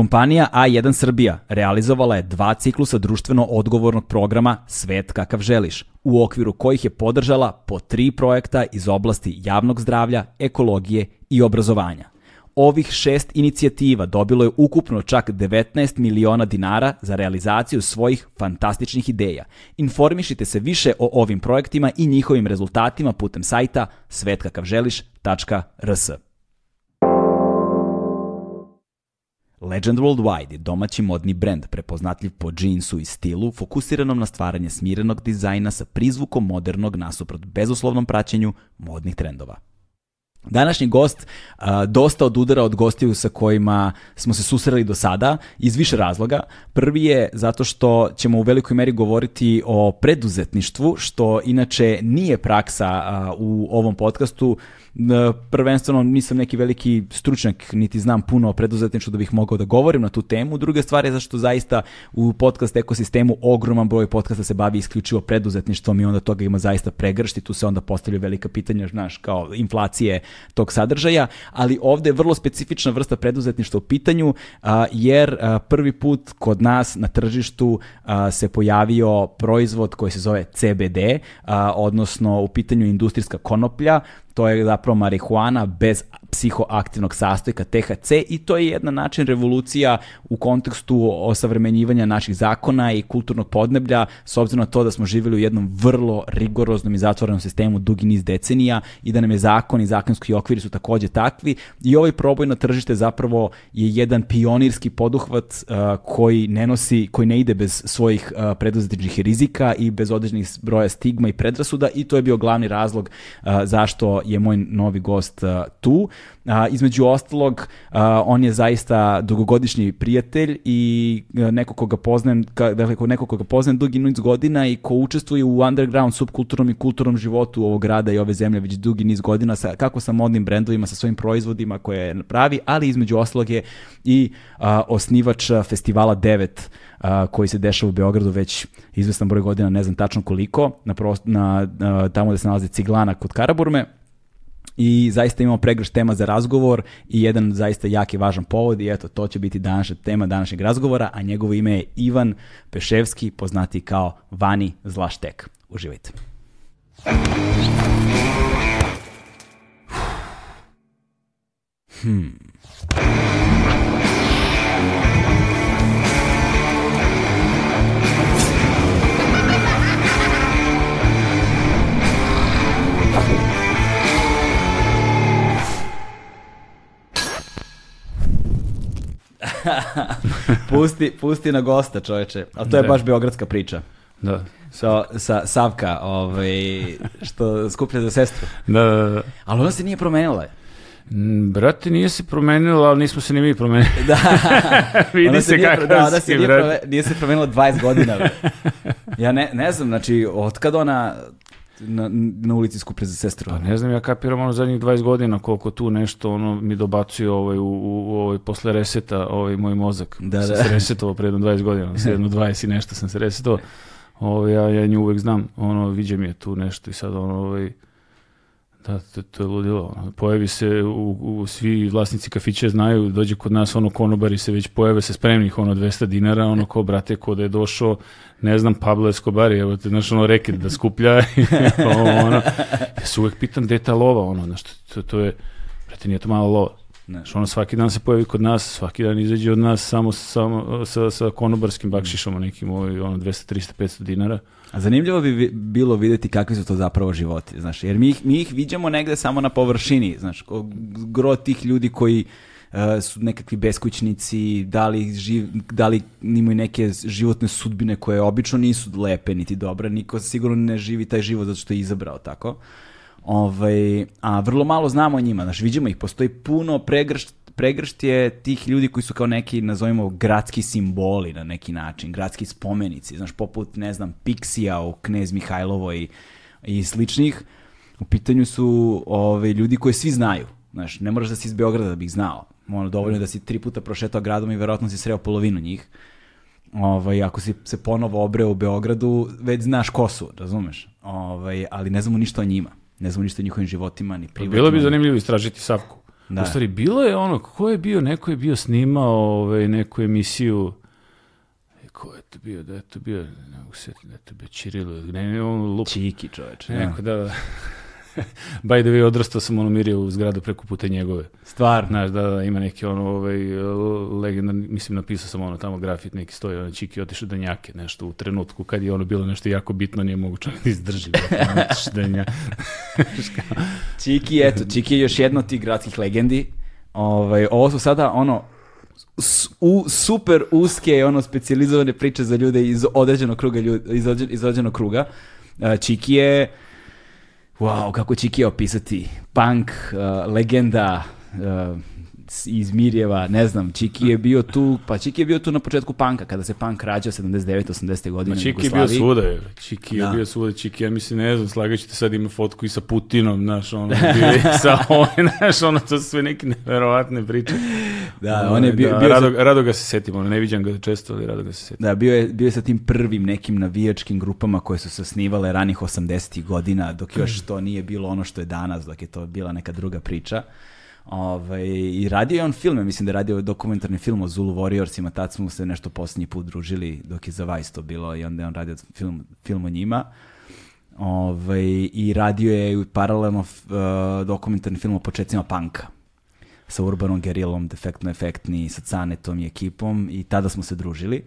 Kompanija A1 Srbija realizovala je dva ciklusa društveno odgovornog programa Svet kakav želiš, u okviru kojih je podržala po tri projekta iz oblasti javnog zdravlja, ekologije i obrazovanja. Ovih šest inicijativa dobilo je ukupno čak 19 miliona dinara za realizaciju svojih fantastičnih ideja. Informišite se više o ovim projektima i njihovim rezultatima putem sajta svetkakavželiš.rs. Legend Worldwide je domaći modni brend prepoznatljiv po džinsu i stilu, fokusiranom na stvaranje smirenog dizajna sa prizvukom modernog nasuprot bezuslovnom praćenju modnih trendova. Današnji gost a, dosta odudara od gostiju sa kojima smo se susreli do sada iz više razloga. Prvi je zato što ćemo u velikoj meri govoriti o preduzetništvu, što inače nije praksa a, u ovom podcastu. Prvenstveno nisam neki veliki stručnjak, niti znam puno o preduzetništvu da bih mogao da govorim na tu temu. Druga stvar je zašto zaista u podcast ekosistemu ogroman broj podcasta se bavi isključivo preduzetništvom i onda toga ima zaista pregršti. Tu se onda postavljaju velika pitanja, znaš, kao inflacije tog sadržaja, ali ovde je vrlo specifična vrsta preduzetništva u pitanju, jer prvi put kod nas na tržištu se pojavio proizvod koji se zove CBD, odnosno u pitanju industrijska konoplja, to je zapravo marihuana bez psihoaktivnog sastojka THC i to je jedna način revolucija u kontekstu osavremenjivanja naših zakona i kulturnog podneblja s obzirom na to da smo živjeli u jednom vrlo rigoroznom i zatvorenom sistemu dugi niz decenija i da nam je zakon i zakonski okviri su takođe takvi i ovaj proboj na tržište zapravo je jedan pionirski poduhvat uh, koji ne nosi, koji ne ide bez svojih uh, rizika i bez određenih broja stigma i predrasuda i to je bio glavni razlog uh, zašto je moj novi gost uh, tu. A, između ostalog, a, on je zaista dugogodišnji prijatelj i a, neko koga poznajem, ka, dakle, neko koga poznajem dugi niz godina i ko učestvuje u underground subkulturnom i kulturnom životu ovog grada i ove zemlje već dugi niz godina, sa, kako sa modnim brendovima, sa svojim proizvodima koje pravi, ali između ostalog je i a, osnivač festivala 9 a, koji se dešava u Beogradu već izvestan broj godina, ne znam tačno koliko, na, prost, na, na tamo gde se nalazi Ciglana kod Karaburme, i zaista imamo pregrš tema za razgovor i jedan zaista jak i važan povod i eto, to će biti današnja tema današnjeg razgovora, a njegovo ime je Ivan Peševski, poznati kao Vani Zlaštek. Uživajte. Hmm. pusti, pusti na gosta, čoveče. Ali to je Da. baš beogradska priča. Da. Sa, sa Savka, ovaj, što skuplja za sestru. Da, da, da. Ali ona se nije promenila. Mm, Brate, nije se promenilo, ali nismo se ni mi promenili. Da. Vidi Ona se kakav da, ona se nije, nije se promenila 20 godina. Ja ne, ne znam, znači, otkad ona na, na ulici skuplja za sestru? Pa ne znam, ja kapiram ono zadnjih 20 godina koliko tu nešto ono mi dobacuje ovaj, u, u, u ovaj, posle reseta ovaj moj mozak. Da, sam da. se resetovao pre jedno 20 godina, sa jedno 20 i nešto sam se resetovao. Ovaj, ja, ja nju uvek znam, ono, viđe mi je tu nešto i sad ono, ovaj, da, to, to je ludilo. Ono. Pojavi se, u, u, svi vlasnici kafića znaju, dođe kod nas, ono, konobari se već pojave se spremnih, ono, 200 dinara, ono, ko, brate, ko da je došao, ne znam, Pablo Escobar, evo te, znaš, ono, reket da skuplja, ovo, ono, ja se uvek pitam gde je ta lova, ono, znaš, to, to je, brate, nije to malo lova. Znaš, ono, svaki dan se pojavi kod nas, svaki dan izađe od nas samo, samo sa, sa konobarskim bakšišama nekim, ovaj, ono, 200, 300, 500 dinara. A zanimljivo bi bilo videti kakvi su to zapravo životi, znaš, jer mi ih, mi ih viđamo negde samo na površini, znaš, gro tih ljudi koji uh, su nekakvi beskućnici, da li, živ, da li imaju neke životne sudbine koje obično nisu lepe niti dobre, niko sigurno ne živi taj život zato što je izabrao tako. Ovaj, a vrlo malo znamo o njima, znaš, vidimo ih, postoji puno pregršt, pregršt je tih ljudi koji su kao neki, nazovimo, gradski simboli na neki način, gradski spomenici, znaš, poput, ne znam, Piksija u Knez Mihajlovoj i sličnih. U pitanju su ove, ljudi koje svi znaju. Znaš, ne moraš da si iz Beograda da bi ih znao. Ono, dovoljno da si tri puta prošetao gradom i verovatno si sreo polovinu njih. Ovaj, ako si se ponovo obreo u Beogradu, već znaš ko su, razumeš? Ovaj, ali ne znamo ništa o njima. Ne znamo ništa o njihovim životima, ni privatno. Bilo bi zanimljivo istražiti Savku. Da. U stvari, bilo je ono, ko je bio, neko je bio snimao ovaj, neku emisiju, e, ko je to bio, da je to bio, ne mogu se da je to bio Čirilo, ne, ne, ono lup, Čiki čoveče. neko, da, da. By the way, odrastao sam ono mirio u zgradu preko puta njegove. Stvarno. Znaš, da, da, ima neki ono, ovaj, legendarni, mislim, napisao sam ono tamo grafit, neki stoji, ono, Čiki otišao do njake, nešto u trenutku kad je ono bilo nešto jako bitno, nije mogu čak da izdrži. ono, Čiki, eto, Čiki je još jedna od tih gradskih legendi. Ovaj, ovo su sada ono u, super uske ono specijalizovane priče za ljude iz određenog kruga ljudi, iz, iz određenog kruga. Uh, Čiki je wow, kako Čiki je opisati? Punk, uh, legenda uh, iz Mirjeva, ne znam, Čiki je bio tu, pa Čiki je bio tu na početku panka, kada se punk rađao 79-80 godine Ma Čiki je bio svuda, je. Čiki je Da. bio svuda, Čiki, ja mislim, ne znam, slagat ćete sad ima fotku i sa Putinom, znaš, ono, bio sa ovim, znaš, ono, to su sve neke neverovatne priče. Da, on je bio, Da, bio sa- rado, rado ga se setim, ono, ne viđam ga često, ali rado ga se setim. Da, bio je, bio je sa tim prvim nekim navijačkim grupama koje su se osnivale ranih 80. godina, dok još to nije bilo ono što je danas, dok je to bila neka druga priča. Ovaj, I radio je on filme, mislim da je radio dokumentarni film o Zulu Warriorsima, tad smo se nešto posljednji put družili dok je za Vice to bilo i onda je on radio film, film o njima. Ovaj, I radio je paralelno uh, dokumentarni film o početcima panka sa Urbanom Gerilom, Defektno Efektni, sa Canetom i ekipom i tada smo se družili.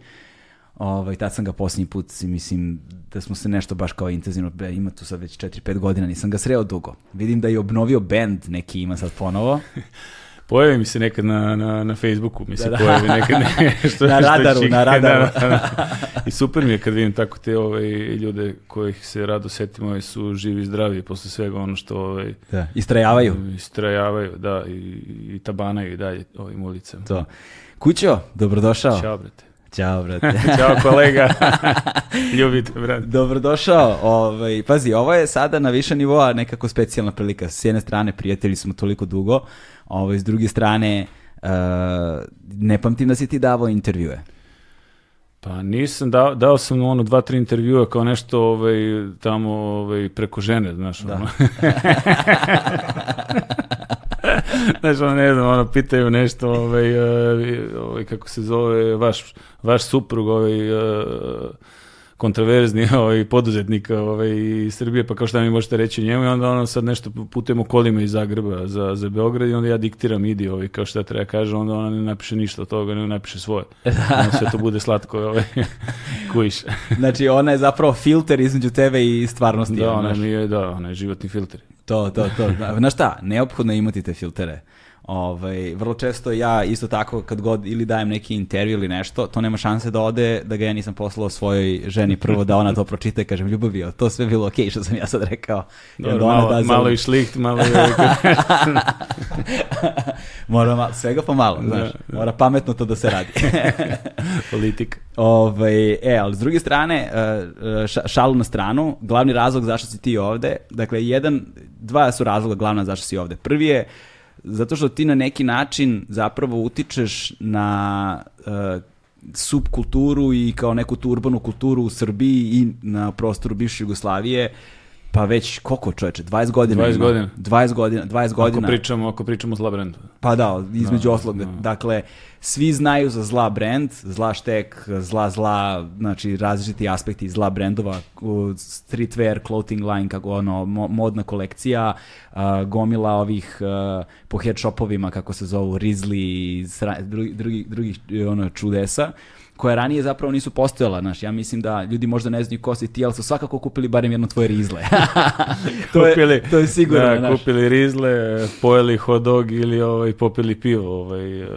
Ovaj, tad sam ga posljednji put, mislim, da smo se nešto baš kao intenzivno, ima tu sad već 4-5 godina, nisam ga sreo dugo. Vidim da je obnovio band, neki ima sad ponovo. Pojavi mi se nekad na, na, na Facebooku, mi se Da, da. pojavi nekad nešto. Na što radaru, Čiki- na radaru. Da, da, da. I super mi je kad vidim tako te ovaj, ljude kojih se rado setimo ovaj, su živi i zdravi posle svega ono što ovaj, Da. Istrajavaju. istrajavaju, da, i, i tabanaju i dalje ovim ulicama. To. Kućo, dobrodošao. Ćao, brate. Ćao, brate. Ćao, kolega. Ljubite, brate. Dobrodošao. Ovaj, pazi, ovo je sada na više nivoa nekako specijalna prilika. S jedne strane, prijatelji smo toliko dugo, ovaj, s druge strane, uh, ne pamtim da si ti davao intervjue. Pa nisam, dao, dao sam ono dva, tri intervjua kao nešto ovaj, tamo ovaj, preko žene, znaš, Da. ono. Znaš, ono, ne znam, ono, pitaju nešto, ovaj, eh, ovaj, kako se zove, vaš, vaš suprug, ovaj, eh, kontraverzni ovaj, poduzetnik ovaj, iz Srbije, pa kao šta mi možete reći o njemu i onda ono sad nešto putujemo kolima iz Zagreba za, za Beograd i onda ja diktiram idi ovaj, kao šta treba kaže, onda ona ne napiše ništa od toga, nego napiše svoje. Onda sve to bude slatko, ovaj, kujiš. Znači, ona je zapravo filter između tebe i stvarnosti. Da, ono, ona mi je, da, ona je životni filter. To, to, to. Zna- Znaš šta, neophodno je imati te filtere. Ovaj, vrlo često ja isto tako kad god ili dajem neki intervju ili nešto, to nema šanse da ode da ga ja nisam poslao svojoj ženi prvo da ona to pročita i kažem ljubavi, to sve bilo okej što sam ja sad rekao. Dobro, onda ona malo, da malo i šliht, malo i... Mora malo, svega pomalo, znaš. Mora pametno to da se radi. politika. Ovaj, e, ali s druge strane, e, e, ša- šalu na stranu, glavni razlog zašto si ti ovde, dakle, jedan, dva su razloga glavna zašto si ovde. Prvi je zato što ti na neki način zapravo utičeš na e, subkulturu i kao neku tu urbanu kulturu u Srbiji i na prostoru bivše Jugoslavije, pa već koliko čoveče, 20 godina 20 ima. godina. 20 godina, 20 Ako godina. pričamo, ako pričamo o zla brendu. Pa da, između Da, ostalog. da. Dakle, svi znaju za zla brand, zla štek, zla zla, znači različiti aspekti zla brendova, streetwear, clothing line, kako ono, mo- modna kolekcija, gomila ovih po head shopovima, kako se zovu, Rizli i drugi, drugi, drugih ono, čudesa koja ranije zapravo nisu postojala, znaš, ja mislim da ljudi možda ne znaju ko si ti, ali su svakako kupili barem jedno tvoje rizle. to, je, to je sigurno, da, znaš. kupili rizle, pojeli hot dog ili ovaj, popili pivo ovaj, eh,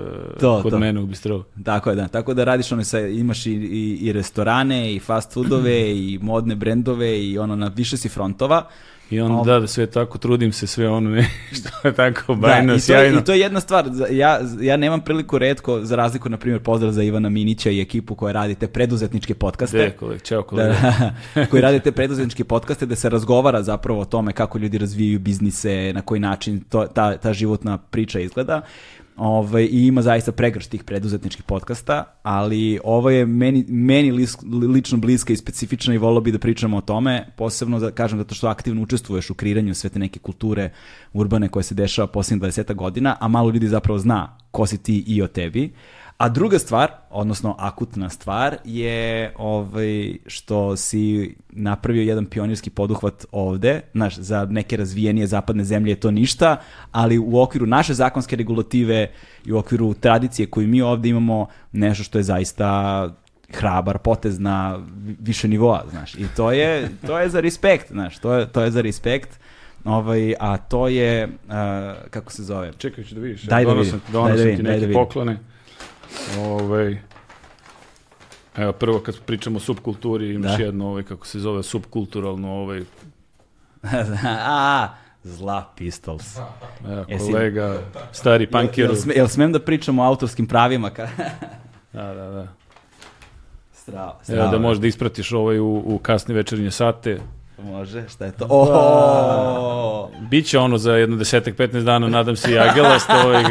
To, kod to. mene u bistrovu. Tako je, da. Tako da radiš ono sa, imaš i, i, i restorane, i fast foodove, i modne brendove, i ono, na više si frontova. I onda Ob- da, da sve tako, trudim se sve ono nešto je tako Da, bajno, i, to sjajno. I to je jedna stvar, ja, ja nemam priliku redko, za razliku, na primjer, pozdrav za Ivana Minića i ekipu koja radite preduzetničke podcaste. De, kolega, čao kolega. Da, koji radite preduzetničke podcaste da se razgovara zapravo o tome kako ljudi razvijaju biznise, na koji način to, ta, ta životna priča izgleda. Ovaj, i ima zaista pregršt tih preduzetničkih podcasta, ali ovo je meni, meni lično bliska i specifična i volio bi da pričamo o tome, posebno da kažem zato što aktivno učestvuješ u kreiranju sve te neke kulture urbane koje se dešava posljednjih 20 godina, a malo ljudi zapravo zna ko si ti i o tebi. A druga stvar, odnosno akutna stvar, je ovaj, što si napravio jedan pionirski poduhvat ovde, znaš, za neke razvijenije zapadne zemlje je to ništa, ali u okviru naše zakonske regulative i u okviru tradicije koju mi ovde imamo, nešto što je zaista hrabar potez na više nivoa, znaš. I to je, to je za respekt, znaš, to je, to je za respekt. Ovaj, a to je, uh, kako se zove? Čekaj, ću da vidiš. Daj da donosim, vidim, donosim daj da ti vidim, daj neke da vidim. poklone. Ovaj, evo, prvo kad pričamo o subkulturi, imaš Da. jedno, ovaj, kako se zove, subkulturalno, ovaj, a, zla pistols. evo, Jesi- kolega, stari Jel, punker. jel, sme, jel smem da pričam o autorskim pravima? Ka... Da, da, da. strava, Evo da možda ispratiš ovaj u, u kasne večernje sate. Može, šta je to? Oh! Biće ono za jedno desetak, 15 dana, nadam se i Agelast. Ovaj,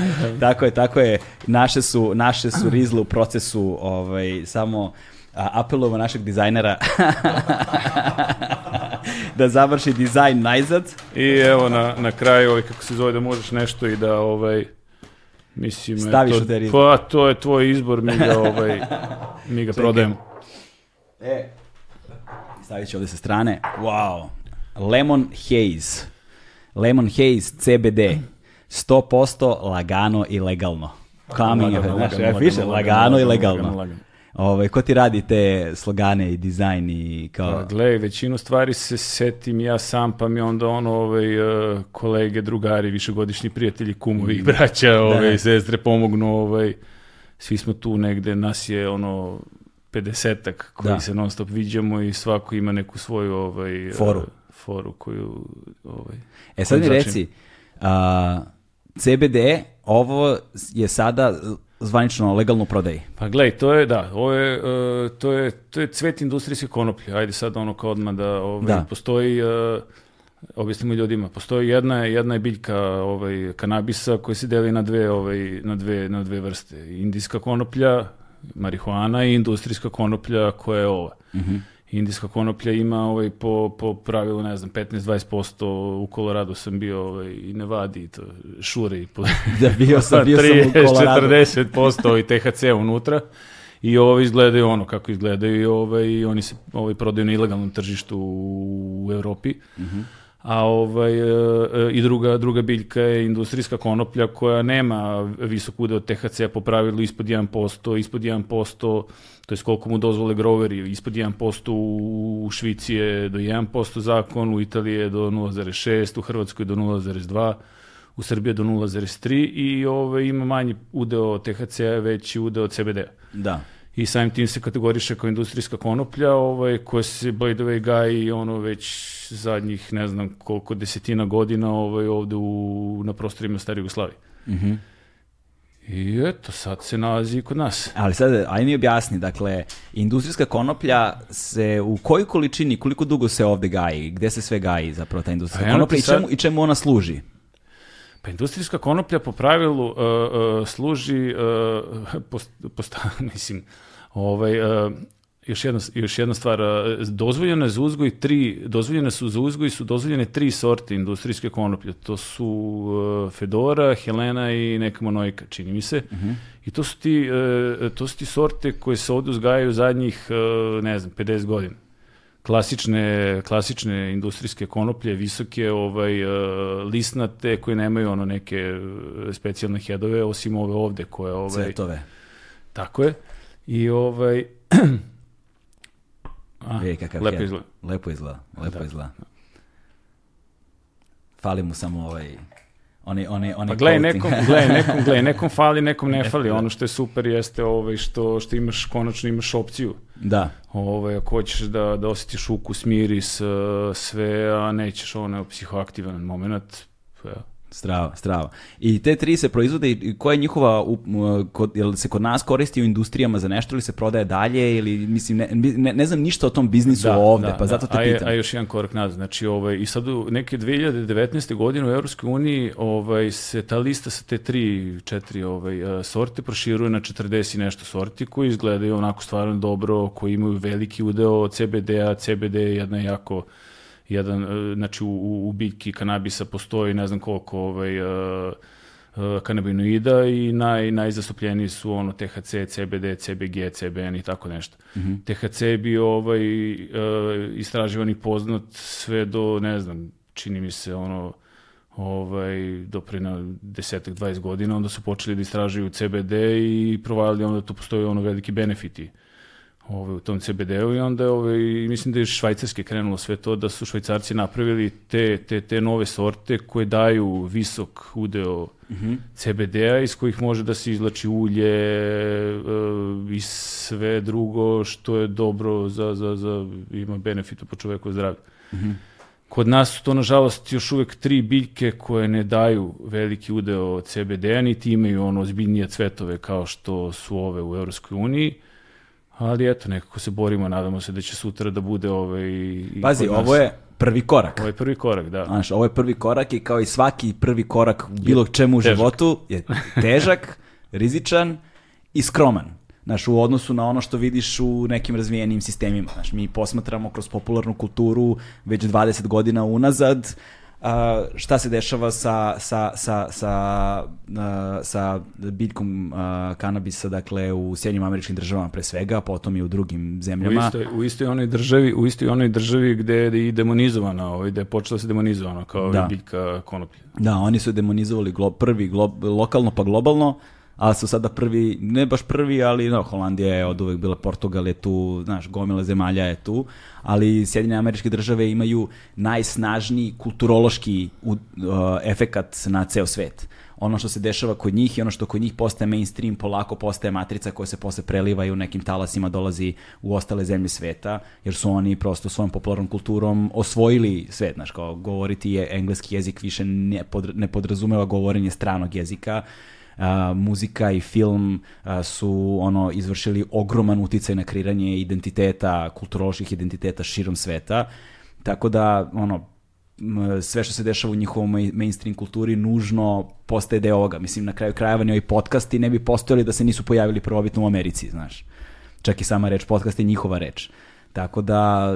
tako je, tako je. Naše su, naše su rizle u procesu, ovaj, samo a, apelujemo našeg dizajnera da završi dizajn najzad. I evo na, na kraju, ovaj, kako se zove, da možeš nešto i da, ovaj, mislim, Staviš eto, u te rizle. Pa, to je tvoj izbor, mi ga, ovaj, mi ga prodajemo. E, stavit ću ovde sa strane. Wow. Lemon Haze. Lemon Haze CBD. 100% lagano i legalno. Coming, Lagano, znaš, lagano, piše, lagano, lagano, i legalno. Ovaj, ko ti radi te slogane i dizajn i kao... Pa, gle, većinu stvari se setim ja sam, pa mi onda ono, ovaj, eh, kolege, drugari, višegodišnji prijatelji, kumovi i braća, ovaj, sestre pomognu, ovaj, svi smo tu negde, nas je ono 50-ak koji Da. se non stop viđamo i svako ima neku svoju ovaj, Foru. foru koju ovaj, E sad mi reci, a, CBD, ovo je sada zvanično legalno u prodaji. Pa glej, to je, da, ovo je, e, to je, to je cvet industrijske konoplje. Ajde sad ono kao odmah da, ovaj, Da. postoji, uh, objasnimo ljudima, postoji jedna, jedna je biljka ovaj, kanabisa koja se deli na dve, ovaj, na dve, na dve vrste. Indijska konoplja, marihuana i industrijska konoplja koja je ova. Indijska konoplja ima ovaj, po, po pravilu, ne znam, 15-20%, u Koloradu sam bio ovaj, i Nevadi, i to, šure i po, Da, bio sam, bio sam u 30, Koloradu. 40% i THC unutra. I ovo izgledaju ono kako izgledaju i ovaj, oni se ovaj, prodaju na ilegalnom tržištu u, u Evropi. A ovaj, e, e, i druga, druga biljka je industrijska konoplja koja nema visok udeo THC po pravilu ispod 1%, ispod 1%, to je koliko mu dozvole groveri, ispod 1% u, Švici je do 1% zakon, u Italiji je do 0,6, u Hrvatskoj do 0,2, u Srbiji je do 0,3 i ovaj, ima manji udeo THC-a, veći udeo CBD-a Da. I samim tim se kategoriše kao industrijska konoplja, ovaj, koja se by the way gaji ono već zadnjih ne znam koliko desetina godina ovaj, ovde u, na prostorima Stare Jugoslavije. Mhm. I eto, sad se nalazi kod nas. Ali sad, aj mi objasni, dakle, industrijska konoplja se u kojoj količini, koliko dugo se ovde gaji, gde se sve gaji zapravo ta industrijska Pa konoplja ti i sad- čemu, i čemu ona služi? Pa industrijska konoplja po pravilu uh, uh, služi, uh, post, posta- mislim, ovaj, uh, još jedna, još jedna stvar, uh, dozvoljena je za uzgoj tri, dozvoljene su za uzgoj su dozvoljene tri sorte industrijske konoplje. To su uh, Fedora, Helena i neka monojka, čini mi se. I to su, ti, uh, to su ti sorte koje se ovdje uzgajaju zadnjih, uh, ne znam, 50 godina klasične, klasične industrijske konoplje, visoke, ovaj, uh, lisnate, koje nemaju ono neke uh, specijalne hedove, osim ove ovde koje, ovaj, Cvetove. tako je. I ovaj, a, Vidi kakav lepo head. izgleda. Lepo izgleda, lepo Da. izgleda. Fali mu samo ovaj, oni, oni, oni Pa gledaj nekom, gledaj nekom, gledaj nekom fali, nekom ne fali. Ono što je super jeste ovaj, što, što imaš, konačno imaš opciju. Da, Ovaj, ako hoćeš da, da osjetiš ukus, miris, uh, sve, a nećeš ono psihoaktivan moment, ja, Strava, strava. I te tri se proizvode i koja je njihova, kod, jel se kod nas koristi u industrijama za nešto ili se prodaje dalje ili, mislim, ne, ne, ne znam ništa o tom biznisu ovde, pa zato te a, je- pitam. A još jedan korak nazad. Znači, ovaj, i sad u neke 2019. godine u Europskoj uniji ovaj, se ta lista sa te tri, četiri ovaj, sorte proširuje na 40 i nešto sorti koji izgledaju onako stvarno dobro, koji imaju veliki udeo CBD-a. CBD je jedna jako jedan, eh, znači u, u, biljki kanabisa postoji ne znam koliko ovaj, eh, kanabinoida i naj, najzastupljeniji su ono THC, CBD, CBG, CBN i tako nešto. THC je bio ovaj, eh, istraživan i poznat sve do, ne znam, čini mi se ono, ovaj, do pre na desetak, 20 godina, onda su počeli da istražuju CBD i provalili onda da tu postoji ono veliki benefiti ovaj, u tom CBD-u i onda ovaj, mislim da je iz Švajcarske krenulo sve to da su Švajcarci napravili te, te, te nove sorte koje daju visok udeo CBD-a iz kojih može da se izlači ulje e, i sve drugo što je dobro za, za, za ima benefitu po čoveku zdravlju. Kod nas su to, nažalost, još uvek tri biljke koje ne daju veliki udeo CBD-a, niti imaju ono ozbiljnije cvetove kao što su ove u Europskoj uniji. Ali eto, nekako se borimo, nadamo se da će sutra da bude ovaj... i Pazi, ovo je prvi korak. Ovo je prvi korak, da. Znaš, ovo je prvi korak i kao i svaki prvi korak u bilo čemu u težak. životu je težak, rizičan i skroman. Znaš, u odnosu na ono što vidiš u nekim razvijenim sistemima. Znaš, mi posmatramo kroz popularnu kulturu već 20 godina unazad a, šta se dešava sa, sa, sa, sa, a, sa biljkom a, kanabisa, dakle, u Sjednjim američkim državama pre svega, potom i u drugim U zemljama. istoj, u istoj onoj državi, u istoj onoj državi gde je i demonizovana, ovaj, gde je počela se demonizovana kao Da. da. biljka konoplje. Da, oni su demonizovali glo, prvi glo, lokalno pa globalno, ali su sada prvi, ne baš prvi, ali no, Holandija je od uvek bila, Portugal je tu, znaš, gomila zemalja je tu, ali Sjedinjene američke države imaju najsnažniji kulturološki uh, efekat na ceo svet. Ono što se dešava kod njih i ono što kod njih postaje mainstream, polako postaje matrica koja se posle preliva i u nekim talasima dolazi u ostale zemlje sveta, jer su oni prosto svojom popularnom kulturom osvojili svet, znaš, kao govoriti je engleski jezik više ne, pod, ne podrazumeva govorenje stranog jezika, a, muzika i film a, su ono izvršili ogroman uticaj na kreiranje identiteta, kulturoloških identiteta širom sveta. Tako da ono sve što se dešava u njihovom main- mainstream kulturi nužno postaje deo ovoga. Mislim, na kraju krajeva ni ovi podcasti ne bi postojali da se nisu pojavili prvobitno u Americi, znaš. Čak i sama reč podcast je njihova reč. Tako da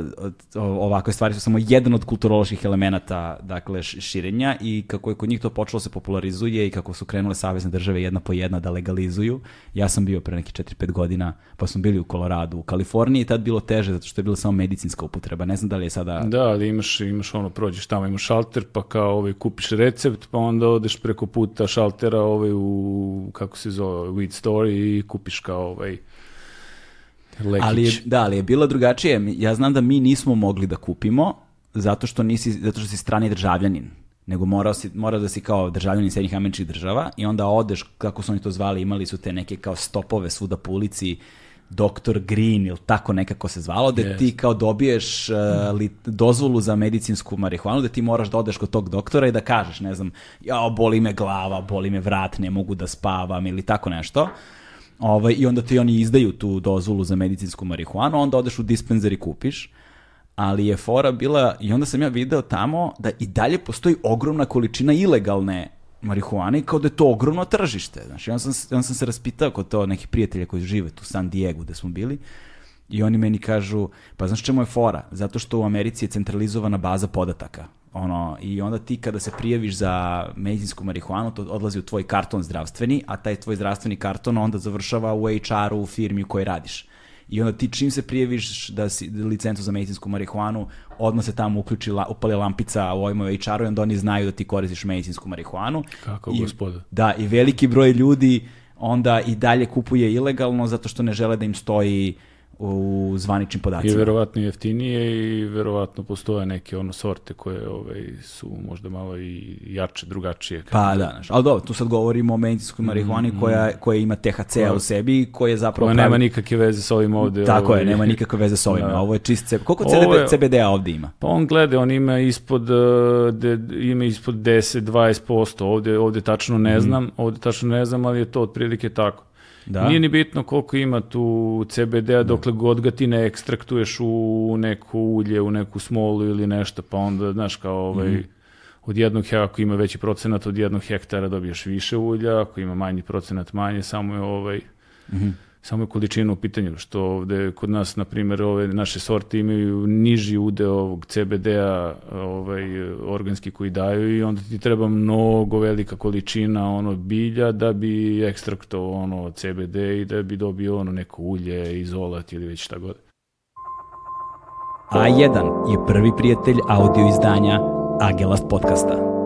ovakve stvari su samo jedan od kulturoloških elemenata dakle širenja i kako je kod njih to počelo se popularizuje i kako su krenule savezne države jedna po jedna da legalizuju. Ja sam bio pre neki 4-5 godina, pa smo bili u Koloradu, u Kaliforniji i tad bilo teže zato što je bila samo medicinska upotreba. Ne znam da li je sada Da, ali imaš, imaš ono, prođeš tamo, imaš šalter, pa kao ovaj, kupiš recept, pa onda odeš preko puta šaltera ovaj, u, kako se zove, Weed Store i kupiš kao ovaj, lekić. Ali je, da, ali je bilo drugačije. Ja znam da mi nismo mogli da kupimo zato što nisi zato što si strani državljanin nego morao si, mora da si kao državljanin Sjednjih američkih država i onda odeš, kako su oni to zvali, imali su te neke kao stopove svuda po ulici, Dr. Green ili tako nekako se zvalo, da Yes. ti kao dobiješ uh, li, dozvolu za medicinsku marihuanu, da ti moraš da odeš kod tog doktora i da kažeš, ne znam, ja, boli me glava, boli me vrat, ne mogu da spavam ili tako nešto. Ovaj, I onda ti oni izdaju tu dozvolu za medicinsku marihuanu, onda odeš u dispenzer i kupiš. Ali je fora bila, i onda sam ja video tamo da i dalje postoji ogromna količina ilegalne marihuane i kao da je to ogromno tržište. Znači, onda sam, onda sam se raspitao kod to nekih prijatelja koji žive tu u San Diego gde smo bili i oni meni kažu, pa znaš čemu je fora? Zato što u Americi je centralizovana baza podataka. Ono, I onda ti kada se prijaviš za medicinsku marihuanu, to odlazi u tvoj karton zdravstveni, a taj tvoj zdravstveni karton onda završava u HR-u u firmi u kojoj radiš. I onda ti čim se prijaviš da si licencu za medicinsku marihuanu, odmah se tamo uključi, la, upali lampica u ovim HR-u i onda oni znaju da ti koristiš medicinsku marihuanu. Kako I- gospoda. Da, i veliki broj ljudi onda i dalje kupuje ilegalno zato što ne žele da im stoji u zvaničnim I podacima. verovatno jeftinije i verovatno postoje neke ono sorte koje ovaj, su možda malo i jače, drugačije. Pa da, znaš, ali dobro, tu sad govorimo o medicinskoj marihuani koja, koja ima THC-a u sebi i koja je zapravo... Koja pravi- nema nikakve veze s ovim ovde. Tako je, ovaj. nema nikakve veze s ovim. Da. Ovo je čist CBD. Koliko Ovo je- CBD-a ovde ima? Pa on gleda, on ima ispod, uh, de, ima ispod 10-20%, ovde, ovde tačno ne znam, ovde tačno ne znam, ali je to otprilike tako. Da. Nije ni bitno koliko ima tu CBD-a dokle god ga ti ne ekstraktuješ u neko ulje, u neku smolu ili nešto, pa onda, znaš, kao ovaj, od jednog, he- ako ima veći procenat od jednog hektara dobiješ više ulja, ako ima manji procenat manje, samo je ovaj, samo je količina u pitanju, što ovde kod nas, na primjer, ove naše sorte imaju niži udeo ovog CBD-a ovaj, organski koji daju i onda ti treba mnogo velika količina ono bilja da bi ekstraktovao ono CBD i da bi dobio ono neko ulje, izolat ili već šta god. A1 je prvi prijatelj audio izdanja Agelast podcasta.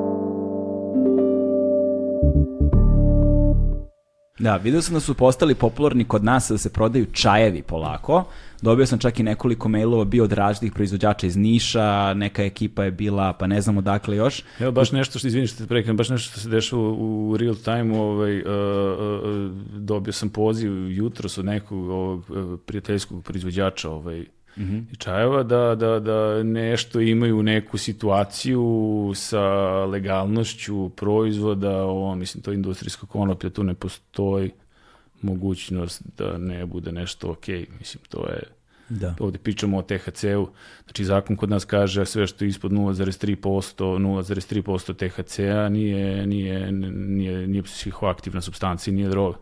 Da, vidio sam da su postali popularni kod nas da se prodaju čajevi polako. Dobio sam čak i nekoliko mailova bio od različitih proizvođača iz Niša, neka ekipa je bila, pa ne znam odakle još. Evo baš nešto što, izvini što te prekinem, baš nešto što se dešava u real time, ovaj, uh, uh, dobio sam poziv jutros od nekog ovog uh, prijateljskog proizvođača ovaj, i čajeva da, da, da nešto imaju neku situaciju sa legalnošću proizvoda, ovo, mislim, to je industrijska konoplja, tu ne postoji mogućnost da ne bude nešto ok, mislim, to je Da. ovdje pričamo o THC-u, znači zakon kod nas kaže sve što je ispod 0,3%, 0,3% THC-a nije, nije, nije, nije psihoaktivna substancija, nije droga.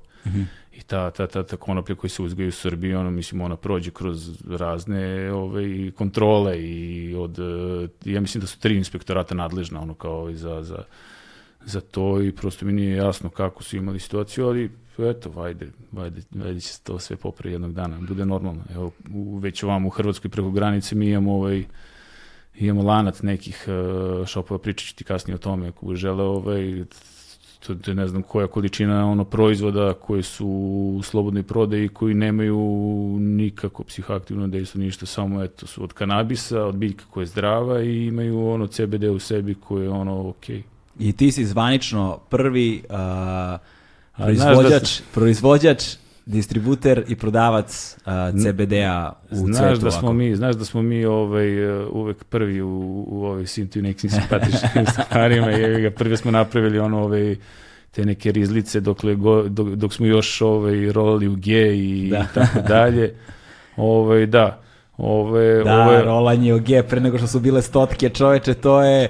I ta, ta, ta, ta konoplja koja se uzgaju u Srbiji, ono, mislim, ona prođe kroz razne ove, kontrole i od, eh, ja mislim da su tri inspektorata nadležna, ono, kao i za, za, za to i prosto mi nije jasno kako su imali situaciju, ali eto, vajde, vajde, vajde će se to sve popravi jednog dana, bude normalno. Evo, u, već ovamo u Hrvatskoj preko granice mi imamo ovaj, imamo lanac nekih uh, šopova, pričat ću ti kasnije o tome ako žele ovaj, to, to ne znam koja količina ono proizvoda koji su u slobodnoj prodaji koji nemaju nikako psihoaktivno dejstvo ništa. Samo eto su od kanabisa od biljka koja je zdrava i imaju ono CBD u sebi koji je ono okej. I ti si zvanično prvi uh, znaš da proizvođač, proizvođač, distributer i prodavac uh, CBD-a u Znaš cvetu. da smo ovako. mi, znaš da smo mi ovaj, uvek prvi u, u ovoj svim tim nekim simpatičnim stvarima i ga prvi smo napravili ono ovaj, te neke rizlice dokle go, dok, dok smo još ovaj, rolali u G i Da. tako dalje. Ovaj, da. Ove, Da, ovo je, rolanje u G pre nego što su bile stotke, čoveče, to je...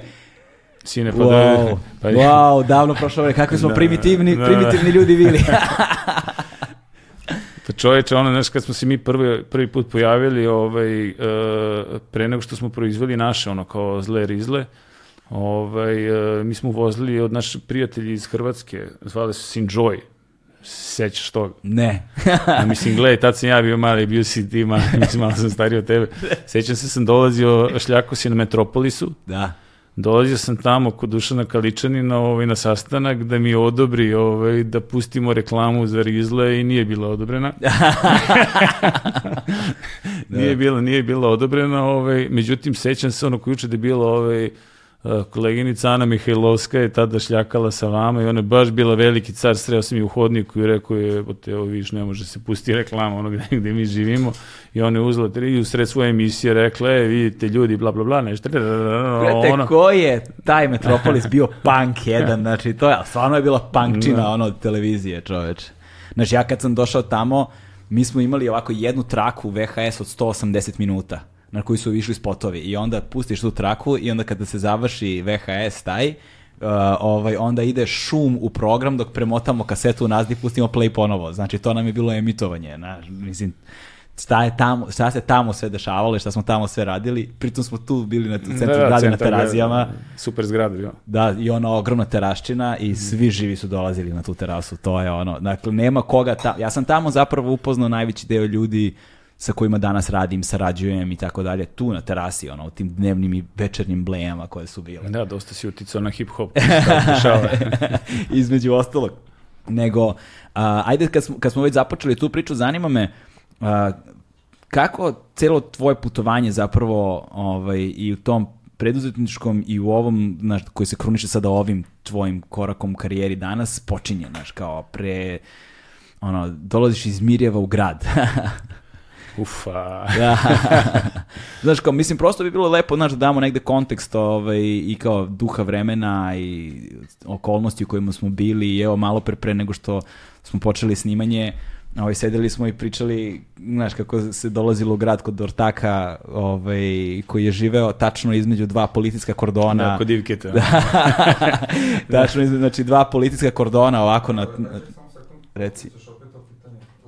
sine, pa Wow, da, pa, wow, davno prošlo vreme, kakvi smo Da, primitivni, da. primitivni ljudi bili. Pa čoveče, ono, znaš, kad smo se mi prvi, prvi put pojavili, ovaj, e, pre nego što smo proizveli naše, ono, kao zle rizle, ovaj, e, mi smo uvozili od naših prijatelji iz Hrvatske, zvali su se Enjoy, sećaš toga? ne. A mislim, gledaj, tad sam ja bio mali, bio si ti mislim, malo sam stariji od tebe. Sećam se, sam dolazio, šljako si na Metropolisu, da. Dolazio sam tamo kod Dušana Kaličanina ovaj, na sastanak da mi odobri ovaj, da pustimo reklamu za Rizle i nije bila odobrena. nije, bila, nije bila odobrena, ovaj, međutim sećam se ono ko juče da je bila ovaj, uh, koleginica Ana Mihajlovska je tada šljakala sa vama i ona je baš bila veliki car, sreo sam je u hodniku i rekao je, te evo viš, ne može se pustiti reklama ono gde, gde mi živimo. I ona je uzela tri i u sred svoje emisije rekla, e, vidite ljudi, bla, bla, bla, nešto, Gledajte, ono, ko je taj Metropolis bio punk jedan, znači to je, stvarno je bila punkčina ono od televizije, čoveče. Znači ja kad sam došao tamo, mi smo imali ovako jednu traku VHS od 180 minuta na koju su išli spotovi i onda pustiš tu traku i onda kada se završi VHS taj, uh, ovaj, onda ide šum u program dok premotamo kasetu nazad i pustimo play ponovo. Znači to nam je bilo emitovanje. Na, mislim, šta, je tamo, šta se tamo sve dešavalo i šta smo tamo sve radili. Pritom smo tu bili na centru Da, da, grada na terazijama. Super zgrada, ja. Da, i ona ogromna teraščina i svi živi su dolazili na tu terasu. To je ono, dakle, nema koga tamo. Ja sam tamo zapravo upoznao najveći deo ljudi sa kojima danas radim, sarađujem i tako dalje, tu na terasi, ono, u tim dnevnim i večernjim blejama koje su bile. Da, dosta si uticao na hip-hop. Dešava. Između ostalog. Nego, a, ajde kad smo, kad smo već započeli tu priču, zanima me, a, kako celo tvoje putovanje zapravo ovaj, i u tom preduzetničkom i u ovom, znaš, koji se kruniše sada ovim tvojim korakom karijeri danas, počinje, znaš, kao pre, ono, dolaziš iz Mirjeva u grad. Ufa. da. znaš, kao, mislim, prosto bi bilo lepo, znaš, da damo negde kontekst ovaj, i kao duha vremena i okolnosti u kojima smo bili i evo malo pre pre nego što smo počeli snimanje, ovaj, sedeli smo i pričali, znaš, kako se dolazilo u grad kod Ortaka, ovaj, koji je živeo tačno između dva politička kordona. Da, kod Ivketa. tačno između, znači dva politička kordona ovako na... Reci.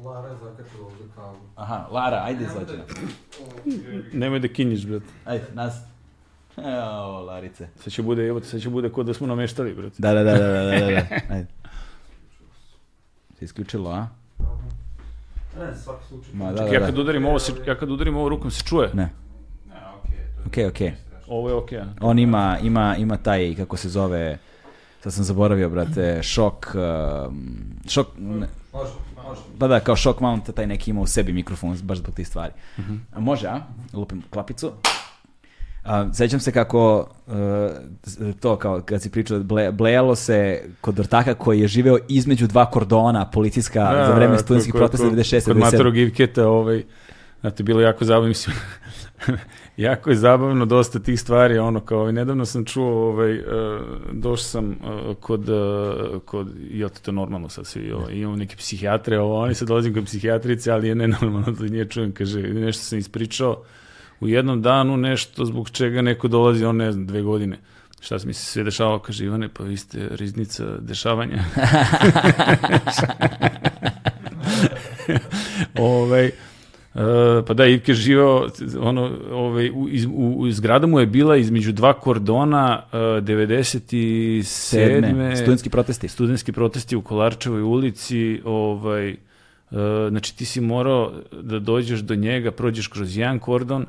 Lara je zakačila ovde kavu. Aha, Lara, ajde izađe. Nemoj da kinjiš, brate. Ajde, nas. Evo, Larice. Sad će bude, evo, sad će bude kod da smo nameštali, brate. Da, da, da, da, da, da, da. Ajde. Se isključilo, a? Ne, svaki slučaj. Ma, da, Čekaj, da, ja da. kad udarim ovo, se, ja kad udarim ovo rukom se čuje. Ne. Okej, okej. Ovo je okej. a? On ima, ima, ima taj, kako se zove, sad sam zaboravio, brate, šok, um, šok, ne. Pa da, kao šok mount, taj neki ima u sebi mikrofon, baš zbog tih stvari. A može, a? Lupim klapicu. A, sećam se kako uh, to kao kad si pričao ble, blejalo se kod Ortaka koji je živeo između dva kordona policijska Da, za vreme studentskih protesta kod- 96. Kod 97. matorog Ivketa, ovaj, znate, bilo jako zabavno, mislim, jako je zabavno dosta tih stvari, ono, kao, ovaj, nedavno sam čuo, ovaj, uh, došao sam uh, kod, uh, kod, jel to normalno sad svi, ovaj, imamo neke psihijatre, ovo, oni sad dolazim kod psihijatrice, ali je nenormalno da nije čujem, kaže, nešto sam ispričao, u jednom danu nešto zbog čega neko dolazi, on ne znam, dve godine. Šta se mi se sve dešavalo, kaže Ivane, pa vi ste riznica dešavanja. ovaj, Uh, pa da, Ivke živao, ono, ovaj, u, iz, u, u zgrada mu je bila između dva kordona uh, 97. Sedme, studentski protesti. studentski protesti u Kolarčevoj ulici, ovaj, uh, znači ti si morao da dođeš do njega, prođeš kroz jedan kordon,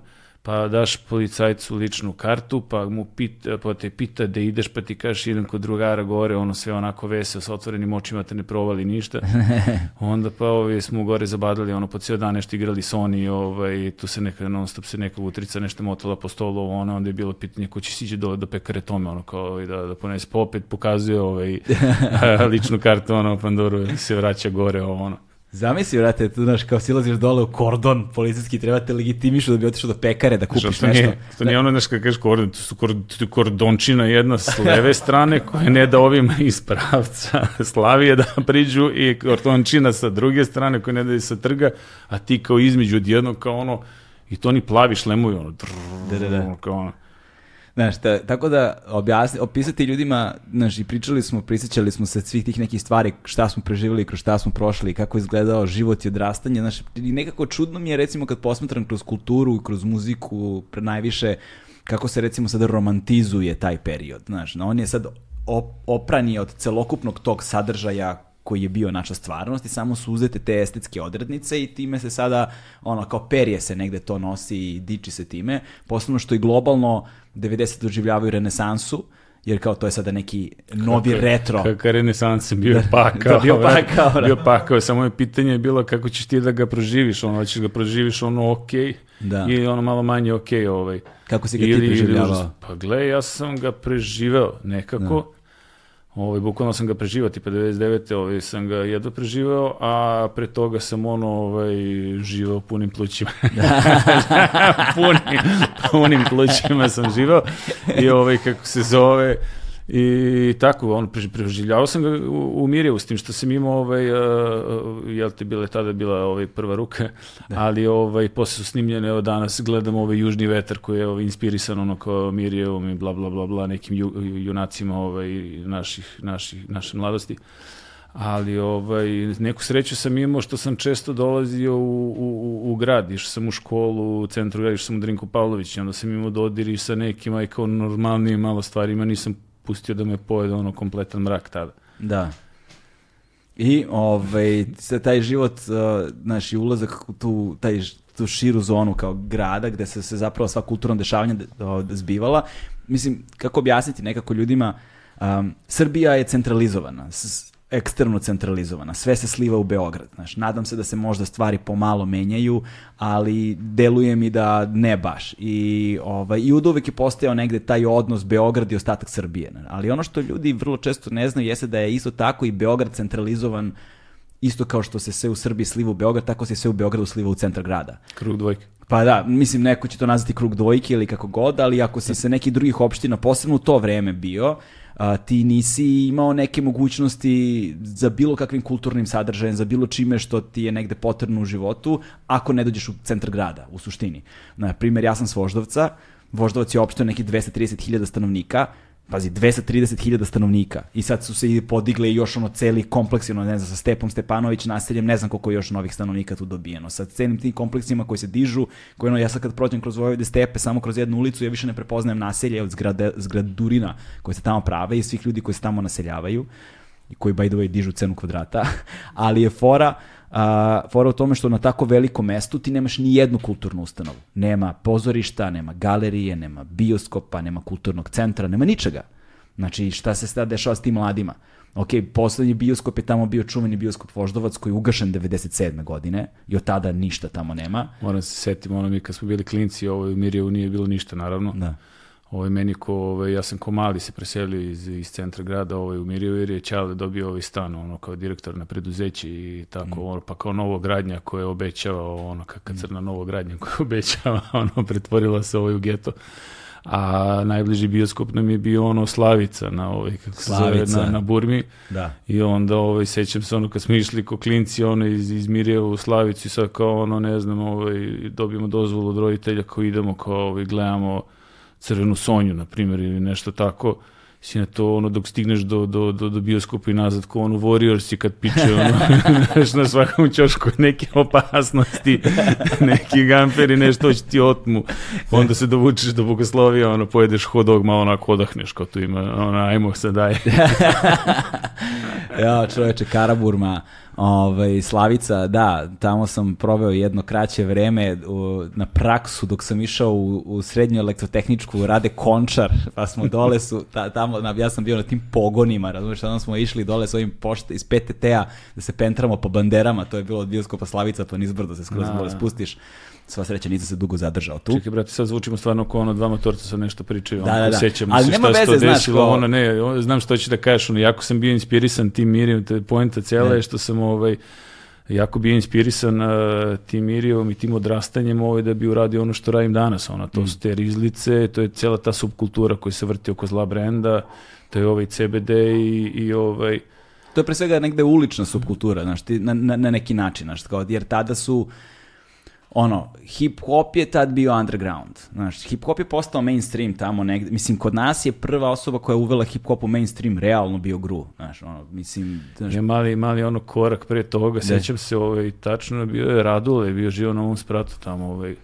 pa daš policajcu ličnu kartu, pa mu pita, pa te pita da ideš, pa ti kažeš idem kod drugara gore, ono sve onako veseo, sa otvorenim očima te ne provali ništa. Onda pa ovaj, smo gore zabadali, ono po cijel dan nešto igrali Sony, ovaj, tu se neka, non stop se neka utrica nešto motala po stolu, ono, onda je bilo pitanje ko će siđe dole do pekare tome, ono kao ovaj, da, da ponese, pa opet pokazuje ovaj, ličnu kartu, ono, Pandoru, se vraća gore, ovo, ono. Zamisli, vrate, tu znaš, kao silaziš dole u kordon policijski, treba te legitimišu da bi otišao do pekare da kupiš Što to nešto. nije, to nije ono, znaš, kad kažeš kordon, to su kord, to je kordončina jedna s leve strane koja ne da ovima iz pravca Slavije da priđu i kordončina sa druge strane koja ne da sa trga, a ti kao između odjedno kao ono, i to oni plavi šlemuju, ono, Da, da, da. kao ono. Znaš, ta, tako da objasni, opisati ljudima, znaš, i pričali smo, prisjećali smo se svih tih nekih stvari, šta smo preživjeli, kroz šta smo prošli, kako je izgledao život i odrastanje, znaš, i nekako čudno mi je, recimo, kad posmatram kroz kulturu, kroz muziku, pre najviše, kako se, recimo, sada romantizuje taj period, znaš, no, on je sad op, opranije od celokupnog tog sadržaja koji je bio naša stvarnost i samo su uzete te estetske odrednice i time se sada, ono, kao perje se negde to nosi i diči se time, posebno što i globalno 90 doživljavaju renesansu, jer kao to je sada neki novi Kaka- retro. Kaka renesans je bio pakao. da, bio pakao, da. Bio pakao, samo je pitanje je bilo kako ćeš ti da ga proživiš, ono, hoćeš ga proživiš ono okej, Da. ili ono malo manje okej, ovaj. Kako si ga ti preživljavao? užas. Pa gle, ja sam ga preživeo nekako. Ovaj, bukvalno sam ga preživao, tipa 99. Ovaj, sam ga jedva preživeo, a pre toga sam ono ovaj, živeo punim plućima. punim, punim plućima sam živeo i ovaj, kako se zove, i tako, on prež- preživljavao sam ga u, u Mirjevu, s tim što sam imao, ovaj, uh, jel te bila tada bila ovaj, prva ruka, ali ovaj, posle su snimljene, evo danas gledam ovaj Južni vetar koji je ovaj, inspirisan ono kao Mirjevom i bla bla bla bla nekim ju, junacima ovaj, naših, naših, naše mladosti. Ali ovaj, neku sreću sam imao što sam često dolazio u, u, u- grad, išao sam u školu, u centru grada, išao sam u Drinku Pavlović onda sam imao dodir i sa nekima i kao normalnijim malo stvarima, nisam pustio da me pojede ono kompletan mrak tada. Da. I ovaj, taj život, uh, znaš, i ulazak u tu, taj, tu širu zonu kao grada gde se, se zapravo sva kulturna dešavanja zbivala. Mislim, kako objasniti nekako ljudima, um, Srbija je centralizovana. S- eksterno centralizovana. Sve se sliva u Beograd. Znaš, nadam se da se možda stvari pomalo menjaju, ali deluje mi da ne baš. I, ovaj, i od uvek je postojao negde taj odnos Beograd i ostatak Srbije. Ali ono što ljudi vrlo često ne znaju jeste da je isto tako i Beograd centralizovan isto kao što se sve u Srbiji sliva u Beograd, tako se sve u Beogradu sliva u centar grada. Krug dvojke. Pa da, mislim neko će to nazvati krug dvojke ili kako god, ali ako si sa nekih drugih opština, posebno u to vreme bio, a, ti nisi imao neke mogućnosti za bilo kakvim kulturnim sadržajem, za bilo čime što ti je negde potrebno u životu, ako ne dođeš u centar grada, u suštini. Na primjer, ja sam s Voždovca, Voždovac je opštio nekih 230.000 stanovnika, pazi, 230.000 stanovnika i sad su se i podigle još ono celi kompleks, ono, ne znam, sa Stepom Stepanović naseljem, ne znam koliko je još novih stanovnika tu dobijeno. Sa celim tim kompleksima koji se dižu, koji ono, ja sad kad prođem kroz Vojvode Stepe, samo kroz jednu ulicu, ja više ne prepoznajem naselje od zgrade, zgradurina koje se tamo prave i svih ljudi koji se tamo naseljavaju i koji by the way dižu cenu kvadrata, ali je fora a, fora u tome što na tako velikom mestu ti nemaš ni jednu kulturnu ustanovu. Nema pozorišta, nema galerije, nema bioskopa, nema kulturnog centra, nema ničega. Znači, šta se sada dešava s tim mladima? Ok, poslednji bioskop je tamo bio čuveni bioskop Voždovac koji je ugašen 97. godine i od tada ništa tamo nema. Moram se setiti, ono mi kad smo bili klinci, ovo u Mirjevu nije bilo ništa, naravno. Da. Ovaj, meni ko, ovaj, ja sam ko mali se preselio iz, iz centra grada ovaj, u jer je Ćale dobio ovaj stan ono, kao direktor na preduzeći i tako, mm. ono, pa kao novogradnja koja je obećavao, ono, kakva crna novogradnja koja obećava, ono, pretvorila se ovaj u geto a najbliži bioskop nam je bio ono Slavica na ovaj kako se zove na, na Burmi. Da. I onda ovaj sećam se ono kad smo išli ko klinci ono iz iz Mirjeva u Slavicu i sad kao ono ne znam ovaj dobijemo dozvolu od roditelja kao idemo kao ovaj gledamo Crvenu Sonju na primjer ili nešto tako si na to ono dok stigneš do, do, do, do bioskopa i nazad ko ono Warriors i kad piče ono znaš na svakom ćošku neke opasnosti neki gamperi nešto će ti otmu. Onda se dovučeš do Bogoslovija ono pojedeš hot dog malo onako odahneš kao tu ima ono ajmo se daj. Ja čoveče Karaburma Ovaj, Slavica, da, tamo sam proveo jedno kraće vreme u, na praksu dok sam išao u, u srednju elektrotehničku rade končar, pa smo dole su, ta, tamo, na, ja sam bio na tim pogonima, razumiješ, tamo smo išli dole s ovim pošte iz PTT-a da se pentramo po banderama, to je bilo od bioskopa Slavica, pa nizbrdo se skroz dole spustiš sva sreća nisam se dugo zadržao tu. Čekaj, brate, sad zvučimo stvarno kao ono dva motorca sa nešto pričaju. Da, da, da. Sećamo Ali se nema šta se to veze, znaš, desilo, kao- ono, ne, ono, znam što će da kažeš, ono, jako sam bio inspirisan tim Mirijom, te poenta cijela Ne. je što sam, ovaj, jako bio inspirisan uh, tim Mirijom i tim odrastanjem ovaj, da bi uradio ono što radim danas, ono, Mm. to su te rizlice, to je cijela ta subkultura koja se vrti oko zla brenda, to je ovaj CBD i, i ovaj, To je pre svega negde ulična subkultura, znaš, ti, na, na, na neki način, znaš, kao, jer tada su, ono, hip-hop je tad bio underground, znaš, hip-hop je postao mainstream tamo negde, mislim, kod nas je prva osoba koja je uvela hip-hop u mainstream realno bio Gru, znaš, ono, mislim, znaš, je mali, mali ono korak pre toga, sećam se, ovaj, tačno bio je Radule, bio živo na ovom spratu tamo, ovaj,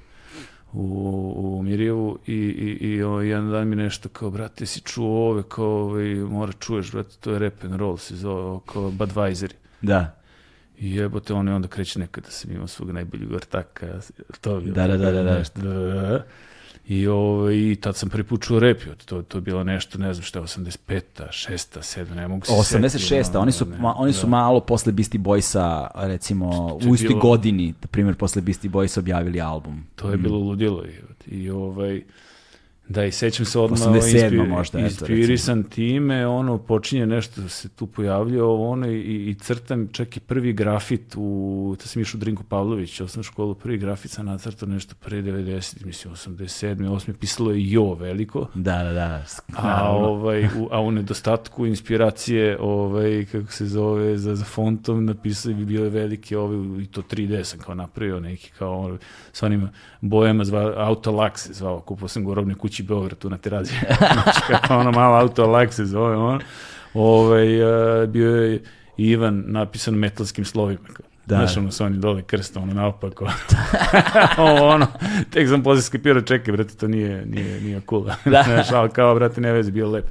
u, u Mirjevu i, i, i ovaj, jedan dan mi nešto kao, brate, si čuo ove, kao, ovaj, mora čuješ, brate, to je rap and roll, se zove, kao Budweiser. da, I jebote, on je onda kreće nekada sam imao svog najboljeg ortaka, to je Da, da, da, da, da. nešto, da, da, da. I, ovaj, i tad sam prvi put čuo to, to je bilo nešto, ne znam šta je, 85 6 7 ne mogu se 86. setiti, oni su, ne, ma, oni su da. malo posle Beastie Boysa, recimo, To je u istoj bilo- godini, na primjer, posle Beastie Boysa objavili album. To je bilo ludilo. I, i ovaj, da, i sećam se odmah 87 inspi- možda, eto, inspirisan time, ono, počinje nešto se tu pojavljao, ono, i, i crtam čak i prvi grafit u, to sam išao u Drinku Pavlović, osnovnu školu, prvi grafit sam nacrtao nešto pre 90, mislim, 87. 8. pisalo je Jo veliko, Da, da, da. a, ovaj, u, a u nedostatku inspiracije, ovaj, kako se zove, za, za fontom napisao bi bio je veliki, ovaj, i to 3D sam kao napravio neki, kao ono, sa onim bojama, zva, Autolak se zvao, kupao sam go u kući Beograd tu na terazi, znači kao ono malo Autolak se zove, on, ovaj, a, bio je Ivan napisan metalskim slovima. Da. Znaš, ono, sa onim dole krstom, ono, naopako. Ovo, ono, tek sam posle skipirao, čekaj, brate, to nije, nije, nije cool. Da. Znaš, ali kao, brate, ne vezi, bio lep.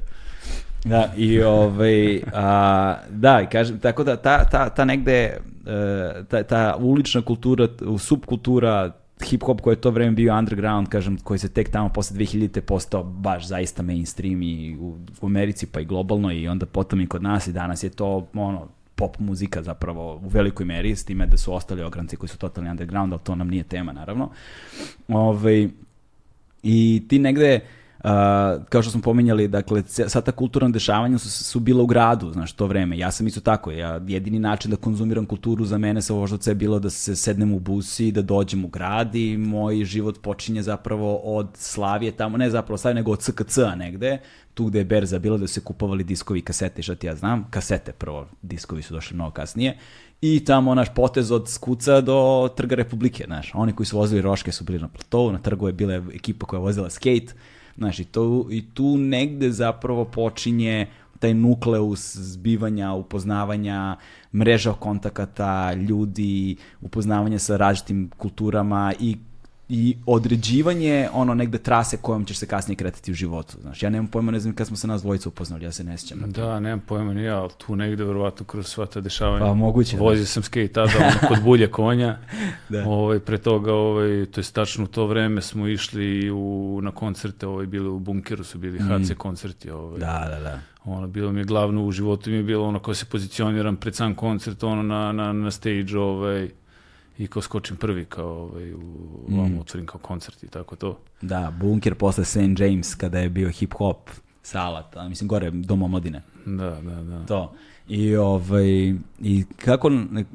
Da, i ovaj, a, da, kažem, tako da ta, ta, ta negde, e, ta, ta ulična kultura, subkultura, hip-hop koji je to vreme bio underground, kažem, koji se tek tamo posle 2000-te postao baš zaista mainstream i u, u Americi pa i globalno i onda potom i kod nas i danas je to ono, pop muzika zapravo u velikoj meri, s time da su ostali ogranci koji su totalni underground, ali to nam nije tema naravno. Ovaj, I ti negde, Uh, kao što smo pominjali, dakle, sva ta kulturna dešavanja su, su bila u gradu, znaš, to vreme. Ja sam isto tako, ja, jedini način da konzumiram kulturu za mene sa Voždovca je bilo da se sednem u busi, da dođem u grad i moj život počinje zapravo od Slavije tamo, ne zapravo Slavije, nego od SKC-a negde, tu gde je berza bila da se kupovali diskovi kasete, šta ti ja znam, kasete prvo, diskovi su došli mnogo kasnije, i tamo naš potez od Skuca do Trga Republike, znaš, oni koji su vozili roške su bili na platovu, na trgu je bila ekipa koja je vozila skate, Znaš, i, to, i tu negde zapravo počinje taj nukleus zbivanja, upoznavanja, mreža kontakata, ljudi, upoznavanje sa različitim kulturama i i određivanje ono negde trase kojom ćeš se kasnije kretati u životu. Znaš, ja nemam pojma, ne znam kad smo se nas dvojica upoznali, ja se ne sjećam. Da, nemam pojma ni ja, ali tu negde verovatno kroz sva ta dešavanja. Pa, moguće, da. Vozio sam skate tada ono, kod bulje konja. Da. Ovaj, pre toga, ovaj, to je tačno u to vreme smo išli u, na koncerte, ovaj, bili u bunkeru su bili HC koncerti. Ovaj. Mm. Da, da, da. Ono, bilo mi je glavno u životu mi je bilo ono kao se pozicioniram pred sam koncert, ono na, na, na stage, ovaj, i kao skočim prvi kao ovaj, u, Mm. otvorim kao koncert i tako to. Da, bunker posle St. James kada je bio hip-hop sala, a, mislim gore dom omladine. Da, da, da. To. I, ovaj, I kako,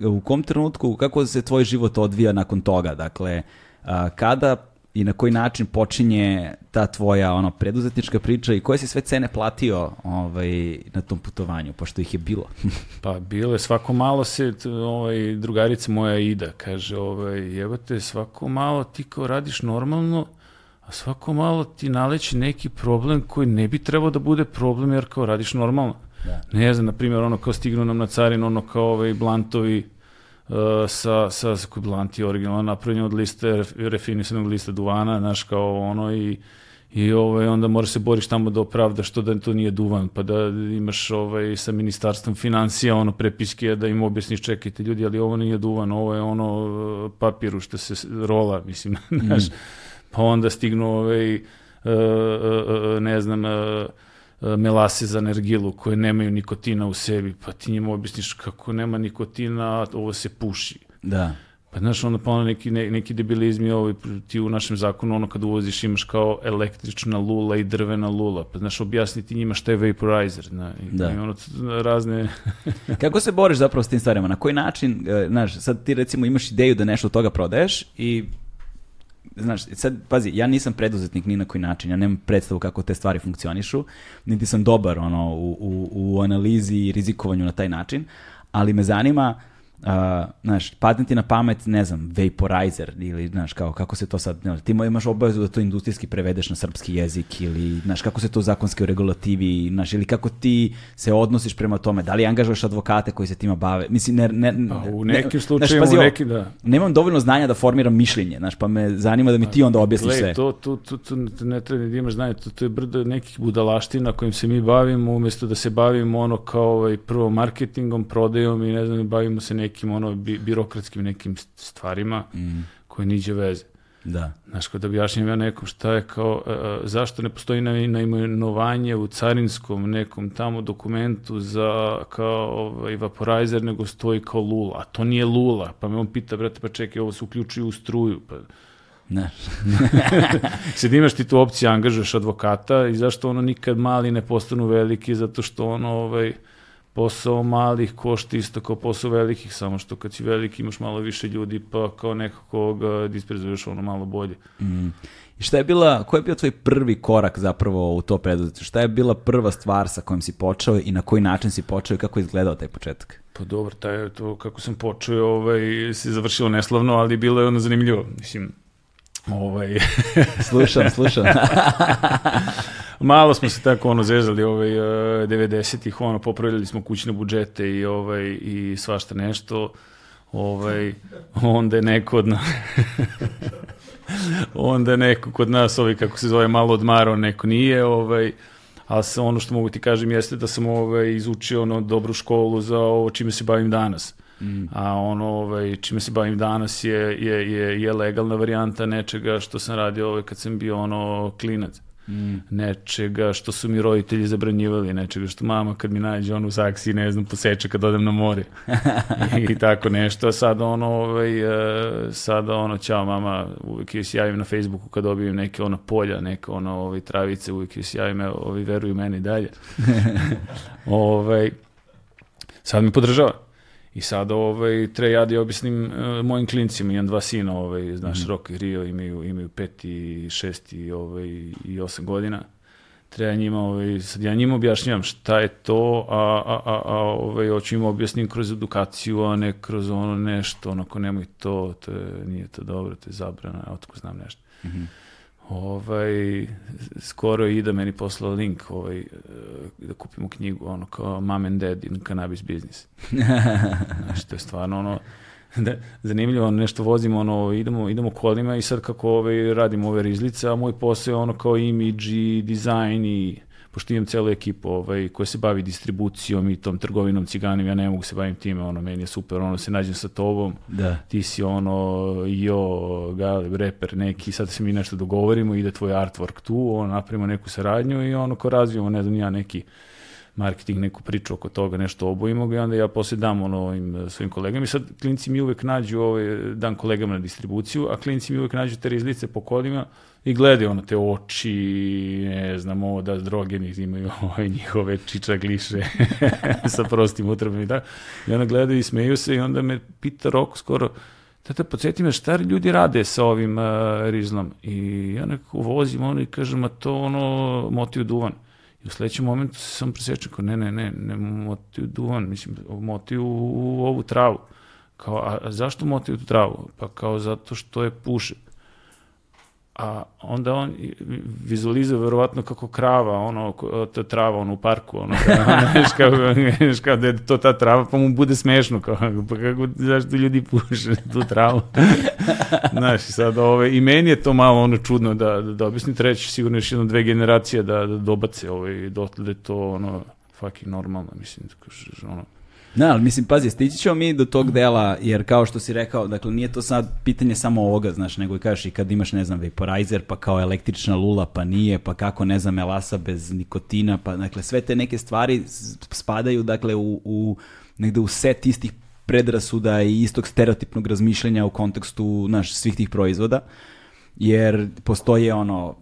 u kom trenutku, kako se tvoj život odvija nakon toga? Dakle, a, kada i na koji način počinje ta tvoja ono preduzetnička priča i koje si sve cene platio ovaj, na tom putovanju, pošto ih je bilo? Pa bilo je svako malo se, ovaj, drugarica moja Ida kaže, ovaj, jebate, svako malo ti kao radiš normalno, a svako malo ti naleći neki problem koji ne bi trebao da bude problem jer kao radiš normalno. Da. Ne znam, na primjer, ono kao stignu nam na carin, ono kao ovaj blantovi sa, sa, sa koji blanti originalno napravljen od liste, ref- refinisanog lista duvana, znaš, kao ono i I ovaj, onda moraš se boriš tamo da opravdaš to da to nije duvan, pa da imaš ovaj, sa ministarstvom financija ono prepiske da im objasniš čekajte ljudi, ali ovo nije duvan, ovo je ono eh, papiru što se rola, mislim, znaš. Pa onda stignu ovaj, eh, eh, eh, ne znam, eh, melase za nergilu koje nemaju nikotina u sebi, pa ti njima objasniš kako nema nikotina, ovo se puši. Da. Pa znaš, onda pa ono neki, ne, neki debilizmi ovaj, ti u našem zakonu, ono kad uvoziš imaš kao električna lula i drvena lula, pa znaš, objasniti njima šta je vaporizer, zna, i, Da. i ono, razne, Kako se boriš zapravo s tim stvarima? Na koji način, e, znaš, sad ti recimo imaš ideju da nešto od toga prodaješ i znaš, sad, pazi, ja nisam preduzetnik ni na koji način, ja nemam predstavu kako te stvari funkcionišu, niti sam dobar ono, u, u, u analizi i rizikovanju na taj način, ali me zanima, Uh, znaš, padne ti na pamet, ne znam, vaporizer ili, znaš, kao, kako se to sad, ne, ti imaš obavezu da to industrijski prevedeš na srpski jezik ili, znaš, kako se to zakonski u regulativi, znaš, ili kako ti se odnosiš prema tome, da li angažuješ advokate koji se tima bave, mislim, ne, ne, pa u ne- nekim znaš, slučajima, u nekim, da. Nemam dovoljno znanja da formiram mišljenje, znaš, pa me zanima da mi ti onda objasniš sve. to, to, to, to ne treba da imaš znanje, to, to je brdo nekih budalaština kojim se mi bavimo, umjesto da se bavimo ono kao ovaj, prvo marketingom, prodajom i ne znam, bavimo se nekim ono bi, birokratskim nekim stvarima Mm, koje niđe veze. da. Znaš, kada objašnjam ja nekom šta je kao, e, e, zašto ne postoji na- naimenovanje u carinskom nekom tamo dokumentu za kao ovaj, vaporizer, nego stoji kao lula, a to nije lula, pa me on pita, brate, pa čekaj, ovo se uključuje u struju, pa Znaš, sad imaš ti tu opciju, angažuješ advokata i zašto ono nikad mali ne postanu veliki, zato što ono, ovaj, posao malih košta isto kao posao velikih, samo što kad si veliki imaš malo više ljudi, pa kao nekako ga disprezuješ ono malo bolje. Mm. I šta je bila, koji je bio tvoj prvi korak zapravo u to preduzetništvo? Šta je bila prva stvar sa kojom si počeo i na koji način si počeo i kako je izgledao taj početak? Pa dobro, taj, to kako sam počeo, ovaj, se završilo neslavno, ali bilo je ono zanimljivo. Mislim, ovaj, Slušam, slušam. malo smo se tako ono zezali ovaj, eh, 90-ih, ono, popravljali smo kućne budžete i, ovaj, i svašta nešto. Ovaj, onda je neko od nas... onda je neko kod nas, ovaj, kako se zove, malo odmarao, neko nije, ovaj, sa ono što mogu ti kažem jeste da sam ovaj, izučio ono, dobru školu za ovo čime se bavim danas. Mm. A ono ovaj, čime se bavim danas je, je, je, je legalna varijanta nečega što sam radio ovaj, kad sam bio ono klinac. nečega što su mi roditelji zabranjivali, nečega što mama kad mi nađe on u saksi, ne znam, poseče kad odem na more. I tako nešto. A sad ono, ovaj, e, sada ono, ćao mama, uvijek joj se javim na Facebooku kad dobijem neke ono polja, neke ono ovaj, travice, uvijek joj se javim, evo, ovi veruju meni dalje. ovaj, sad mi podržava. I sad ovaj, tre ja da objasnim e, mojim klincima, imam dva sina, ovaj, znaš, Rok i Rio imaju, imaju pet i šest i, ovaj, i osam godina. Treba njima, ovaj, sad ja njima objašnjavam šta je to, a, a, a, a ovaj, hoću im objasnim kroz edukaciju, a ne kroz ono nešto, onako nemoj to, to je, nije to dobro, to je zabrana, otko znam nešto. Ovaj, skoro Ida meni poslala link ovaj, eh, da kupimo knjigu, ono kao Mom and Dad in Cannabis Business. Znaš, to je stvarno ono, da, zanimljivo, nešto vozimo, ono, idemo, idemo kolima i sad kako ovaj, radimo ove rizlice, a moj posao je ono kao imidž i dizajn i pošto imam celu ekipu ovaj, koja se bavi distribucijom i tom trgovinom ciganim, ja ne mogu se bavim time, ono, meni je super, ono, se nađem sa tobom, Da. ti si ono, jo, Galeb, reper neki, sad se mi nešto dogovorimo, ide tvoj artwork tu, ono, napravimo neku saradnju i ono, ko razvijemo, ne znam, ja neki marketing, neku priču oko toga, nešto obojimo ga i onda ja poslije dam ono ovim eh, svojim kolegama i sad klinci mi uvek nađu, ovaj, dam kolegama na distribuciju, a klinci mi uvek nađu te rizlice po kolima i gledaju ono te oči, ne znam, ovo da drogeni imaju ovaj, njihove čičagliše sa prostim utrbama i tako. I onda gledaju i smeju se i onda me pita Roko skoro, Tata, podsjeti me šta ljudi rade sa ovim uh, rizlom. I ja nekako vozim ono i kažem, a to ono motiv duvan. I u sledećem momentu sam presječen, kao ne, ne, ne, ne motiv duvan, mislim, motiv u, ovu travu. Kao, a, a zašto motiv u tu travu? Pa kao zato što je puše. A onda on vizualizuje verovatno kako krava, ono, ko- ta trava, ono, u parku, ono, znaš, kao, znaš, kao da je to ta trava, pa mu bude smešno, kao, pa kako, zašto ljudi puše tu travu? Znaš, sad, ove, i meni je to malo ono čudno da, da, da objasnim, treći sigurno još jedno dve generacije da, da dobace, ovaj, dotle da je to, ono, fucking normalno, mislim, da kažeš, ono, Da, ali mislim, pazi, stići ćemo mi do tog dela, jer kao što si rekao, dakle, nije to sad pitanje samo ovoga, znaš, nego i kažeš i kad imaš, ne znam, vaporizer, pa kao električna lula, pa nije, pa kako, ne znam, melasa bez nikotina, pa, dakle, sve te neke stvari spadaju, dakle, u, u negde u set istih predrasuda i istog stereotipnog razmišljanja u kontekstu, naš, svih tih proizvoda, jer postoje ono,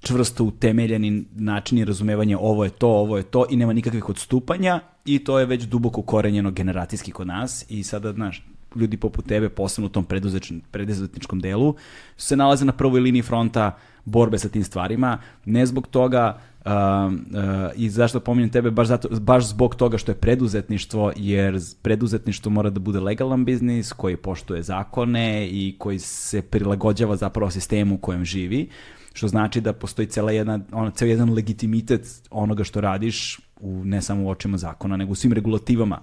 čvrsto utemeljeni načini razumevanja ovo je to, ovo je to i nema nikakvih odstupanja i to je već duboko korenjeno generacijski kod nas i sada, znaš, ljudi poput tebe, posebno u tom preduzetničkom, delu, se nalaze na prvoj liniji fronta borbe sa tim stvarima, ne zbog toga um, uh, i zašto pominjem tebe, baš, zato, baš zbog toga što je preduzetništvo, jer preduzetništvo mora da bude legalan biznis koji poštuje zakone i koji se prilagođava zapravo sistemu u kojem živi, što znači da postoji cela jedna, ono, ceo jedan legitimitet onoga što radiš, u, ne samo u očima zakona, nego u svim regulativama.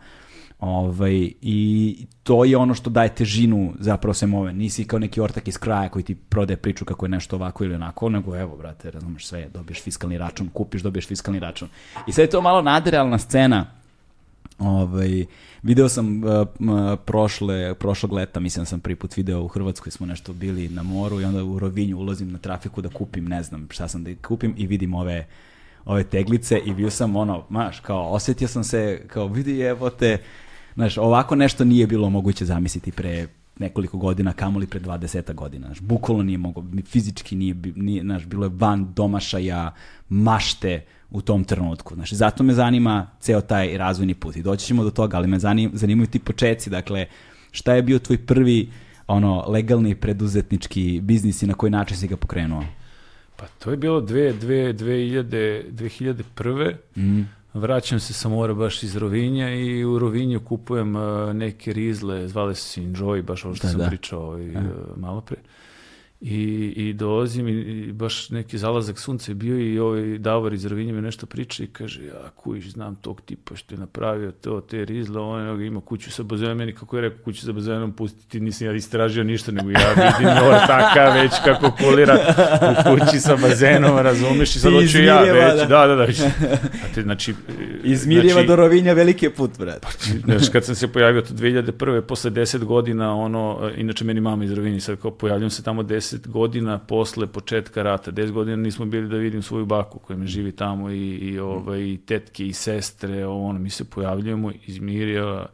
Ovaj, I to je ono što daje težinu zapravo svemu ove. Nisi kao neki ortak iz kraja koji ti prodaje priču kako je nešto ovako ili onako, nego evo, brate, razumeš sve, dobiješ fiskalni račun, kupiš, dobiješ fiskalni račun. I sad je to malo nadrealna scena, Ovaj, video sam uh, prošle, prošlog leta, mislim da sam prvi put video u Hrvatskoj, smo nešto bili na moru i onda u Rovinju ulazim na trafiku da kupim, ne znam šta sam da kupim i vidim ove ove teglice i bio sam ono, maš, kao osjetio sam se, kao vidi evo te, znaš, ovako nešto nije bilo moguće zamisliti pre nekoliko godina, kamoli pre 20 godina. Znaš, bukvalno nije mogo, ni fizički nije, nije znaš, bilo je van domašaja, mašte u tom trenutku. Znaš, zato me zanima ceo taj razvojni put i doći ćemo do toga, ali me zanim, zanimaju ti počeci, dakle, šta je bio tvoj prvi ono legalni preduzetnički biznis i na koji način si ga pokrenuo? Pa to je bilo dve, dve, 2000, 2001. Mm. Vraćam se sa mora baš iz Rovinja i u Rovinju kupujem uh, neke rizle, zvale se Enjoy, baš ovo što Da, sam da. pričao ovaj, uh, malo pre. I, i dolazim i, i baš neki zalazak sunca je bio i ovaj Davor iz Rovinja mi nešto priča i kaže, ja kujiš, znam tog tipa što je napravio to, te rizle, on ima kuću sa bazenom, meni kako je rekao kuću sa bazenom, pustiti, nisam ja istražio ništa, nego ja vidim ortaka već kako kulira u kući sa bazenom, razumeš, i sad hoću ja izmirjeva, već, da. da, da, da. već. A te, znači, Iz Mirjeva Znači- do Rovinja veliki je put, brate. Znaš, kad sam se pojavio to 2001. posle 10 godina, ono, e, inače meni mama iz Rovinja, sad kao pojavljam se tamo 10 godina posle početka rata. 10 godina nismo bili da vidim svoju baku koja me živi tamo i, i, ovaj, i tetke i sestre, ono, mi se pojavljujemo iz Mirjeva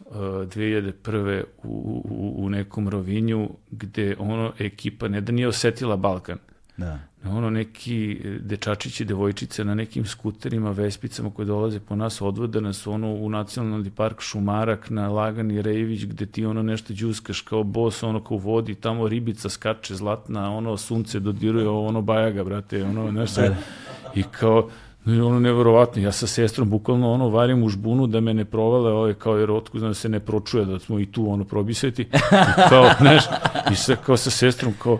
uh, 2001. U, u, u nekom Rovinju gde ono ekipa ne da nije osetila Balkan, Da. ono neki e, dečačići devojčice na nekim skuterima, vespicama koje dolaze po nas, odvode nas ono u nacionalni park Šumarak na Lagani Rejević gde ti ono nešto džuskaš kao bos, ono kao u vodi, tamo ribica skače zlatna, ono sunce dodiruje, ono bajaga, brate, ono nešto. I kao, no, ono neverovatno, ja sa sestrom bukvalno ono varim u žbunu da me ne provale ovaj kao jer otkud da se ne pročuje da smo i tu ono probiseti. I kao, znaš, i sad kao sa sestrom kao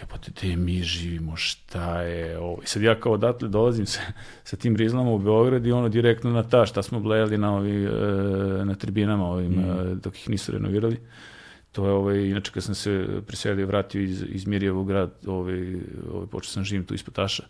jebote, gde mi živimo, šta je ovo? I sad ja kao odatle dolazim sa, sa tim rizlama u Beograd i ono direktno na ta, šta smo blejali na, ovi, e, na tribinama ovim, e, dok ih nisu renovirali. To je, ovaj, inače kad sam se preselio, vratio iz, iz Mirjevo grad, ovaj, ovaj, počeo sam živim tu ispod Taša.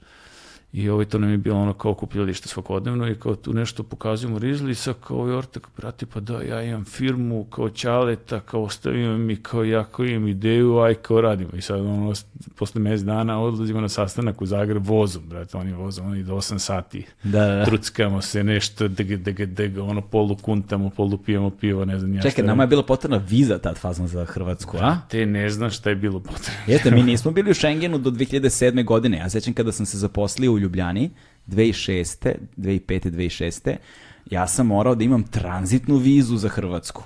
I ovaj, to nam je bilo ono kao kupljalište svakodnevno i kao tu nešto pokazujemo Rizli i sad kao i ortak, brate, pa da, ja imam firmu kao Ćaleta, kao ostavio mi, kao ja kao imam ideju, aj kao radimo. I sad ono, posle mjesec dana odlazimo na sastanak u Zagreb vozom, brate, oni vozom, oni do 8 sati. Da, da. Truckamo se nešto, dg, dg, dg, ono polu kuntamo, polu pijemo pivo, ne znam ja Čekaj, nama je bila potrebna viza tad fazno za Hrvatsku, a? Te ne znam šta je bilo potrebno. Jeste, mi nismo bili u Schengenu do 2007. godine. Ja sećam kada sam se zaposlio u Ljubljani, 2006. 2005. 2006. Ja sam morao da imam tranzitnu vizu za Hrvatsku.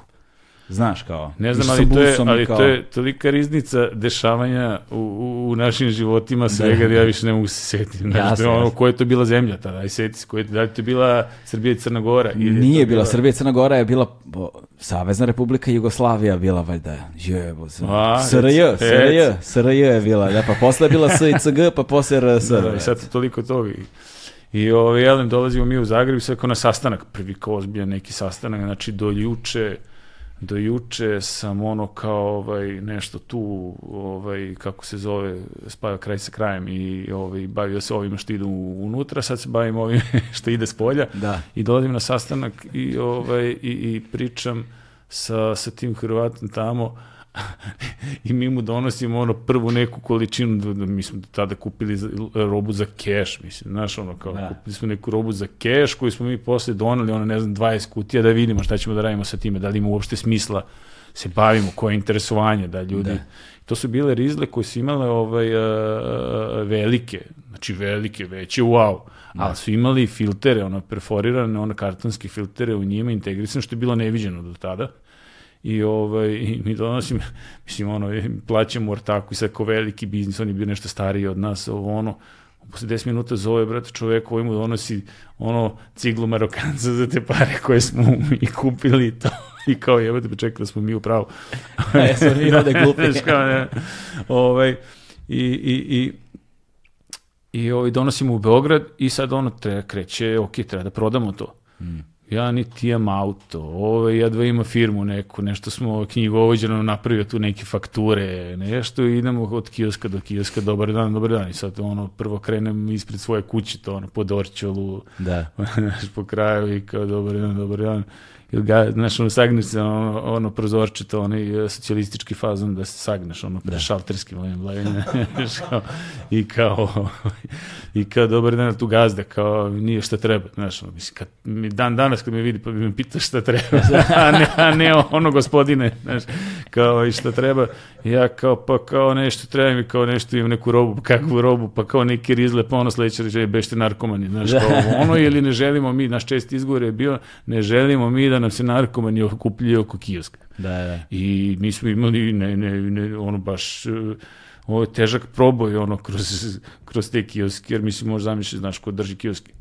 Znaš, kao... Ne znam, ali, to je, ali kao- to je tolika riznica dešavanja u, u, u našim životima svega da ja više ne mogu se setiti. Znaš, da je ono, jasno. koja je to bila zemlja tada? Aj seti se, koja je, da li to bila Srbija i Crna Gora? Ili je Nije to bila Srbija i Crna Gora, je bila bo, Savezna Republika Jugoslavija bila valjda. Jebo SRJ, SRJ. SRJ je bila. Da, pa posle je bila SICG, pa posle RS. Da, da, i sad toliko toga. I, i ovaj, jelem, dolazimo mi u Zagreb i sad kao na sastanak, prvi kao ozbiljan neki sastanak, znači do juče, do juče sam ono kao ovaj, nešto tu, ovaj, kako se zove, spavio kraj sa krajem i ovaj, bavio se ovima što idu unutra, sad se bavim ovim što ide s polja Da. i dolazim na sastanak i, ovaj, i, i pričam sa, sa tim Hrvatom tamo i mi mu donosimo ono prvu neku količinu, da, da mi smo tada kupili za, robu za keš, mislim, znaš, ono kao, Da. kupili smo neku robu za keš koju smo mi posle doneli, ono, ne znam, 20 kutija da vidimo šta ćemo da radimo sa time, da li ima uopšte smisla se bavimo, koje je interesovanje, da ljudi... Da. To su bile rizle koje su imale ovaj, a, velike, znači velike, veće, wow, ali su imali filtere, ono, perforirane, ono, kartonske filtere u njima integrisane, što je bilo neviđeno do tada. I, ovaj, i mi donosim, mislim, ono, plaćamo ortaku i sad ko veliki biznis, on je bio nešto stariji od nas, ovo, ono, posle 10 minuta zove, brate, čovek koji mu donosi ono ciglu Marokanca za te pare koje smo i kupili i to. I kao jebate, pa čekaj da smo mi u pravu. Jesmo mi ovde glupi. Ovaj, i, i, i, i ovaj, donosimo u Beograd i sad ono treba kreće, ok, treba da prodamo to. Ja niti imam auto, ovaj, jedva ima firmu neku, nešto smo knjigovođeno napravio tu neke fakture, nešto i idemo od kioska do kioska, dobar dan, dobar dan. I sad ono, prvo krenem ispred svoje kuće, to ono, po Dorčolu, Da. po kraju i kao dobar dan, dobar dan. Ili ga, znaš, ono, sagneš se, ono, ono prozorčito, onaj e, socijalistički fazon da se sagneš, ono, blagajima, znaš, kao, i kao, i kao, dobar dan, tu gazda, kao, nije šta treba, znaš, ono, mislim, kad, mi dan danas kad me vidi, pa me pitao šta treba, a ne, a ne ono, gospodine, znaš, kao, i šta treba, ja kao, pa kao nešto treba mi, kao nešto imam neku robu, pa kakvu robu, pa kao neki rizle, pa ono sledeće reče, bešte narkomani, znaš, kao ono, ili ne želimo mi, naš čest izgovor je bio, ne želimo mi da nam se narkomani okupljaju oko kioska. Da, da. I mi smo imali, ne, ne, ne, ono baš, e, ovo je težak proboj, ono, kroz, kroz te kioske, jer mislim, možda zamisliš, znaš, ko drži kioske.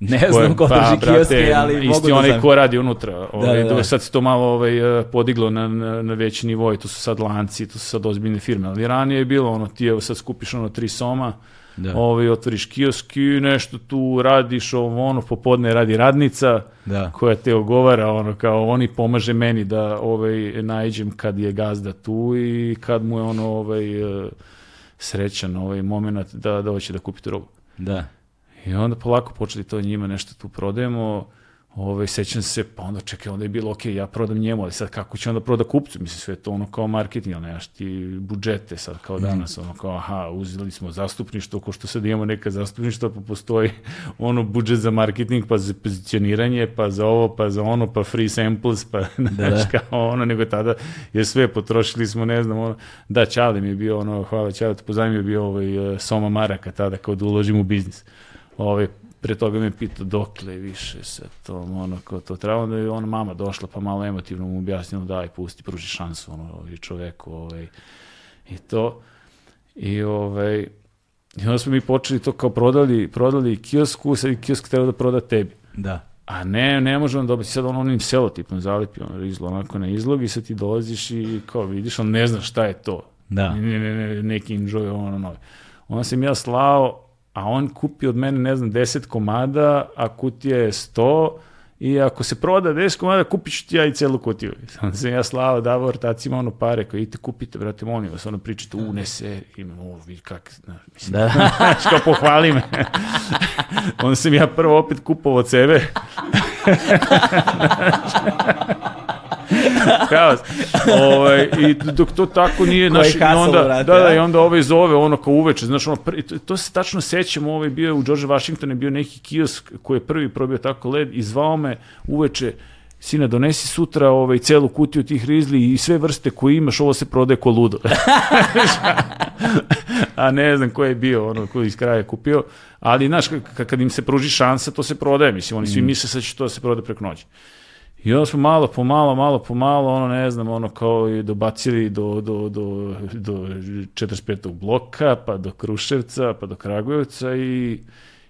Ne znam ko pa, drži brate, kioske, ali mogu isti da onaj znam. ko radi unutra. Ovaj, da, da. Sad se to malo ovaj, eh, podiglo na, na, na veći nivo i to su sad lanci, to su sad ozbiljne firme. Ali ranije je bilo ono, ti evo sad skupiš ono tri soma, Da. ovaj, otvoriš kiosk i nešto tu radiš, ovo ono, popodne radi radnica Da. koja te ogovara, ono, kao oni pomaže meni da ovaj, najđem kad je gazda tu i kad mu je ono ovaj, eh, srećan ovaj moment da, da hoće da kupi tu robu. Da. I onda polako počeli to njima nešto tu prodajemo, Ove, sećam se, pa onda čekaj, onda je bilo, ok, ja prodam njemu, ali sad kako će onda proda kupcu? Mislim, sve to ono kao marketing, ali nemaš ti budžete sad kao danas, ono kao, aha, uzeli smo zastupništvo, ko što sad imamo neka zastupništva, pa postoji ono budžet za marketing, pa za pozicioniranje, pa za ovo, pa za ono, pa free samples, pa Da, znaš, da. kao ono, nego tada je sve potrošili smo, ne znam, ono, da, Čale mi je bio, ono, hvala Čale, pozajmio je bio ovaj, Soma Maraka tada, kao da uložim u biznis. Ovaj, pre toga me pitao dokle više se to, ono, kao to treba, onda je ona mama došla pa malo emotivno mu objasnila daj, pusti, pruži šansu, ono, ovaj, čoveku, ovaj, i to, i ovaj, i onda smo mi počeli to kao prodali, prodali kiosku, sad i kiosk treba da proda tebi. Da. A ne, ne možemo dobiti sad on onim selotipom zalepi ono rizlo onako na izlog i sad ti dolaziš i kao vidiš, on ne zna šta je to. Da. Ne, ne, ne, neki enjoy ono novi. Onda sam ja slao, a on kupi od mene, ne znam, 10 komada, a kutija je 100, i ako se proda 10 komada, kupit ću ti ja i celu kutiju. Onda sam ja slao, davao ortacima ono pare, koji idite kupite, brate, molim vas, ono pričate, u, ne se, imam ovo, vidi kak, znaš, mislim, Da. znaš, kao pohvali me. Onda sam ja prvo opet kupovao od sebe. Haos. Ovaj, I dok to tako nije, znaš, i onda, brate, da, da, i onda ovaj zove, ono kao uveče, znaš, ono, prvi- to, to se tačno sećam, ovaj bio je u George Washington, je bio neki kiosk koji je prvi probio tako led i zvao me uveče, sina, donesi sutra ovaj, celu kutiju tih rizli i sve vrste koje imaš, ovo se prodaje ko ludo. a ne znam ko je bio, ono, ko je iz kraja kupio, ali, znaš, kad im se pruži šansa, to se prodaje, mislim, oni svi misle sad će to da se prodaje preko noći. I onda smo malo po malo, malo po malo, ono ne znam, ono kao i dobacili do, do, do, do 45. bloka, pa do Kruševca, pa do Kragujevca i,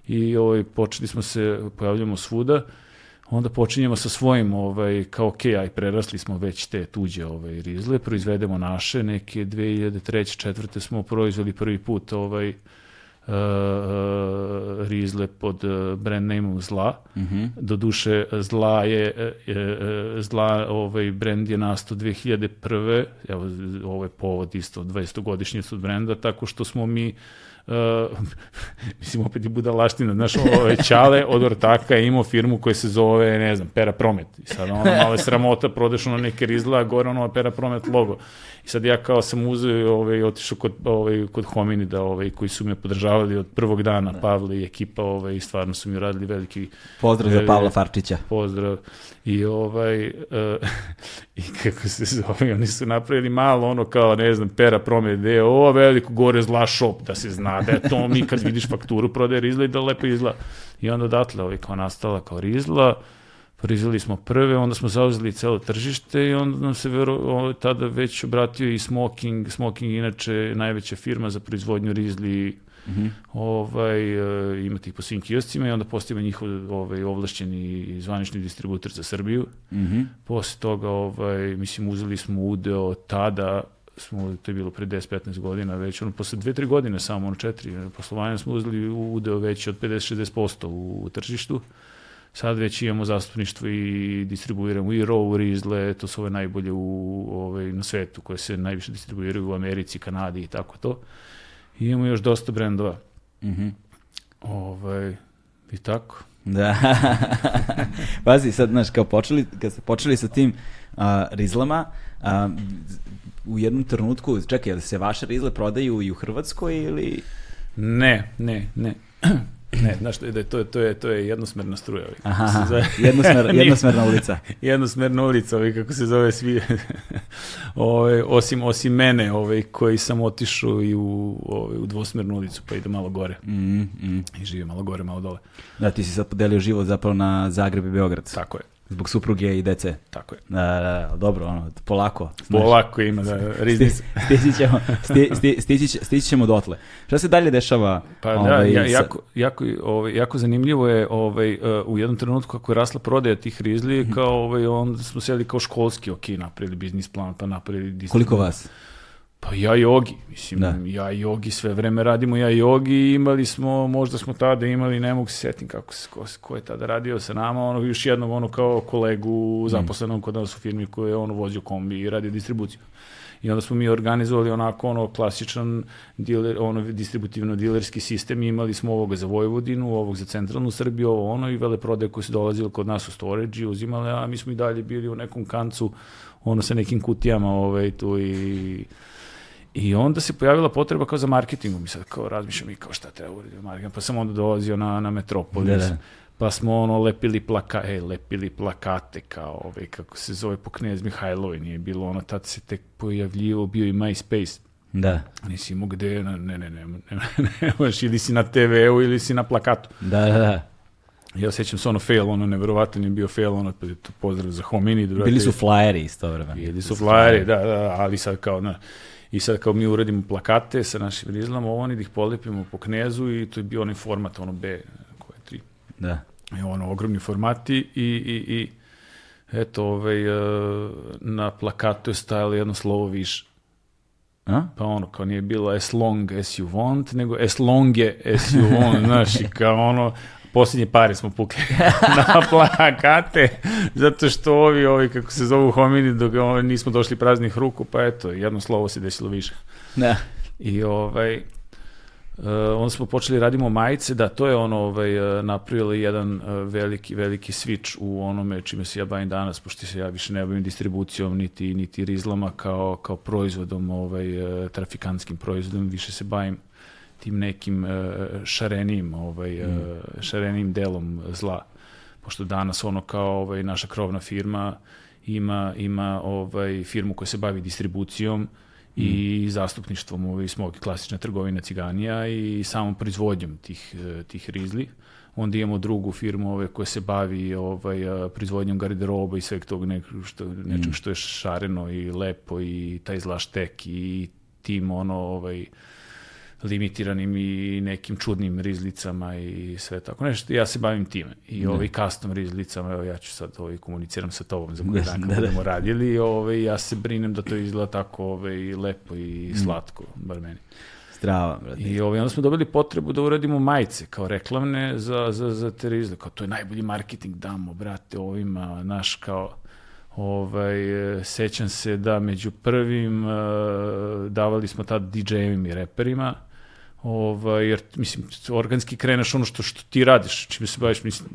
i ovaj, počeli smo se, pojavljamo svuda, onda počinjemo sa svojim, ovaj, kao ok, aj prerasli smo već te tuđe ovaj, rizle, proizvedemo naše, neke 2003. četvrte smo proizveli prvi put ovaj, uh, rizle pod uh, brand nameom Zla. Mhm. Doduše, Zla je, e, e, Zla, ovaj brend je nastao 2001. Evo, ovo je povod isto 20. godišnjicu od brenda, tako što smo mi Uh, mislim, opet je budalaština, znaš, ovaj Ćale od ortaka je imao firmu koja se zove, ne znam, Pera Promet. I sad ono, malo je sramota, prodeš ono neke rizla, a gore ono Pera Promet logo. I sad ja kao sam uzeo ovaj, otišao kod, ovaj, kod hominida ovaj, koji su me podržavali od prvog dana, Pavle i ekipa, ovaj, stvarno su mi radili veliki Pozdrav za E, Pavla Farčića. pozdrav. I ovaj, e, i kako se zove, oni su napravili malo ono kao, ne znam, pera promet DO, veliko gore zla shop, da se zna da je to mi kad vidiš fakturu prodaje rizla i da lepo izgleda. I onda odatle ovaj, kao nastala kao rizla, proizveli smo prve, onda smo zauzeli celo tržište i onda nam se vero, ovaj, tada već obratio i Smoking, Smoking inače najveća firma za proizvodnju rizli Mhm. ovaj, e, imati ih po svim kioscima i onda postavimo njihov ovaj, ovlašćeni zvanični distributer za Srbiju. Mhm. Posle toga, ovaj, mislim, uzeli smo udeo tada, smo, to je bilo pre 10-15 godina već, ono, posle 2-3 godine samo, ono, četiri poslovanja smo uzeli udeo veći od 50-60% u, u tržištu. Sad već imamo zastupništvo i distribuiramo i Row, Rizle, to su ove najbolje u, ovaj, na svetu koje se najviše distribuiraju u Americi, Kanadi i tako to. I imamo još dosta brendova. Mhm. Ovaj, I tako. Da. Pazi, sad, znaš, kao počeli, kad ste počeli sa tim a, rizlama, a, u jednom trenutku, čekaj, jel se vaše rizle prodaju i u Hrvatskoj ili... Ne, ne, ne. Ne, znaš, da je, to, to, je, to je jednosmerna struja. ovaj, Aha, se zove. jednosmer, jednosmerna ulica. jednosmerna ulica, ovaj, kako se zove svi, ovaj, osim, osim mene, ovaj, koji sam otišao i u, ovaj, u dvosmernu ulicu, pa ide malo gore. Mm, mm. I živi malo gore, malo dole. Da, ti si sad podelio život zapravo na Zagreb i Beograd. Tako je, Zbog supruge i dece. tako je. Da, da, da, dobro, ono, polako. znaš. Polako ima, da, riznice. Sti- Stići ćemo, sti, sti, stići, stići ćemo dotle. Šta se dalje dešava? Pa da, ovaj, ja, jako, jako, ovaj, jako zanimljivo je ovaj, uh, u jednom trenutku kako je rasla prodaja tih rizli, Mhm. kao ovaj, onda smo seli kao školski, ok, napravili biznis plan, pa napravili Koliko vas? Pa ja i Ogi, mislim, Da. ja i Ogi sve vreme radimo, ja i Ogi imali smo, možda smo tada imali, ne mogu se setim kako se, ko, ko je tada radio sa nama, ono, još jednog, ono, kao kolegu zaposlenog kod nas u firmi koji je, ono, vozio kombi i radio distribuciju. I onda smo mi organizovali onako ono klasičan diler, ono distributivno dilerski sistem i imali smo ovoga za Vojvodinu, ovog za centralnu Srbiju, ovo ono i veleprodaje koje su dolazile kod nas u storage i uzimale, a mi smo i dalje bili u nekom kancu ono sa nekim kutijama ovaj, tu i I onda se pojavila potreba kao za marketingom i sad kao razmišljam i kao šta treba uraditi marketing. Pa sam onda dolazio na, na Metropolis. Da, da. Pa smo ono lepili plaka, e, lepili plakate kao ovaj, kako se zove po knjez Mihajlovi, nije bilo ono, tad se tek pojavljivo, bio i MySpace. Da, Nisi imao gde, ne, ne, ne, ne, ne, nemaš, ili si na TV-u ili si na plakatu. da, da, da. Ja sećam se ono fail, ono neverovatan je bio fail, ono pa pozdrav za hominid. brate. Bili su flyeri isto vremena. Bili su flyeri, da, da, ali sad kao, na, i sad kao mi uradimo plakate sa našim rizlama, ovo oni da ih polepimo po knezu i to je bio onaj format, ono B, koje je tri, Da. i ono, ogromni formati i, i, i eto, ovaj, e, na plakatu je stajalo jedno slovo više. A? Pa ono, kao nije bilo as long as you want, nego as long as you want, znaš, i kao ono, posljednje pare smo pukli na plakate, zato što ovi, ovi, kako se zovu homini, dok nismo došli praznih ruku, pa eto, jedno slovo se desilo više. Da. I ovaj, Uh, onda smo počeli radimo majice, da to je ono ovaj, uh, napravili jedan uh, veliki, veliki switch u onome čime se ja bavim danas, pošto se ja više ne bavim distribucijom, niti, niti rizlama kao, kao proizvodom, ovaj, trafikanskim proizvodom, više se bavim tim nekim uh, šarenim, ovaj, uh, šarenim delom zla. Pošto danas ono kao ovaj, naša krovna firma ima, ima ovaj, firmu koja se bavi distribucijom, i zastupništvom ovaj, smog klasična trgovina ciganija i samom proizvodnjom tih, eh, tih rizli. Onda imamo drugu firmu ove, koja se bavi ovaj, proizvodnjom garderoba i sveg tog nekog što, nečeg što je šareno i lepo i taj zlaštek i tim ono ovaj, limitiranim i nekim čudnim rizlicama i sve tako nešto. Ja se bavim time. I ovaj custom rizlicama, evo ja ću sad ovaj, komuniciram sa tobom za koji Da, dan da, da. budemo radili, ovaj, ja se brinem da to izgleda tako ovaj, lepo i slatko, bar meni. Strava, brate. I ovaj, onda smo dobili potrebu da uradimo majice kao reklamne za, za, za te rizle. Kao to je najbolji marketing, damo, brate, ovima, naš kao Ovaj, sećam se da među prvim e, davali smo tad DJ-evima i reperima, ovaj, jer, mislim, organski kreneš ono što, što ti radiš, čime se baviš, mislim,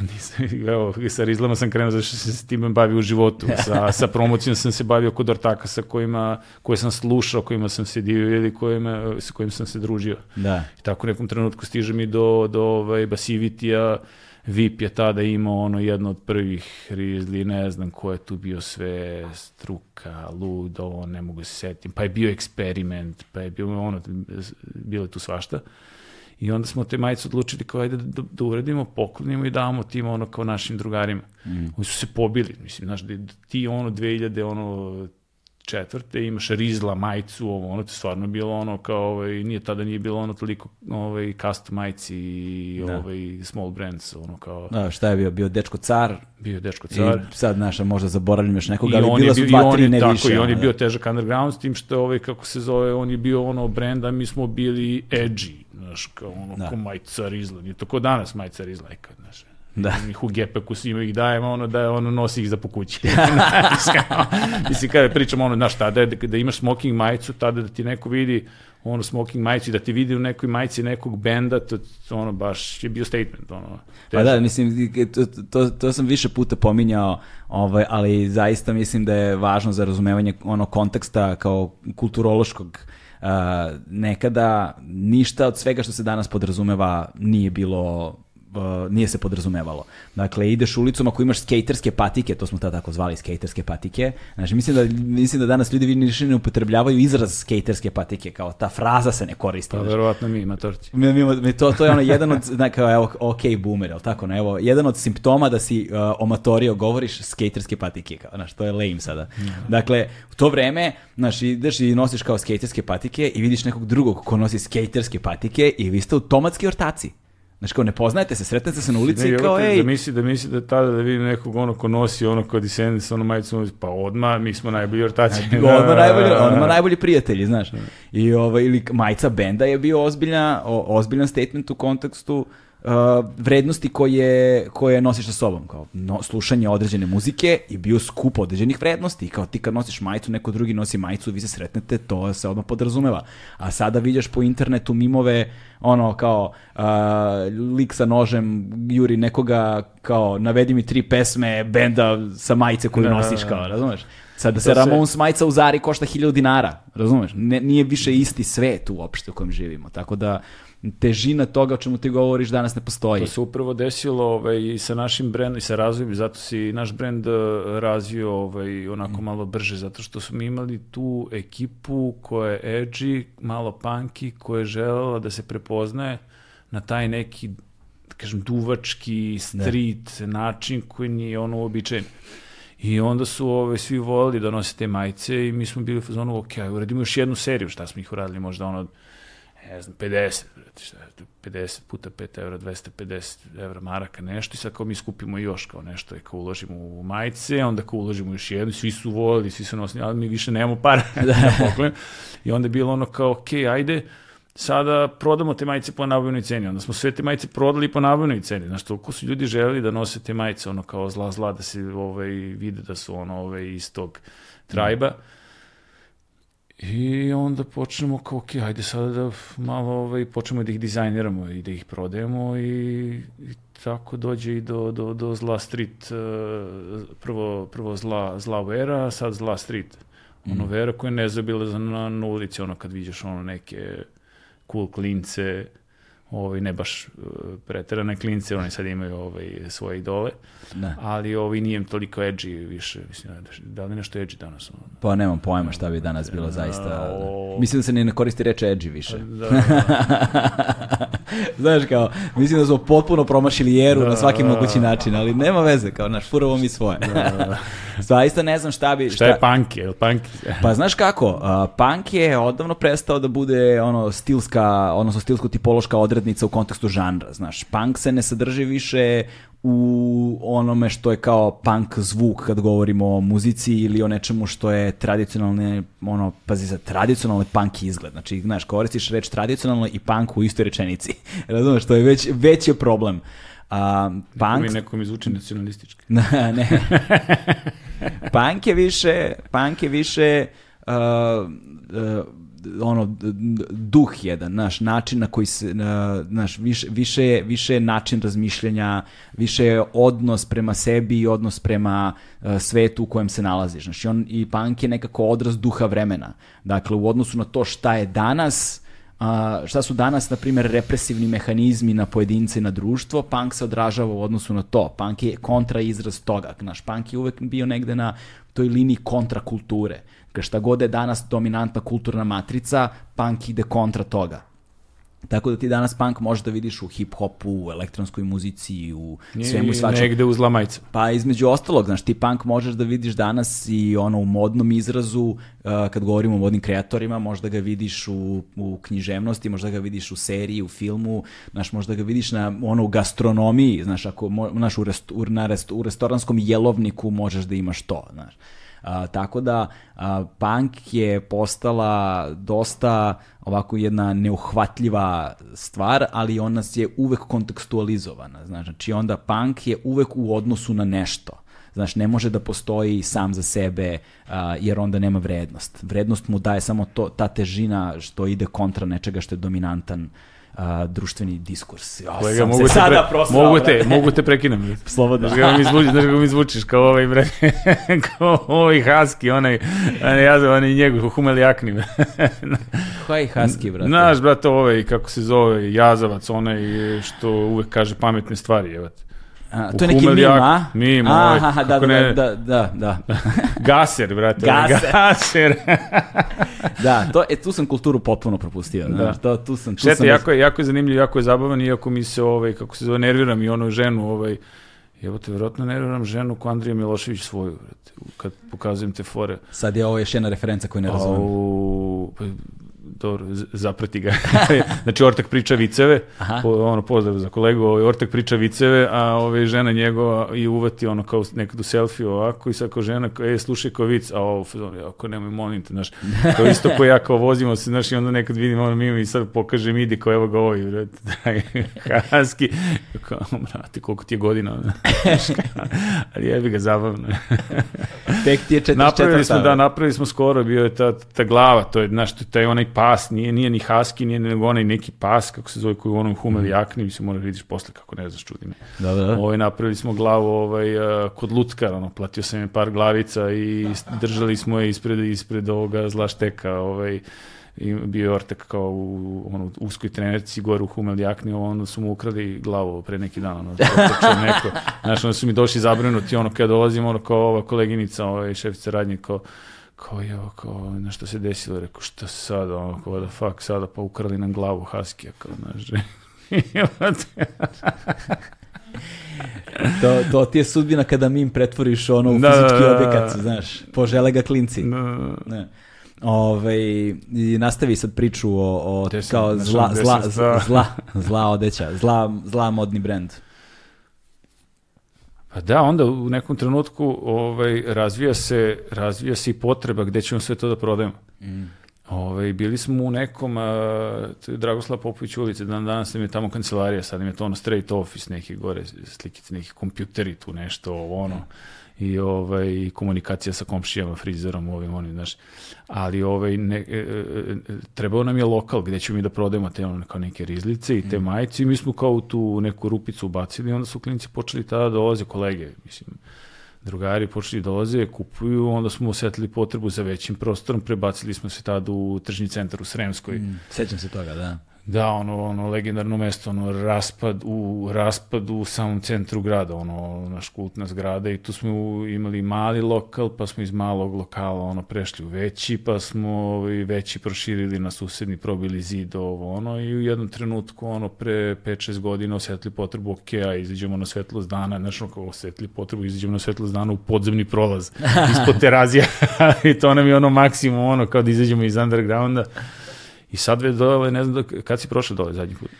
nisam, evo, sa rizlama sam krenuo zato što sam se time bavio u životu, sa, sa promocijom sam se bavio kod ortaka sa kojima, koje sam slušao, kojima sam se divio ili kojima, sa kojim sam se družio. Da. I tako u nekom trenutku stiže mi do, do ovaj, Basivitija, VIP je tada imao ono jedno od prvih rizli, ne znam ko je tu bio sve, struka, lud, ovo, ne mogu se setim, pa je bio eksperiment, pa je bio ono, bilo je tu svašta. I onda smo te majice odlučili kao ajde da, da uradimo, poklonimo i damo tim ono kao našim drugarima. Mm. Oni su se pobili, mislim, znaš, da ti ono 2000, ono četvrte, imaš rizla, majicu, ovo, ono, to je stvarno bilo ono kao, ovaj, nije tada nije bilo ono toliko ovaj, custom majici i Da. ovaj, small brands, ono kao, Da, šta je bio? Bio dečko car, bio dečko car. i sad naša možda zaboravljam još nekoga, I ali bila su dva, tri ne tako, više. i on je ono, bio da. težak underground, s tim što ovaj, kako se zove, on je bio ono brand, a mi smo bili edgy, znaš, kao ono, Da. ko majica rizla, nije to ko danas majica rizla, e, kad, znaš, Da. ih u gepeku svima ih dajemo, ono da ono nosi ih za po kući. Znaš, kao, Mislim, kada pričamo ono, znaš, tada da, da imaš smoking majicu, tada da ti neko vidi ono smoking majicu i da ti vidi u nekoj majici nekog benda, to, ono baš je bio statement, ono. Pa da, mislim, to, to, to sam više puta pominjao, ovaj, ali zaista mislim da je važno za razumevanje ono konteksta kao kulturološkog Uh, nekada ništa od svega što se danas podrazumeva nije bilo uh, nije se podrazumevalo. Dakle, ideš ulicom ako imaš skejterske patike, to smo tada tako zvali skejterske patike. Znači, mislim da, mislim da danas ljudi više ne upotrebljavaju izraz skejterske patike, kao ta fraza se ne koristi. Pa verovatno mi, matorci. Mi, mi, mi to, to je ono jedan od, zna, kao, evo, ok, boomer, jel tako, ne, evo, jedan od simptoma da si uh, omatorio, govoriš skejterske patike, kao, znaš, to je lame sada. Dakle, u to vreme, znaš, ideš i nosiš kao skejterske patike i vidiš nekog drugog ko nosi skejterske patike i vi ste automatski ortaci. Znači kao ne poznajete se, sretnete se na ulici Ne, i evo kao ej, Da misli, da misli da tada da vidim nekog ono ko nosi ono kod Descendants, ono majicu, pa odma mi smo najbolji ortaci. odmah najbolji, odmah najbolji prijatelji, znaš. I ovaj, ili majica benda je bio ozbiljna, o, ozbiljan statement u kontekstu uh, vrednosti koje, koje nosiš sa sobom, kao no, slušanje određene muzike i bio skup određenih vrednosti. I kao ti kad nosiš majicu, neko drugi nosi majicu, vi se sretnete, to se odmah podrazumeva. A sada vidiš po internetu mimove, ono kao uh, lik sa nožem juri nekoga kao navedi mi tri pesme benda sa majice koju Da, nosiš kao, razumeš? Sad da se To se- majica u Zari košta 1000 dinara, razumeš? Ne, nije više isti svet uopšte u kojem živimo, tako da težina toga o čemu ti govoriš danas ne postoji. To se upravo desilo ovaj, i sa našim brendom i sa razvojem, zato se i naš brend eh, razvio ovaj, onako malo brže, zato što smo imali tu ekipu koja je edgy, malo punky, koja je želela da se prepoznaje na taj neki, da kažem, duvački, street način koji nije ono uobičajen. I onda su ove, svi volili da nose te majice i mi smo bili u fazonu, ok, uradimo još jednu seriju, šta smo ih uradili, možda ono, ne znam, 50, brate, šta je to, 50 puta 5 evra, 250 evra maraka, nešto, i sad kao mi skupimo još kao nešto, i kao uložimo u majice, onda kao uložimo još jednu, svi su volili, svi su nosili, ali mi više nemamo para da poklonimo. I onda je bilo ono kao, ok, ajde, sada prodamo te majice po nabavnoj ceni. Onda smo sve te majice prodali po nabavnoj ceni. Znaš, toliko su ljudi želeli da nose te majice, ono kao zla zla, da se ovaj, vide da su ono ovaj, iz tog trajba. I onda počnemo kao, ok, ajde sada da malo ovaj, počnemo da ih dizajniramo i da ih prodajemo i, i tako dođe i do, do, do zla street, eh, prvo, prvo zla, zla vera, a sad zla street. Ono vera koja je nezabilazna na, na ulici, ono kad vidiš ono neke cool klince, ovaj, ne baš uh, preterane klince, oni sad imaju ovaj, svoje idole, Da. ali ovaj nije toliko edgy više, mislim, da li je nešto edgy danas? Ono? Pa nemam pojma šta bi danas bilo zaista. o- Mislim da se ne koristi reč edgy više. Da, da, Znaš kao, mislim da smo potpuno promašili jeru na svaki mogući način, ali nema veze, kao naš furamo mi svoje. Zaista ne znam šta bi... šta je punk, je li punk? Pa znaš kako, a, punk je odavno prestao da bude ono stilska, odnosno stilsko-tipološka odrednica u kontekstu žanra, znaš. Punk se ne sadrži više u onome što je kao punk zvuk kad govorimo o muzici ili o nečemu što je tradicionalne, ono, pazi za tradicionalni punk izgled. Znači, znaš, koristiš reč tradicionalno i punk u istoj rečenici. Razumeš, to je već, već je problem. A, Punk... punk, Neko mi zvuči nacionalistički. ne, ne. punk je više, punk je više uh, uh, ono duh jedan, naš način na koji se na, naš više više je- više je način razmišljanja, više je odnos prema sebi i odnos prema uh, svetu u kojem se nalaziš. Znači on i punk je nekako odraz duha vremena. Dakle u odnosu na to šta je danas a, šta su danas, na primjer, represivni mehanizmi na pojedince i na društvo, punk se odražava u odnosu na to. Punk je kontra izraz toga. Naš punk je uvek bio negde na toj liniji kontrakulture. Dakle, šta god je danas dominantna kulturna matrica, punk ide kontra toga. Tako da ti danas punk možeš da vidiš u hip-hopu, u elektronskoj muzici, u svemu i svačemu. Negde uz lamajca. Pa između ostalog, znaš, ti punk možeš da vidiš danas i ono u modnom izrazu, uh, kad govorimo o modnim kreatorima, možda ga vidiš u, u književnosti, možda ga vidiš u seriji, u filmu, znaš, možda ga vidiš na, ono, u gastronomiji, znaš, ako, mo, znaš, u, rest, u, na rest, u restoranskom jelovniku možeš da imaš to, znaš. A, tako da a, punk je postala dosta ovako jedna neuhvatljiva stvar, ali ona je uvek kontekstualizovana. Znači onda punk je uvek u odnosu na nešto. Znaš, ne može da postoji sam za sebe, a, jer onda nema vrednost. Vrednost mu daje samo to, ta težina što ide kontra nečega što je dominantan a, društveni diskurs. Ja, Kolega, sam mogu se te, sada pre, prosrao, mogu te, mogu te prekinem. Slobodno. Znaš kako mi zvučiš, znaš kako mi zvučiš kao ovaj, bre, kao ovaj husky, onaj, onaj, ja onaj njegov, humelijakni, bre. Koji husky, brate? Znaš, brate, ovaj, kako se zove, jazavac, onaj što uvek kaže pametne stvari, evo. A, to je neki mim, Humeljak- a? mim, ovaj, Aha, da, da, ne- da, da, da, Gaser, brate. onaj Gaser. Gaser. da, to, e, tu sam kulturu potpuno propustio, znaš, to, tu sam, tu Šteta, sam jako je, jako je zanimljiv, jako je zabavan, iako mi se, ovaj, kako se zove, nerviram i onu ženu, ovaj, Evo te, vjerojatno nerviram ženu ko Andrija Milošević svoju, brate, kad pokazujem te fore. Sad je ovo još jedna referenca koju ne razumem. Au, pa, dobro, zaprati ga. znači, Ortak priča viceve, Aha. po, ono, pozdrav za kolegu, ovaj, Ortak priča viceve, a ovaj, žena njegova i uvati ono kao nekad u selfiju ovako i sad kao žena, kao, e, slušaj kao vic, a ovo, ja, ako nemoj, molim te, znaš, kao isto ko ja, kao vozimo se, znaš, i onda nekad vidim ono mimo i sad pokažem, idi, kao evo ga ovaj, brate, dragi Haski, kao, brate, koliko ti je godina, ali jebi ga zabavno. Tek ti je 44. Napravili smo, da, napravili smo skoro, bio je ta, ta glava, to je, znaš, taj onaj pas, nije, nije ni husky, nije nego onaj neki pas, kako se zove, koji u onom humel jakni, mislim, moraš vidiš posle kako ne znaš, čudi me. Da, da, da. Ovaj, napravili smo glavu ovaj, a, kod lutkara, ono, platio sam je par glavica i držali smo je ispred, ispred ovoga zla šteka, ovaj, i bio je ortak kao u ono, uskoj trenerci gore u Humel jakni, onda su mu ukrali glavu pre neki dan, ono, neko, znaš, onda su mi došli zabrinuti, ono, kada dolazim, ono, kao ova koleginica, ovaj, šefica radnje, kao, kao, evo, kao, nešto se desilo, rekao, šta sada, ono, kao, da fuck, sada, pa ukrali nam glavu Haskija, kao, znaš, To, to ti je sudbina kada mi im pretvoriš ono u Da, fizički da, da. objekat, znaš, požele ga klinci. No, Ne. Ove, I nastavi sad priču o, o Gde sam? kao zla, zla, zla, zla, zla odeća, zla, zla modni brend. Pa da, onda u nekom trenutku ovaj, razvija, se, razvija se i potreba gde ćemo sve to da prodajemo. Ovaj, bili smo u nekom, a, Dragoslav Popović ulici, dan danas nam je tamo kancelarija, sad im je to ono straight office, neki gore slikice, neki kompjuteri tu nešto, ovo ono, i ovaj, komunikacija sa komšijama, frizerom, ovim, onim, znaš. Ali ovaj, ne, e, e, e, trebao nam je lokal gde ćemo mi da prodajemo te ono, kao neke rizlice i te majice i mi smo kao u tu neku rupicu ubacili i onda su klinici počeli tada da dolaze kolege, mislim, drugari počeli da dolaze, kupuju, onda smo osetili potrebu za većim prostorom, prebacili smo se tada u tržni centar u Sremskoj. Mm, sećam se toga, da. Da, ono, ono legendarno mesto, ono raspad u raspad u samom centru grada, ono naš kultna zgrada i tu smo imali mali lokal, pa smo iz malog lokala ono prešli u veći, pa smo ovaj, veći proširili na susedni, probili zid ovo ono i u jednom trenutku ono pre 5-6 godina osetili potrebu ok, a izađemo na svetlost dana, znaš ono kao osetili potrebu, izađemo na svetlost dana u podzemni prolaz ispod terazija i to nam je ono maksimum ono kao da izađemo iz undergrounda i sad već dole, ne znam da, kad si prošao dole zadnji put?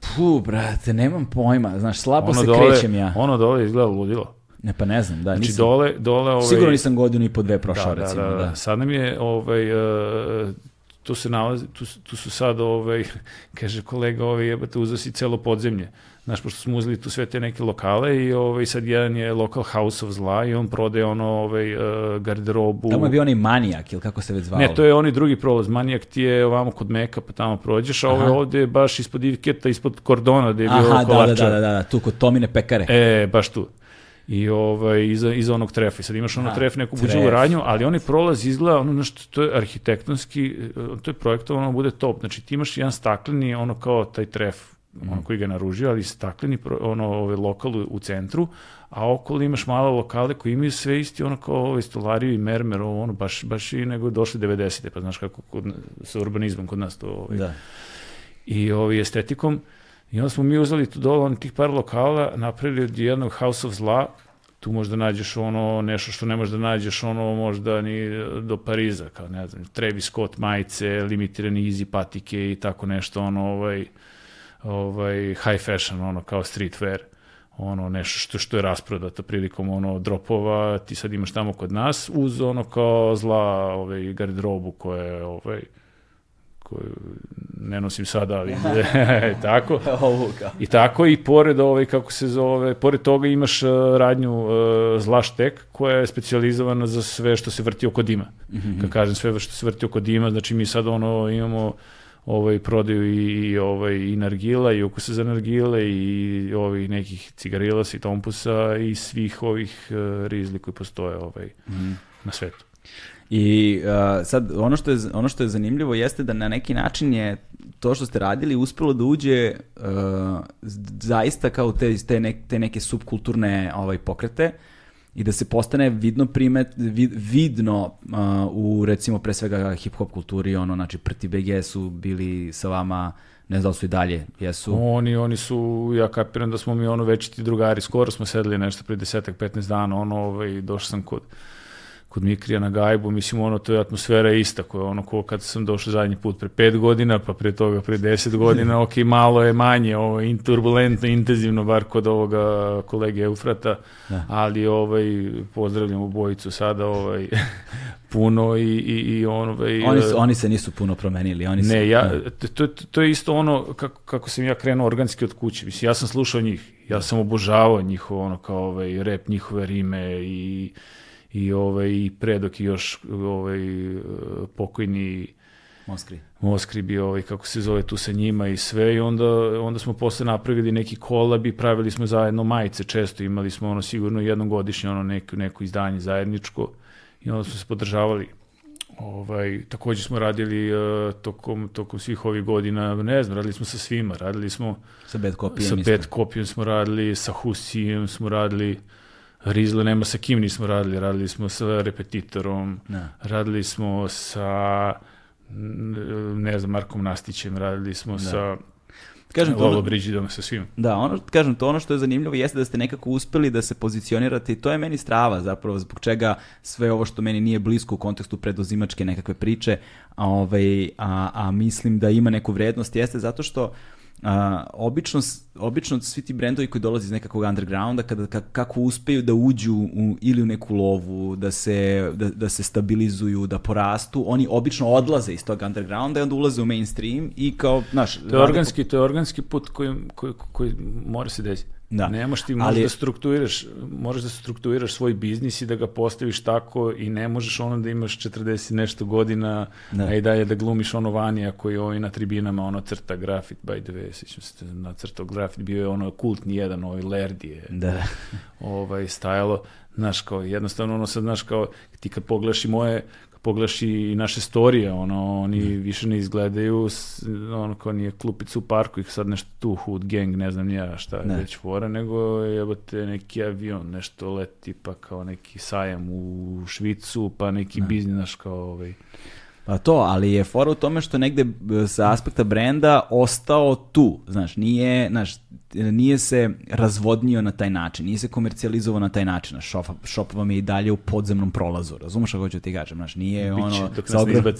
Puh, brate, nemam pojma, znaš, slabo se dole, krećem ja. Ono dole izgleda ludilo. Ne, pa ne znam, da, Znači nisam. dole, dole ovaj, Sigurno nisam godinu i po dve prošao, da, recimo, da, da. da, da. Sad nam je, ovaj, uh, tu se nalazi, tu, tu su sad, ovaj, kaže kolega, ovaj, jebate, uzeo si celo podzemlje. Znaš, pošto smo uzeli tu sve te neke lokale i ovaj, sad jedan je lokal House of Zla i on prodaje ono, ovaj, uh, garderobu. Tamo je bio onaj manijak, ili kako se već zvao. Ne, to je onaj drugi prolaz. Manijak ti je ovamo kod Meka, pa tamo prođeš, a ovo je Aha. ovde baš ispod Ivketa, ispod Kordona, gde je bio Aha, da, da, kolačar. da, da, da, tu kod Tomine pekare. E, baš tu. I ovaj, iza, iza onog trefa. I sad imaš ono tref, neku tref. buđevu radnju, ali onaj prolaz izgleda, ono nešto, to je arhitektonski, e, to je projektovano, bude top. Znači ti imaš jedan stakleni, ono kao taj tref. Ono koji ga naružio, ali stakleni, ono, ovaj, lokal u, centru, a okolo imaš male lokale koji imaju sve isti, ono kao ovaj stolariju i mermer, ovo, ono, baš, baš i nego došli 90. Pa znaš kako kod, sa urbanizmom kod nas to ovaj, Da. i ovaj, estetikom. I onda smo mi uzeli tu dole on tih par lokala, napravili od jednog House of Zla, tu možda nađeš ono nešto što ne možeš da nađeš ono možda ni do Pariza, kao ne znam, Travis Scott majice, limitirani easy patike i tako nešto, ono ovaj, ovaj high fashion, ono kao streetwear ono nešto što, što je rasprodato prilikom ono dropova, ti sad imaš tamo kod nas uz ono kao zla ovaj, garderobu koja je ovaj, koju ne nosim sada, ali tako. I tako i pored ovaj kako se zove, pored toga imaš uh, radnju uh, Zlaštek koja je specijalizovana za sve što se vrti oko dima. Kad kažem sve što se vrti oko dima, znači mi sad ono imamo ovaj prodaju i, i ovaj i nargila i ukuse za nargile i ovih nekih cigarilasa i tompusa i svih ovih uh, rizli koji postoje ovaj na svetu. I uh, sad, ono što, je, ono što je zanimljivo jeste da na neki način je to što ste radili uspelo da uđe uh, zaista kao te, te, nek- te neke subkulturne ovaj, pokrete i da se postane vidno primet, vid, vidno uh, u recimo pre svega hip-hop kulturi, ono, znači Prti BG su bili sa vama, ne znam da su i dalje, jesu. Oni, oni su, ja kapiram da smo mi ono večiti drugari, skoro smo sedeli nešto pre desetak, 15 dana, ono, ovaj, došao sam kod, kod Mikrija na gajbu, mislim, ono, to je atmosfera ista, koja je ono, ko kad sam došao zadnji put pre pet godina, pa pre toga pre deset godina, ok, malo je manje, ovo, in, turbulentno, intenzivno, bar kod ovoga kolege Eufrata, Da. ali, ovaj, pozdravljam obojicu sada, ovaj, puno i, i, i ovaj, Oni, su- oni se nisu puno promenili. Oni su, ne, ja, da. to, to, je isto ono kako, kako sam ja krenuo organski od kuće. Mislim, ja sam slušao njih, ja sam obožavao njihov ono kao ovaj rep, njihove rime i i ovaj i pre dok je još ovaj pokojni Moskri. Moskri bio ovaj, kako se zove, tu sa njima i sve i onda, onda smo posle napravili neki kolab i pravili smo zajedno majice često, imali smo ono sigurno jednom godišnje ono neko, neko izdanje zajedničko i onda smo se podržavali. Ovaj, takođe smo radili uh, tokom, tokom svih ovih godina, ne znam, radili smo sa svima, radili smo Sa bad kopijom. sa. Pet Kopijom smo radili, sa Husijem smo radili, Rizle nema sa kim nismo radili, radili smo sa Repetitorom, Da. radili smo sa ne znam, Markom Nastićem, radili smo sa Kažem, to, Lolo ono, Brigidom, sa svim. da, ono, kažem, to ono što je zanimljivo jeste da ste nekako uspeli da se pozicionirate i to je meni strava zapravo, zbog čega sve ovo što meni nije blisko u kontekstu preduzimačke nekakve priče, a, ovaj, a, a mislim da ima neku vrednost, jeste zato što a, obično, obično svi ti brendovi koji dolaze iz nekakvog undergrounda, kada, ka- kako uspeju da uđu u, ili u neku lovu, da se, da, da se stabilizuju, da porastu, oni obično odlaze iz tog undergrounda i onda ulaze u mainstream i kao, znaš... To je organski, to je organski put koji, koji, koji mora se desiti. Da. Nemaš ti, možeš Ali- da strukturiraš, možeš da strukturiraš svoj biznis i da ga postaviš tako i ne možeš ono da imaš 40 i nešto godina, Da. a i dalje da glumiš ono vanija koji ovaj na tribinama ono crta grafit, by the way, sjećam se na crtao grafit, bio je ono kultni jedan, ovaj Lerdi je Da, ovaj stajalo, znaš kao jednostavno ono sad znaš kao ti kad pogledaš i moje pogledaš i naše storije, ono oni više ne izgledaju ono kao nije klupica u parku ih sad nešto tu hood gang, ne znam ni ja šta Ne. već fora, nego jebote neki avion, nešto leti pa kao neki sajam u Švicu, pa neki biznis znaš kao ovaj Pa to, ali je fora u tome što negde e, sa aspekta brenda ostao tu, znaš, nije, znaš, nije se razvodnio na taj način, nije se komercijalizovao na taj način, znaš, shop, shop vam je i dalje u podzemnom prolazu, razumeš kako ću ti kažem, znaš, nije Biće, ono... dok sa ogrom-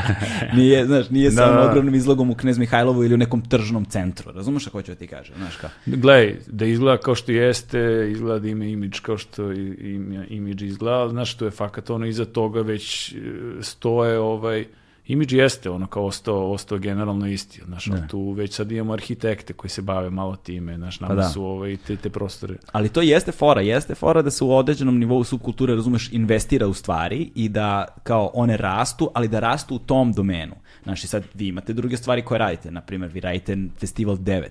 nije, znaš, nije sa Da, da. ogromnim izlogom u Knez Mihajlovu ili u nekom tržnom centru, razumeš kako ću ti kažem, znaš, kao... Gledaj, da izgleda kao što jeste, izgleda da ima imidž kao što ima imidž izgleda, ali znaš što je fakat ono iza toga već e, stoje ovaj, imidž jeste ono kao ostao, ostao generalno isti, znaš, Da. tu već sad imamo arhitekte koji se bave malo time, znaš, nama Pa da. su ovaj, te, te prostore. Ali to jeste fora, jeste fora da se u određenom nivou subkulture, razumeš, investira u stvari i da kao one rastu, ali da rastu u tom domenu. Znaš, i sad vi imate druge stvari koje radite, na primjer, vi radite Festival 9,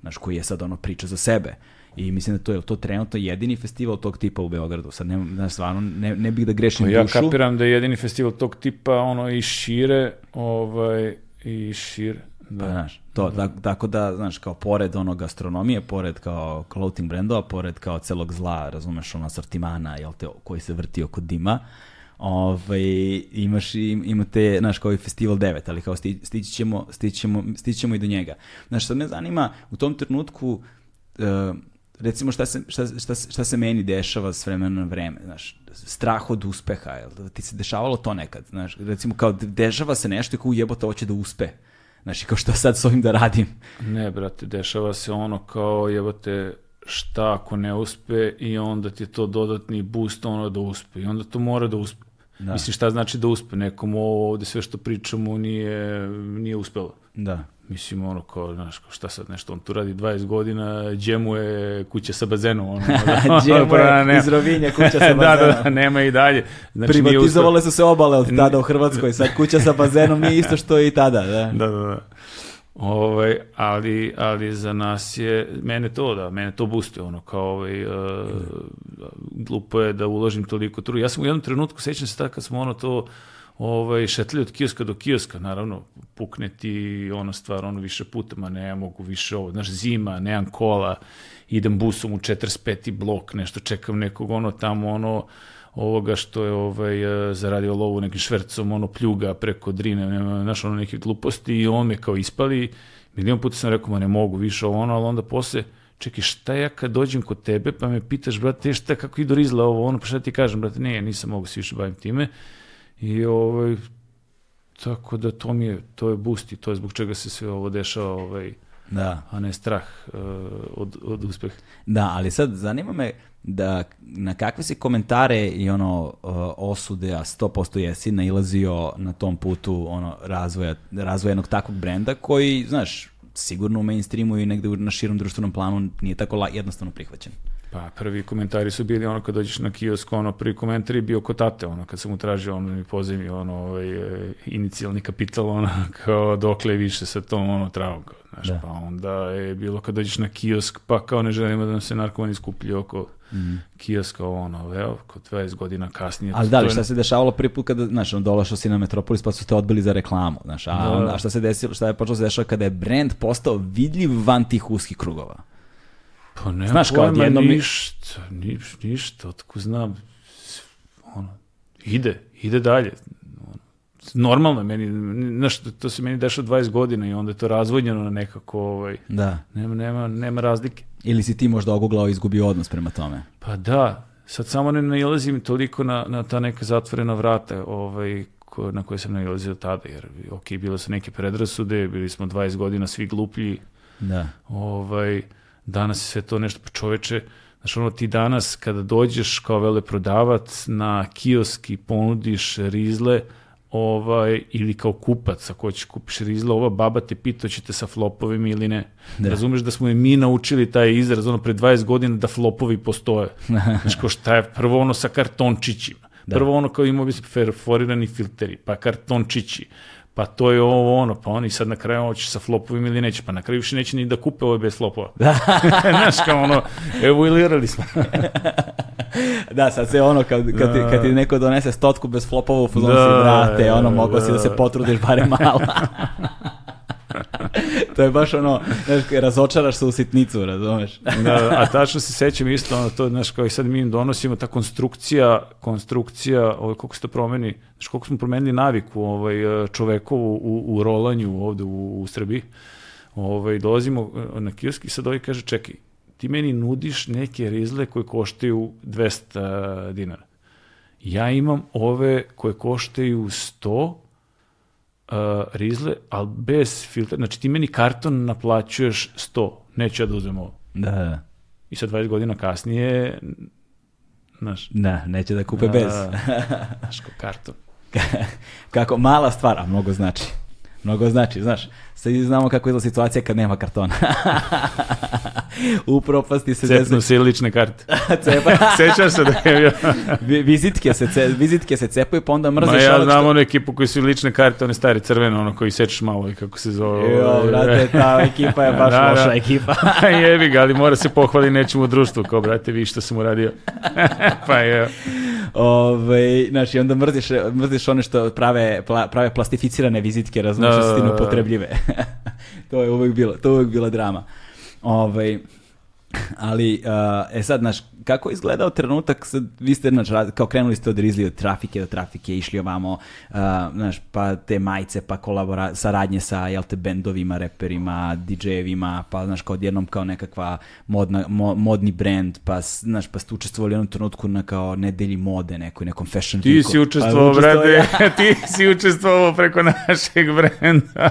znaš, koji je sad ono priča za sebe. I mislim da to je to trenutno jedini festival tog tipa u Beogradu. Sad ne, znaš, stvarno, ne, ne bih da grešim ja dušu. kapiram da je jedini festival tog tipa ono i šire, ovaj, i šire. Da. Pa, znaš, to, tak- tako da, znaš, kao pored ono gastronomije, pored kao clothing brendova, pored kao celog zla, razumeš, ono asortimana, jel te, koji se vrti oko dima, ovaj, imaš i, imate, znaš, kao i Festival 9, ali kao sti, stići, ćemo, stići, ćemo, stići ćemo i do njega. Znaš, sad me zanima, u tom trenutku, e, recimo šta se, šta, šta, šta se meni dešava s vremena na vreme, znaš, strah od uspeha, jel da ti se dešavalo to nekad, znaš, recimo kao dešava se nešto i kao jebote hoće da uspe. Znaš, i kao šta sad s ovim da radim? Ne, brate, dešava se ono kao, jebate, šta ako ne uspe i onda ti je to dodatni boost ono da uspe i onda to mora da uspe. Da. Mislim, šta znači da uspe? Nekom ovo ovde sve što pričamo nije, nije uspelo. Da. Mislim, ono kao, znaš, kao šta sad nešto, on tu radi 20 godina, gdje mu je kuća sa bazenom, ono. Gdje mu je Pa, iz Rovinja kuća sa da, da, bazenom? da, nema i dalje. Znači, Privatizovale su se obale od tada u Hrvatskoj, sad kuća sa bazenom nije isto što i tada, da. Da, da, da. Ovaj, ali, ali za nas je, mene to da, mene to boostuje, ono, kao ovaj, uh, glupo je da uložim toliko truda. Ja sam u jednom trenutku, sećam se tako kad smo ono to ovaj, šetali od kioska do kioska, naravno, pukne ti ono stvar, ono više puta, ma ne mogu više ovo, znaš, zima, nemam kola, idem busom u 45. blok, nešto, čekam nekog, ono, tamo, ono, ovoga što je ovaj, eh, zaradio lovu nekim švercom, ono pljuga preko drine, nema, znaš, ono neke gluposti i on me kao ispali, milion puta sam rekao, ma ne mogu više ovo ono, ali onda posle, čekaj, šta ja kad dođem kod tebe, pa me pitaš, brate, šta, kako idu rizla ovo, ono, pa šta ti kažem, brate, ne, nisam mogu se više bavim time. I ovaj, tako da to mi je, to je boost i to je zbog čega se sve ovo dešava, ovaj, Da. a ne strah uh, od, od uspeha. Da, ali sad zanima me da na kakve si komentare i ono uh, osude, a 100% jesi nailazio na tom putu ono razvoja, razvoja jednog takvog brenda koji, znaš, sigurno u mainstreamu i negde na širom društvenom planu nije tako jednostavno prihvaćen. Pa prvi komentari su bili ono kad dođeš na kiosk, ono prvi komentar je bio kod tate, ono kad sam mu tražio ono mi pozemi ono ovaj e, inicijalni kapital ono kao dokle više sa tom ono travom, kao, znaš, Da. pa onda je bilo kad dođeš na kiosk, pa kao ne želimo da nam se narkomani skuplji oko kioska, ono, evo, kod 20 godina kasnije. Ali da li, šta se dešavalo prvi put kada, znaš, on dolašao si na Metropolis pa su te odbili za reklamu, znaš, a, Da. onda, a šta se desilo, šta je počelo se dešava kada je brand postao vidljiv van tih uskih krugova? Pa nema Znaš, kao pojma, odjednom mi- ništa, niš, ništa, otko znam, ono, ide, ide dalje. Normalno je meni, znaš, to se meni dešava 20 godina i onda je to razvodnjeno na nekako, ovaj, Da. nema, nema, nema razlike. Ili si ti možda oguglao i izgubio odnos prema tome? Pa da, sad samo ne nailazim toliko na, na ta neka zatvorena vrata ovaj, ko, na koje sam nailazio tada, jer ok, bilo su neke predrasude, bili smo 20 godina svi gluplji, Da. ovaj, danas je sve to nešto, pa čoveče, znaš ono ti danas kada dođeš kao veleprodavac na kiosk i ponudiš rizle, ovaj, ili kao kupac, ako hoćeš kupiš rizle, ova baba te pita ćete sa flopovima ili ne. Da. Razumeš da smo je mi naučili taj izraz, ono, pre 20 godina da flopovi postoje. Znaš, kao šta je, prvo ono sa kartončićima. Prvo ono kao imao bi se perforirani filteri, pa kartončići, pa to je ovo ono, pa oni sad na kraju hoćeš sa flopovima ili neće, pa na kraju više neće ni da kupe ovo bez flopova. Znaš, kao ono, evoluirali smo. Da, sad se ono, kad, kad, ti, kad ti neko donese stotku bez flopova u fuzonu Da, si vrate, ono, da, mogao si da se da. potrudiš barem malo. to je baš ono, znaš, razočaraš se u sitnicu, razumeš? da, a tačno se sećam isto, ono, to, znaš, kao i sad mi im donosimo, ta konstrukcija, konstrukcija, ovaj, koliko se to promeni, znaš, koliko smo promenili naviku ovaj, čovekovu u, u rolanju ovde u, u Srbiji, ovaj, dolazimo eh, na kiosk i sad ovaj kaže, čekaj, ti meni nudiš neke rizle koje koštaju 200 dinara. Ja imam ove koje koštaju 100 uh, rizle, ali bez filtra. Znači ti meni karton naplaćuješ 100, neću ja da uzmem ovo. Da, da. I sad 20 godina kasnije, znaš, Da, neće da kupe bez. znaš, ko karton. Kako mala stvar, a mnogo znači. Mnogo znači, znaš. Sad znamo kako je situacija kad nema kartona. u propasti se Cepnu se lične karte. cepa. Sećaš se da je bio... Vi- vizitke se, ce, vizitke se cepaju, pa onda Ma mrziš ja onog znam što- onu ekipu koji su lične karte, one stare crvene, ono koji sečeš malo i kako se zove. Jo, ovaj, brate, ta ekipa je baš Da, da. loša ekipa. Jebi ga, ali mora se pohvali nečemu u društvu, kao brate, vi što sam uradio. pa je, Ove, znači, onda mrziš, mrziš one što prave, pla- prave plastificirane vizitke, razumiješ, Da, da, da, da. upotrebljive. to je uvek bilo, to je uvek bila drama. Ovaj, ali, uh, e sad, znaš, kako je izgledao trenutak, sad, vi ste, znaš, kao krenuli ste od Rizli, od trafike do trafike, išli ovamo, uh, znaš, pa te majice, pa kolabora, saradnje sa, jel te, bendovima, reperima, DJ-evima, pa, znaš, kao odjednom kao nekakva modna, mo- modni brand, pa, znaš, pa ste učestvovali u jednom trenutku na kao nedelji mode, nekoj, nekom fashion ti si Pa, učestvovao, brate, ti si učestvovao preko našeg brenda.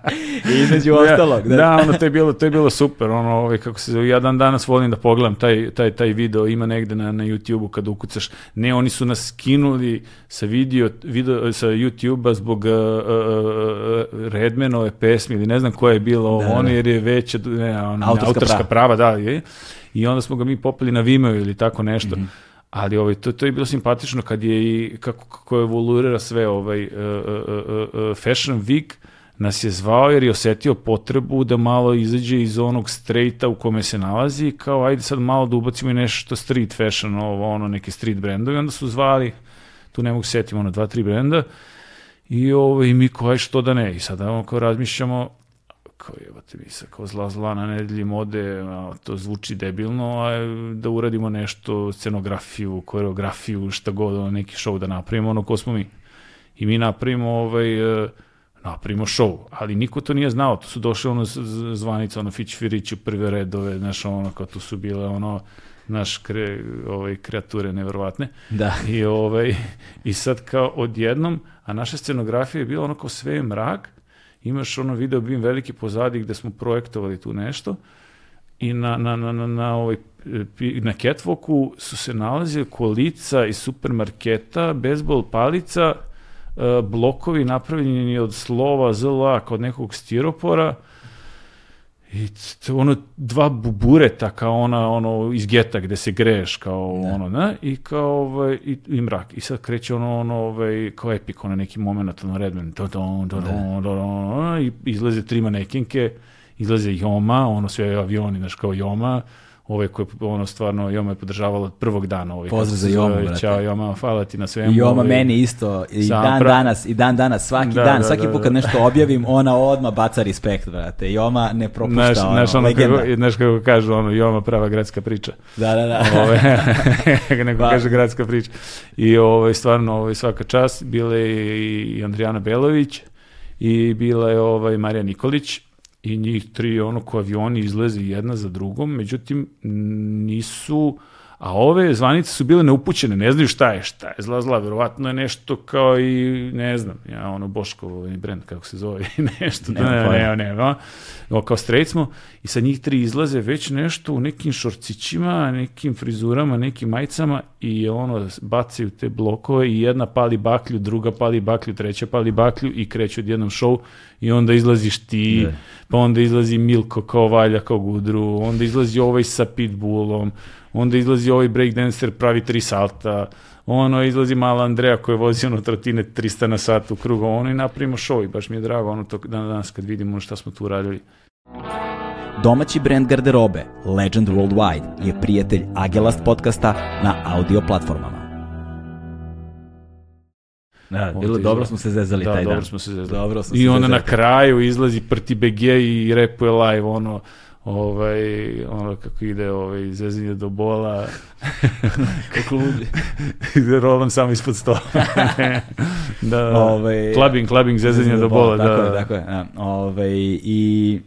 I između ostalog, da. Da, ono, to je bilo, to je bilo super, ono, ovaj, kako se zove, ja dan danas volim da pogledam taj, taj, taj video, ima negde na, na YouTube-u kad ukucaš, ne, oni su nas skinuli sa video, video sa YouTube-a zbog uh, uh, uh, Redmanove pesme ili ne znam koja je bila ovo, Da, da. ono, jer je veća, ne, ono, Autorska autorska, prava. prava, da, je. i onda smo ga mi popeli na Vimeo ili tako nešto. Mhm. Ali ovaj, to, to je bilo simpatično kad je i kako, kako evoluira sve ovaj uh, uh, uh, uh, Fashion Week nas je zvao jer je osetio potrebu da malo izađe iz onog straighta u kome se nalazi i kao ajde sad malo da ubacimo i nešto street fashion, ovo, ono, neke street brendovi. Onda su zvali, tu ne mogu se setiti, ono, dva, tri brenda i ovaj, mi kao, aj što da ne. I sada ono, kao razmišljamo, kao jebate mi se kao zla zla na nedelji mode, a, to zvuči debilno, a da uradimo nešto, scenografiju, koreografiju, šta god, ono, neki show da napravimo, ono ko smo mi. I mi napravimo ovaj, e, napravimo show. Ali niko to nije znao, tu su došli ono zvanice, ono Fić Firić u prve redove, znaš, ono, kao tu su bile ono, naš kre, ovaj, kreature neverovatne. Da. I, ovaj, I sad kao odjednom, a naša scenografija je bila ono kao sve mrak, imaš ono video bim veliki pozadi gde smo projektovali tu nešto i na, na, na, na, na, ovaj, na catwalku su se nalazile kolica iz supermarketa, bezbol palica, blokovi napravljeni od slova ZLA kod nekog stiropora. I ono dva bubureta kao ona ono iz geta gde se greješ kao ono ne? I kao ovaj i, i mrak. I sad kreće ono ono ovaj kao epik ono neki momenat ono Redman to to to to i izlaze tri manekinke izlaze Joma ono sve avioni znaš kao Joma ove koje ono stvarno Joma je podržavala od prvog dana ovaj Pozdrav za Jomu, zove, brate. Ćao Joma hvala ti na svemu I oma ovaj. meni isto, i dan pra- danas, i dan danas, svaki Da, dan, da, svaki da, put da. kad nešto objavim, ona odmah baca respekt, brate. I oma ne propušta, Znaš, ono, znaš, ono legenda. kako, znaš kako kažu, ono, Joma prava gradska priča. Da, da, da. Ove, neko Pa- kaže gradska priča. I ovaj, stvarno ovaj, svaka čast, bila je i Andrijana Belović i bila je ovaj, Marija Nikolić i njih tri ono ko avioni izleze jedna za drugom, međutim nisu a ove zvanice su bile neupućene, ne znaju šta je, šta je zla zla, verovatno je nešto kao i, ne znam, ja ono Boško, ovaj brend, kako se zove, nešto, ne, ne, ne, ne, no, kao straight smo i sa njih tri izlaze već nešto u nekim šorcićima, nekim frizurama, nekim majicama i ono, bacaju te blokove i jedna pali baklju, druga pali baklju, treća pali baklju i kreću odjednom show i onda izlaziš ti, Da. pa onda izlazi Milko kao Valja kao Gudru, onda izlazi ovaj sa Pitbullom, onda izlazi ovaj breakdancer pravi tri salta, ono izlazi mala Andreja koja vozi ono trotine 300 na sat u krugu, ono i napravimo show i baš mi je drago ono to dan danas kad vidimo šta smo tu uradili. Domaći brend garderobe Legend Worldwide je prijatelj Agelast podcasta na audio platformama. Da, bilo dobro smo se zezali Da, taj dobro dan. smo se zezali. Dobro smo I se onda na zezali. kraju izlazi Prti BG i repuje live ono ovaj, ono kako ide ovaj, zezanje do bola, Kako ludi. rolam samo ispod stola. da, Ovaj, clubbing, clubbing, zezanje do bola. Tako da. je, tako je. Da. Ovaj, i,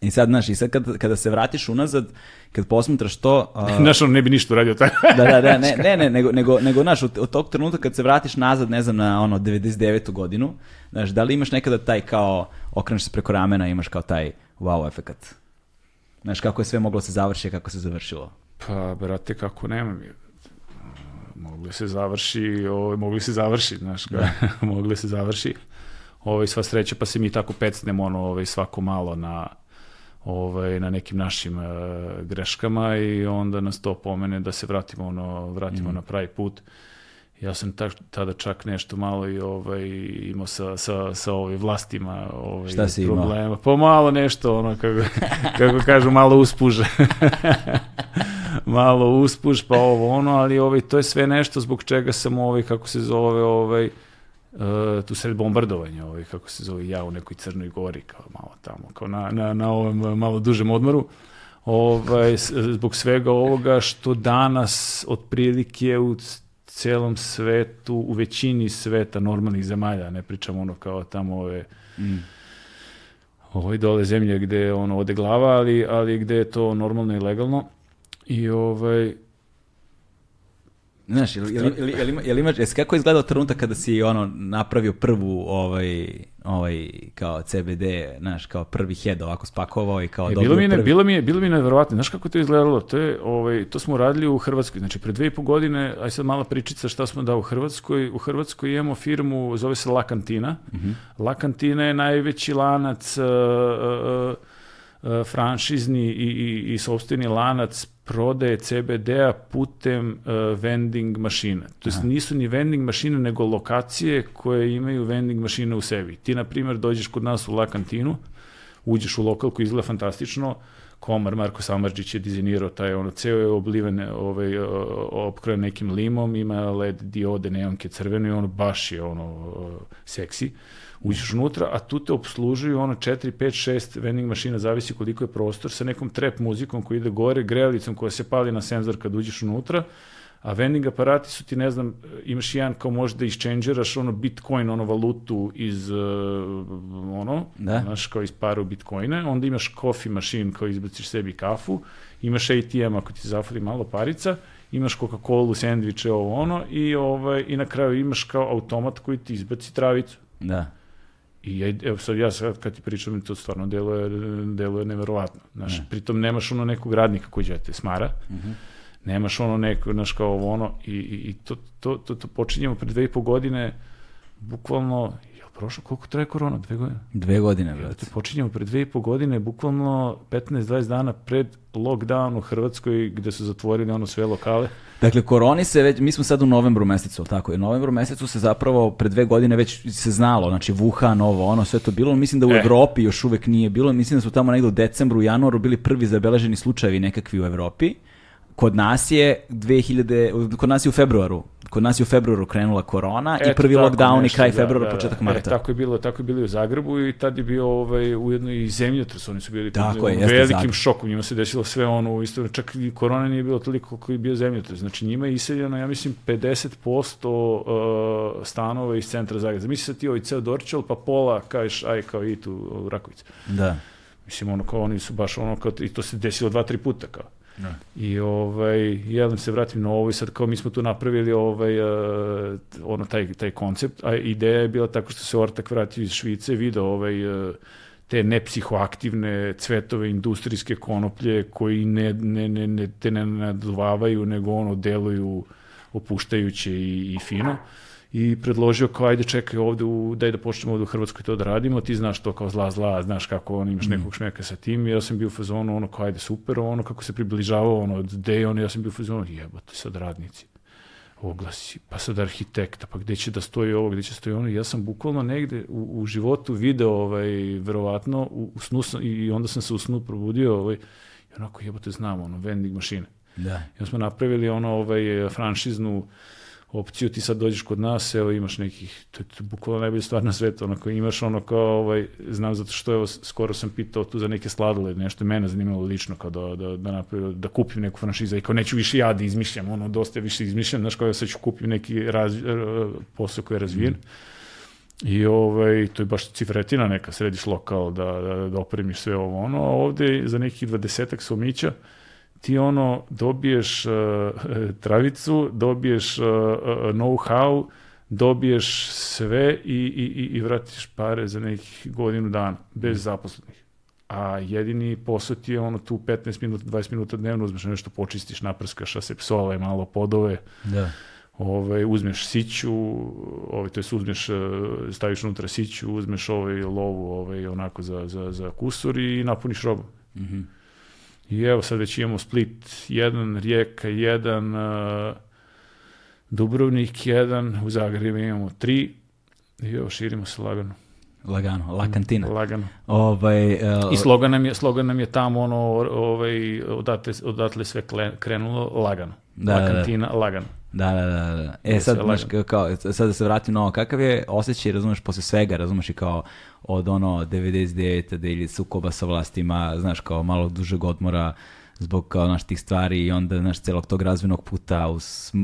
I sad, znaš, i sad kad, kada se vratiš unazad, kad posmetraš to... a, Znaš, on ne bi ništa uradio tako. da, da, da, ne, ne, ne, nego, nego, nego znaš, od, od tog trenutka kad se vratiš nazad, ne znam, na ono 99. godinu, znaš, da li imaš nekada taj kao, okreneš se preko ramena, imaš kao taj wow efekat? Znaš, kako je sve moglo se završiti, kako se završilo? Pa, brate, kako nemam je. Mogli se završi, ovaj, mogli se završi, znaš, ga, mogli se završi. Ovaj, sva sreća, pa se mi tako pecnemo, ono, ovaj, svako malo na, ovaj, na nekim našim eh, greškama i onda nas to pomene da se vratimo, ono, vratimo na pravi put. Ja sam tak, tada čak nešto malo i ovaj, imao sa, sa, sa ovaj vlastima ovaj, Šta si imao? problema. Pa malo nešto, ono, kako, kako kažu, malo uspuže. malo uspuž, pa ovo ono, ali ovaj, to je sve nešto zbog čega sam ovaj, kako se zove, ovaj, uh, tu sred bombardovanja, ovaj, kako se zove, ja u nekoj Crnoj Gori, kao malo tamo, kao na, na, na ovom malo dužem odmoru, ovaj, zbog svega ovoga što danas otprilike u celom svetu, u većini sveta normalnih zemalja, ne pričam ono kao tamo ove ovaj dole zemlje gde ono ode glava, ali, ali gde je to normalno i legalno. I ovaj, Znaš, jel, jel, jel, jel, ima- jel imaš, jesi kako je izgledao trenutak kada si ono napravio prvu ovaj, ovaj kao CBD, znaš, kao prvi head ovako spakovao i kao E, bilo mi ne- prvi... bilo mi je bilo mi je neverovatno. Znaš kako to izgledalo? To je ovaj to smo radili u Hrvatskoj. Znači pre dve i po godine, aj sad mala pričica šta smo da u Hrvatskoj. U Hrvatskoj imamo firmu zove se La Cantina. La Cantina je najveći lanac uh, uh, uh, franšizni i, i, i sopstveni lanac prodaje CBD-a putem uh, vending mašina. To jest nisu ni vending mašine, nego lokacije koje imaju vending mašine u sebi. Ti, na primjer, dođeš kod nas u La Cantinu, uđeš u lokal koji izgleda fantastično, Komar Marko Samarđić je dizajnirao taj, ono, ceo je obliven, ovaj, opkrojen nekim limom, ima LED diode, neonke crvene i ono baš je ono seksi. Uđeš unutra, a tu te obslužuju ono 4, 5, 6 vending mašina, zavisi koliko je prostor, sa nekom trap muzikom koja ide gore, grejalicom koja se pali na senzor kad uđeš unutra, A vending aparati su ti, ne znam, imaš jedan kao možda isčenđeraš ono bitcoin, ono valutu iz, uh, ono, Da. znaš, kao iz paru bitcoine, onda imaš coffee machine kao izbaciš sebi kafu, imaš ATM ako ti zafali malo parica, imaš Coca-Cola, sendviče, ovo ono, i, ovaj, i na kraju imaš kao automat koji ti izbaci travicu. Da. I ja, evo sad ja sad kad ti pričam to stvarno deluje, deluje neverovatno. Znaš, pritom nemaš ono nekog radnika koji će da te smara, nemaš ono neko, znaš kao ovo ono, i, i, i to, to, to, to počinjemo pre dve i po godine, bukvalno, prošlo, koliko traje korona, dve godine? Dve godine, Brate, počinjemo pre dve i po godine, bukvalno 15-20 dana pred lockdown u Hrvatskoj, gde su zatvorili ono sve lokale. Dakle, koroni se već, mi smo sad u novembru mesecu, tako? I u novembru mesecu se zapravo pre dve godine već se znalo, znači Wuhan, ovo, ono, sve to bilo. Mislim da u E. Evropi još uvek nije bilo. Mislim da su tamo negdje u decembru, januaru bili prvi zabeleženi slučajevi nekakvi u Evropi. Kod nas je 2000, kod nas je u februaru, kod nas je u februaru krenula korona i Eto, prvi tako lockdown i nešto, kraj da, februara, da, da. početak E, marta. tako je bilo, tako je bilo i u Zagrebu i tad je bio ovaj, ujedno i zemljotres, oni su bili pod Tako je, ono, jeste velikim Zagreb. šokom, njima se desilo sve ono, isto, čak i korona nije bilo toliko koliko je bio zemljotres, znači njima je iseljeno, ja mislim, 50% uh, stanova iz centra Zagreba. Misli sad ti ovaj ceo Dorčel, pa pola, kažeš, aj kao i tu u Rakovici. Da. Mislim, ono kao oni su baš ono kao, i to se desilo dva, tri puta kao. I ovaj, ja da se vratim na ovo i sad kao mi smo tu napravili ovaj, uh, ono, taj, taj koncept, a ideja je bila tako što se Ortak vratio iz Švice, video ovaj, uh, te nepsihoaktivne cvetove industrijske konoplje koji ne, ne, ne, ne, te ne naduvavaju, nego ono deluju opuštajuće i, i fino i predložio kao ajde čekaj ovde u, daj da počnemo ovde u Hrvatskoj to da radimo, ti znaš to kao zla zla, znaš kako on imaš nekog šmeka sa tim, ja sam bio u fazonu ono kao ajde super, ono kako se približavao ono od day on, ja sam bio u fazonu jebote sad radnici oglasi, pa sad arhitekta, pa gde će da stoji ovo, gde će stoji ono, ja sam bukvalno negde u, u životu video, ovaj, verovatno, u, u snu i onda sam se u snu probudio, ovaj, i onako jebote znam, ono, vending mašine. Da. I onda smo napravili ono ovaj franšiznu opciju, ti sad dođeš kod nas, evo imaš nekih, to je, bukvalno najbolja stvar na svetu, onako imaš ono kao, ovaj, znam zato što evo, skoro sam pitao tu za neke sladole, nešto mene zanimalo lično kao da, da, da, napravim, da kupim neku franšizu i kao neću više ja da izmišljam, ono dosta više izmišljam, znaš kao ja sad ću kupim neki raz, posao koji je razvijen. I ovaj, to je baš cifretina neka, središ lokal da, da, da opremiš sve ovo ono, a ovde za nekih dvadesetak somića ti ono dobiješ uh, travicu, dobiješ uh, know-how, dobiješ sve i, i, i, i vratiš pare za nekih godinu dana, bez zaposlenih. A jedini posao ti je ono tu 15 minuta, 20 minuta dnevno, uzmeš nešto, počistiš, naprskaš asepsole, malo podove, Da. ovaj, uzmeš siću, ovaj, to jest uzmeš, staviš unutra siću, uzmeš ovaj lovu ovaj, onako za, za, za kusur i napuniš robu. Mhm. I evo sad već imamo Split jedan, Rijeka jedan, uh, Dubrovnik jedan, u Zagrebu imamo tri i evo širimo se lagano. Lagano, la kantina. Lagano. Ovaj, e, I slogan nam je, slogan nam je tamo ono, ovaj, odatle, odatle sve krenulo, lagano. Da, La da, da. kantina, lagano. Da, da, da, da. E Da sad, se znaš, kao, sad da se vratim na ovo, kakav je osjećaj, razumeš, posle svega, razumeš i kao od ono 99. da ili sukoba sa vlastima, znaš, kao malo dužeg odmora zbog kao naš tih stvari i onda znaš celog tog razvojnog puta u,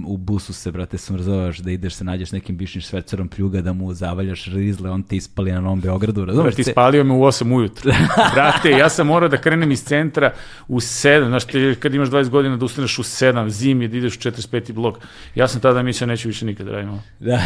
u busu se brate smrzavaš da ideš se nađeš nekim bivšim švercerom pljuga da mu zavaljaš rizle on te ispali na Novom Beogradu razumeš Ti ce- spalio me u 8 ujutru. Brate, ja sam morao da krenem iz centra u 7. Znaš, ti kad imaš 20 godina da ustaneš u 7, zimi, da ideš u 45. blok. Ja sam tada mislio neću više nikad radim ovo. da,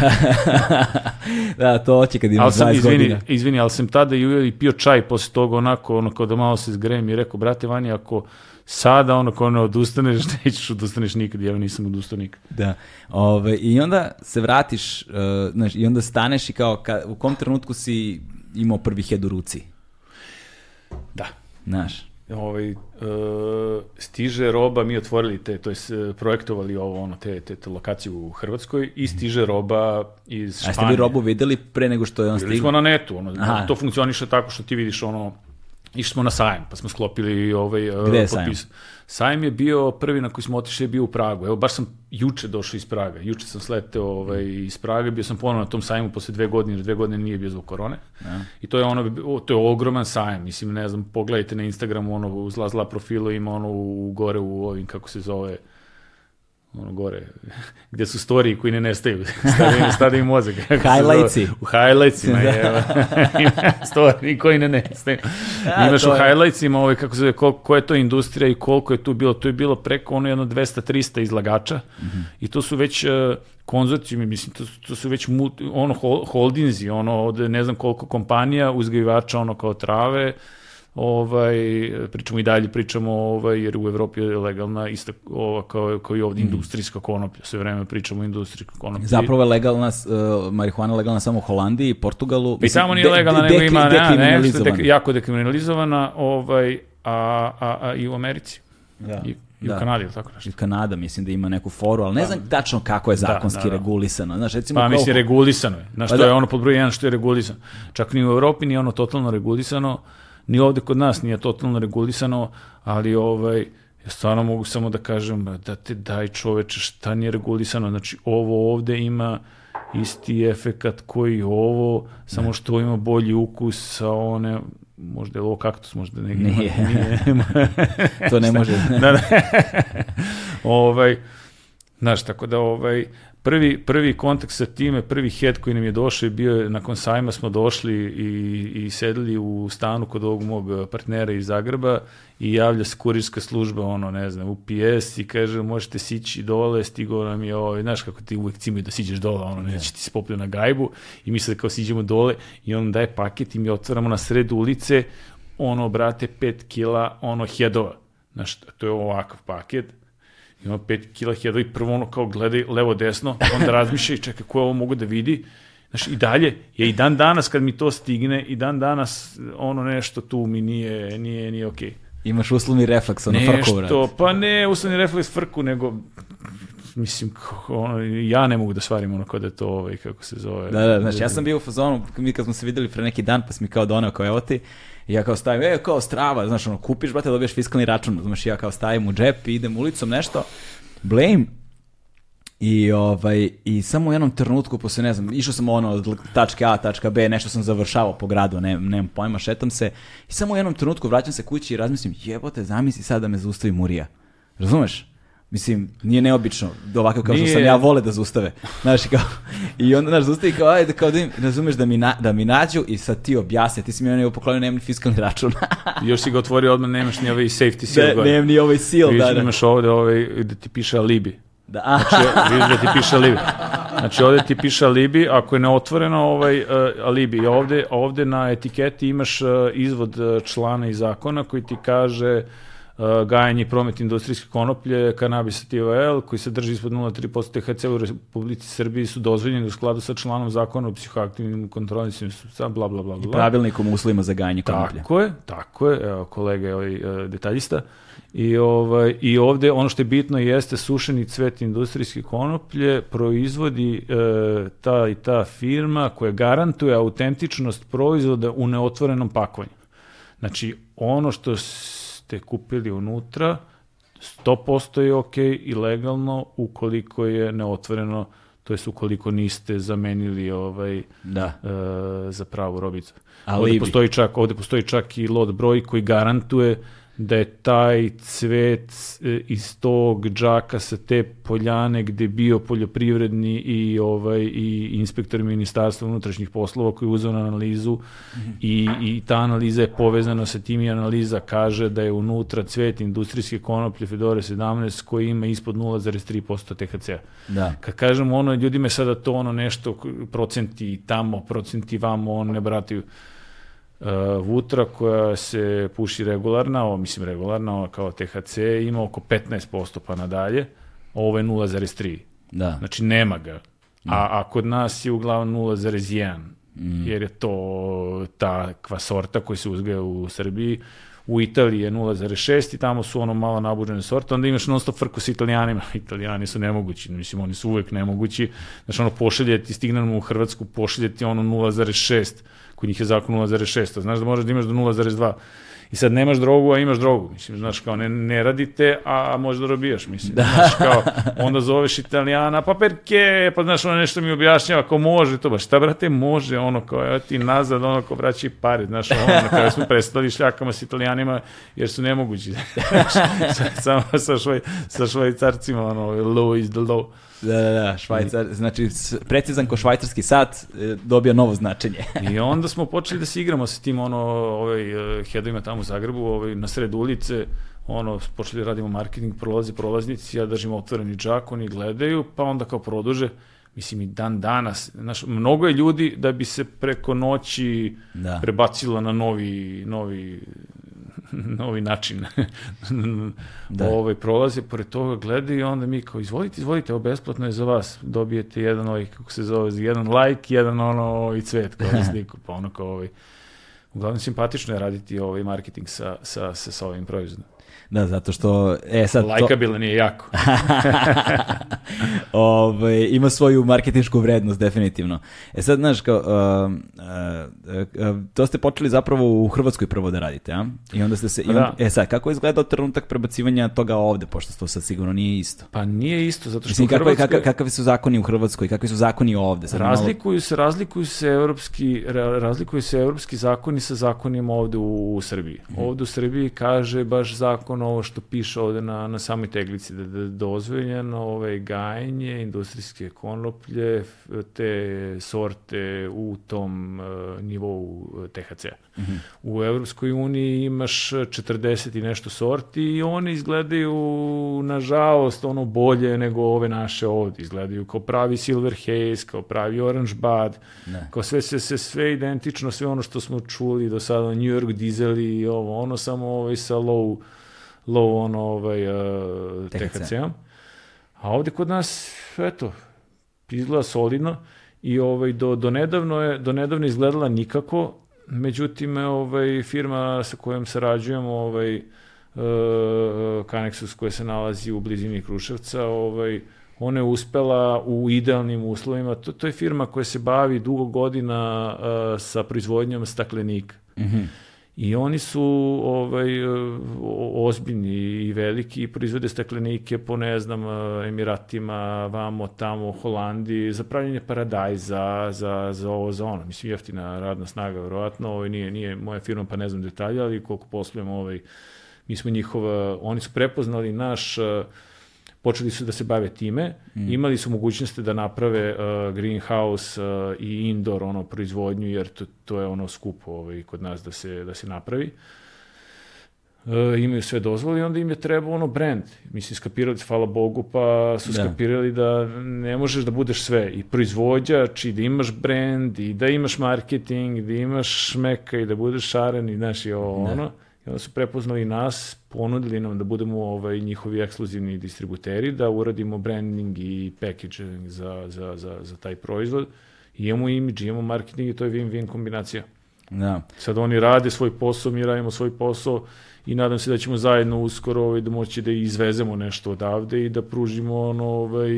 da, to hoće kad imaš Ali sam, 20 izvini, godina izvini, ali sam tada i, i pio čaj posle toga onako, ono kao da malo se zgrem i rekao, brate Vanja, ako sada ono kao ne odustaneš, nećeš odustaneš nikad, ja nisam odustao nikad. Da. Ove, I onda se vratiš, uh, znaš, i onda staneš i kao, ka, u kom trenutku si imao prvi head u ruci? Da. Znaš. Ovaj, e, stiže roba, mi otvorili te, to je projektovali ovo, ono, te, te, te lokacije u Hrvatskoj i stiže roba iz A Španije. ste vi robu videli pre nego što je on Bili smo stigao? na netu, ono, Aha. to funkcioniše tako što ti vidiš ono, išli smo na sajam, pa smo sklopili ovaj, e, Gde je sajam? Sajam je bio, prvi na koji smo otišli je bio u Pragu. Evo, baš sam juče došao iz Praga. Juče sam sleteo ovaj, iz Praga, bio sam ponovno na tom sajmu posle dve godine, jer dve godine nije bio zbog korone. I to je ono, o, to je ogroman sajam. Mislim, ne znam, pogledajte na Instagramu, ono, zla, zla profilu ima ono u, gore u ovim, kako se zove, ono gore, gde su storiji koji ne nestaju, stavim, stavim mozak. Highlightsi. U highlightsima, evo. Ima storiji koji ne nestaju. A, Imaš to u je- highlightsima ovaj, kako se zove, ko, ko je to industrija i koliko je tu bilo. To je bilo preko ono jedno 200-300 izlagača i to su već uh, konzorcijumi, mislim, to, to su već multi, ono hol, holdinzi, ono od ne znam koliko kompanija, uzgajivača ono kao trave, ovaj pričamo i dalje pričamo ovaj jer u Evropi je legalna ista ova kao kao i ovdje industrijska konoplja sve vreme pričamo o industrijskoj konoplji Zapravo je legalna, uh, marihuana legalna samo u Holandiji, Portugalu. I samo nije de- legalna, de- nego dekri- ima ne, nešto dekriminalizovana. dek, jako dekriminalizovana, ovaj, a, a, a i u Americi. Da. I, i Da. u Kanadi, ili tako nešto. I Kanada mislim da ima neku foru, ali ne znam tačno kako je zakonski da, da. regulisano. Znaš, recimo Pa kao- mislim, regulisano je. Znaš, Pa to da. je ono pod broj jedan što je regulisano. Čak ni u Evropi nije ono totalno regulisano, ni ovde kod nas nije totalno regulisano, ali ovaj, ja stvarno mogu samo da kažem da te daj čoveče šta nije regulisano. Znači, ovo ovde ima isti efekat koji ovo, samo što ima bolji ukus sa one, možda je ovo kaktus, možda ne, Nije. nije. to ne može. da, da. ovaj, znaš, tako da ovaj, prvi, prvi kontakt sa time, prvi head koji nam je došao je bio, nakon sajma smo došli i, i sedeli u stanu kod ovog mog partnera iz Zagreba i javlja se kurirska služba, ono, ne znam, UPS i kaže, možete sići dole, stigao nam je, ovaj, znaš kako ti uvek cimaju da siđeš dole, ono, neće ti se popio na gajbu i mi sad kao siđemo dole i on daje paket i mi otvaramo na sred ulice, ono, brate, 5 kila, ono, headova. Znaš, to je ovakav paket, ima 5 kila headova i prvo ono kao gledaj levo desno, onda razmišlja i čeka ko ovo mogu da vidi. Znaš, i dalje, je i dan danas kad mi to stigne, i dan danas ono nešto tu mi nije, nije, nije okej. Imaš uslovni refleks, ono frko, vrat. Nešto, pa ne uslovni refleks frku, nego mislim, ono, ja ne mogu da svarim ono kada je to, ovaj, kako se zove. Da, da, znaš, ja sam bio u fazonu, mi kad smo se videli pre neki dan, pa si mi kao doneo kao evo ti, i ja kao stavim, e, kao strava, znaš, ono, kupiš, brate, dobiješ fiskalni račun, znaš, ja kao stavim u džep i idem ulicom nešto, blame, i, ovaj, I samo u jednom trenutku, posle ne znam, išao sam ono od tačke A, tačka B, nešto sam završavao po gradu, ne, nemam pojma, šetam se. I samo u jednom trenutku vraćam se kući i razmislim, jebote, zamisli sad da me zaustavi Murija. Razumeš? Mislim, nije neobično, ovako kao što Nije. sam ja vole da zaustave. Znaš, kao, i onda, znaš, zaustavi kao, ajde, kao da im, razumeš, da mi, na, da mi nađu i sad ti objasni, ti si mi ono poklonio, nemam ni fiskalni račun. Još si ga otvorio odmah, nemaš ni ovaj safety seal da, gore. nemam ni ovaj Vidiš, da, da. imaš ovde ovaj, da ti piše alibi. da. Znači, vidiš da ti piše alibi. Znači, ovde ti piše alibi, ako je neotvoreno ovaj uh, alibi. I ovde, ovde na etiketi imaš uh, izvod uh, člana iz zakona koji ti kaže uh, gajanje i promet industrijske konoplje, kanabis TVL, koji se drži ispod 0,3% THC u Republici Srbiji su dozvoljeni u skladu sa članom zakona o psihoaktivnim substancama, bla, bla, bla, bla. pravilnikom o uslovima za gajanje konoplje. Tako je, tako je, evo kolega je ovaj e, detaljista. I ovaj i ovde ono što je bitno jeste sušeni cvet industrijske konoplje proizvodi e, ta i ta firma koja garantuje autentičnost proizvoda u neotvorenom pakovanju. Znači ono što ste kupili unutra 100% je ok i legalno ukoliko je neotvoreno to jest ukoliko niste zamenili ovaj Da. e, za pravu robicu. Alibi. Ovde postoji čak, ovde postoji čak i lot broj koji garantuje da je taj cvet e, iz tog džaka sa te poljane gde bio poljoprivredni i ovaj i inspektor ministarstva unutrašnjih poslova koji je uzeo na analizu i, i ta analiza je povezana sa tim i analiza kaže da je unutra cvet industrijske konoplje Fedore 17 koji ima ispod 0,3% THC-a. Da. Kad kažem ono, ljudima je sada to ono nešto, procenti tamo, procenti vamo, on ne brataju. Uh, vutra koja se puši regularna, ovo mislim regularna, ovo kao THC, ima oko 15% pa nadalje, ovo je 0,3. Da. Znači nema ga. A, a kod nas je uglavnom 0,1, jer je to takva sorta koja se uzgaja u Srbiji. U Italiji je 0,6 i tamo su ono malo nabuđene sorte, onda imaš non stop frku s italijanima. Italijani su nemogući, mislim, oni su uvek nemogući. Znači, ono, pošaljeti, stigne nam u Hrvatsku, pošaljeti ono 0,6, kod njih je zakon 0,6, a znaš da možeš da imaš do 0,2. I sad nemaš drogu, a imaš drogu. Mislim, znaš, kao ne, ne radite, a možda robijaš, mislim. Da. Znaš, kao, onda zoveš italijana, pa perke, pa znaš, ono nešto mi objašnjava, ako može to, ba šta, brate, može, ono, kao, evo ti nazad, ono, kao vraći pare, znaš, ono, kada smo prestali šljakama s italijanima, jer su nemogući. Samo sa, švaj, sa švajcarcima, ono, low is the low. Da, da, da, švajcar, znači precizan ko švajcarski sat e, dobija novo značenje. I onda smo počeli da se igramo sa tim ono ovaj eh, headovima tamo u Zagrebu, ovaj na sred ulice, ono počeli da radimo marketing, prolaze prolaznici, ja držim otvoreni džak, oni gledaju, pa onda kao produže Mislim, i dan danas, znaš, mnogo je ljudi da bi se preko noći Da. prebacilo na novi, novi, novi način. Da. da. Ovaj, prolaze, pored toga gledaju i onda mi kao, izvolite, izvolite, ovo besplatno je za vas. Dobijete jedan ovaj, kako se zove, jedan like, jedan ono i cvet kao na sliku, pa ono kao ovaj. Uglavnom simpatično je raditi ovaj marketing sa, sa, sa, sa ovim proizvodom. Da, zato što, e sad, to, Lajkabilan je jako. ovaj, ima svoju marketinšku vrednost, definitivno. E sad, znaš, kao, uh, uh, uh, to ste počeli zapravo u Hrvatskoj prvo da radite, a? I onda ste se, onda, Da. e sad, kako je izgledao trenutak prebacivanja toga ovde, pošto to sad sigurno nije isto? Pa nije isto, zato što Mislim, u kako, Hrvatskoj... kakav, kakvi su zakoni u Hrvatskoj, kakvi su zakoni ovde? Sad malo- Razlikuju se, razlikuju se evropski, ra- razlikuju se evropski zakoni sa zakonima ovde u, u Srbiji. Ovde u Srbiji kaže baš zakon ovo što piše ovde na, na samoj teglici, da, da je dozvoljeno ovaj, gajenje industrijske konoplje, te sorte u tom uh, nivou uh, THC-a. U Evropskoj uniji imaš 40 i nešto sorti i one izgledaju, nažalost, ono bolje nego ove naše ovde. Izgledaju kao pravi Silver Haze, kao pravi Orange Bud, Ne. kao sve, sve, sve, sve identično, sve ono što smo čuli do sada, New York Diesel i ovo, ono samo ovaj sa low, low ono, ovaj, uh, THC. THC-om. A ovde kod nas, eto, izgleda solidno i ovaj, do, do, nedavno je, do nedavno izgledala nikako, međutim, ovaj, firma sa kojom sarađujemo, ovaj, uh, Canexus koja se nalazi u blizini Kruševca, ovaj, ona je uspela u idealnim uslovima, to, to je firma koja se bavi dugo godina uh, sa proizvodnjom staklenika. Mhm. I oni su ovaj, ozbiljni i veliki i proizvode staklenike po, ne znam, eh, Emiratima, vamo, tamo, Holandiji, za pravljenje paradajza, za, za ovo, za ono. Mislim, jeftina radna snaga, verovatno. Ovaj, nije, nije moja firma, pa ne znam detalje, ali koliko poslujemo, ovaj, mi smo njihova, oni su prepoznali naš, eh, počeli su da se bave time, imali su mogućnosti da naprave uh, greenhouse uh, i indoor ono proizvodnju jer to, to je ono skupo ovaj, kod nas da se, da se napravi. Uh, imaju sve dozvole i onda im je trebao ono brand. Mislim, skapirali su, hvala Bogu, pa su Da. skapirali da ne možeš da budeš sve. I proizvođač, i da imaš brand, i da imaš marketing, da imaš šmeka, i da budeš šaren, i znaš, i ovo, Da. ono. I onda su prepoznali nas, ponudili nam da budemo ovaj, njihovi ekskluzivni distributeri, da uradimo branding i packaging za, za, za, za taj proizvod. I imamo imidž, imamo marketing i to je win-win kombinacija. Da. Sad oni rade svoj posao, mi radimo svoj posao i nadam se da ćemo zajedno uskoro ovaj, da moći da izvezemo nešto odavde i da pružimo ono, ovaj,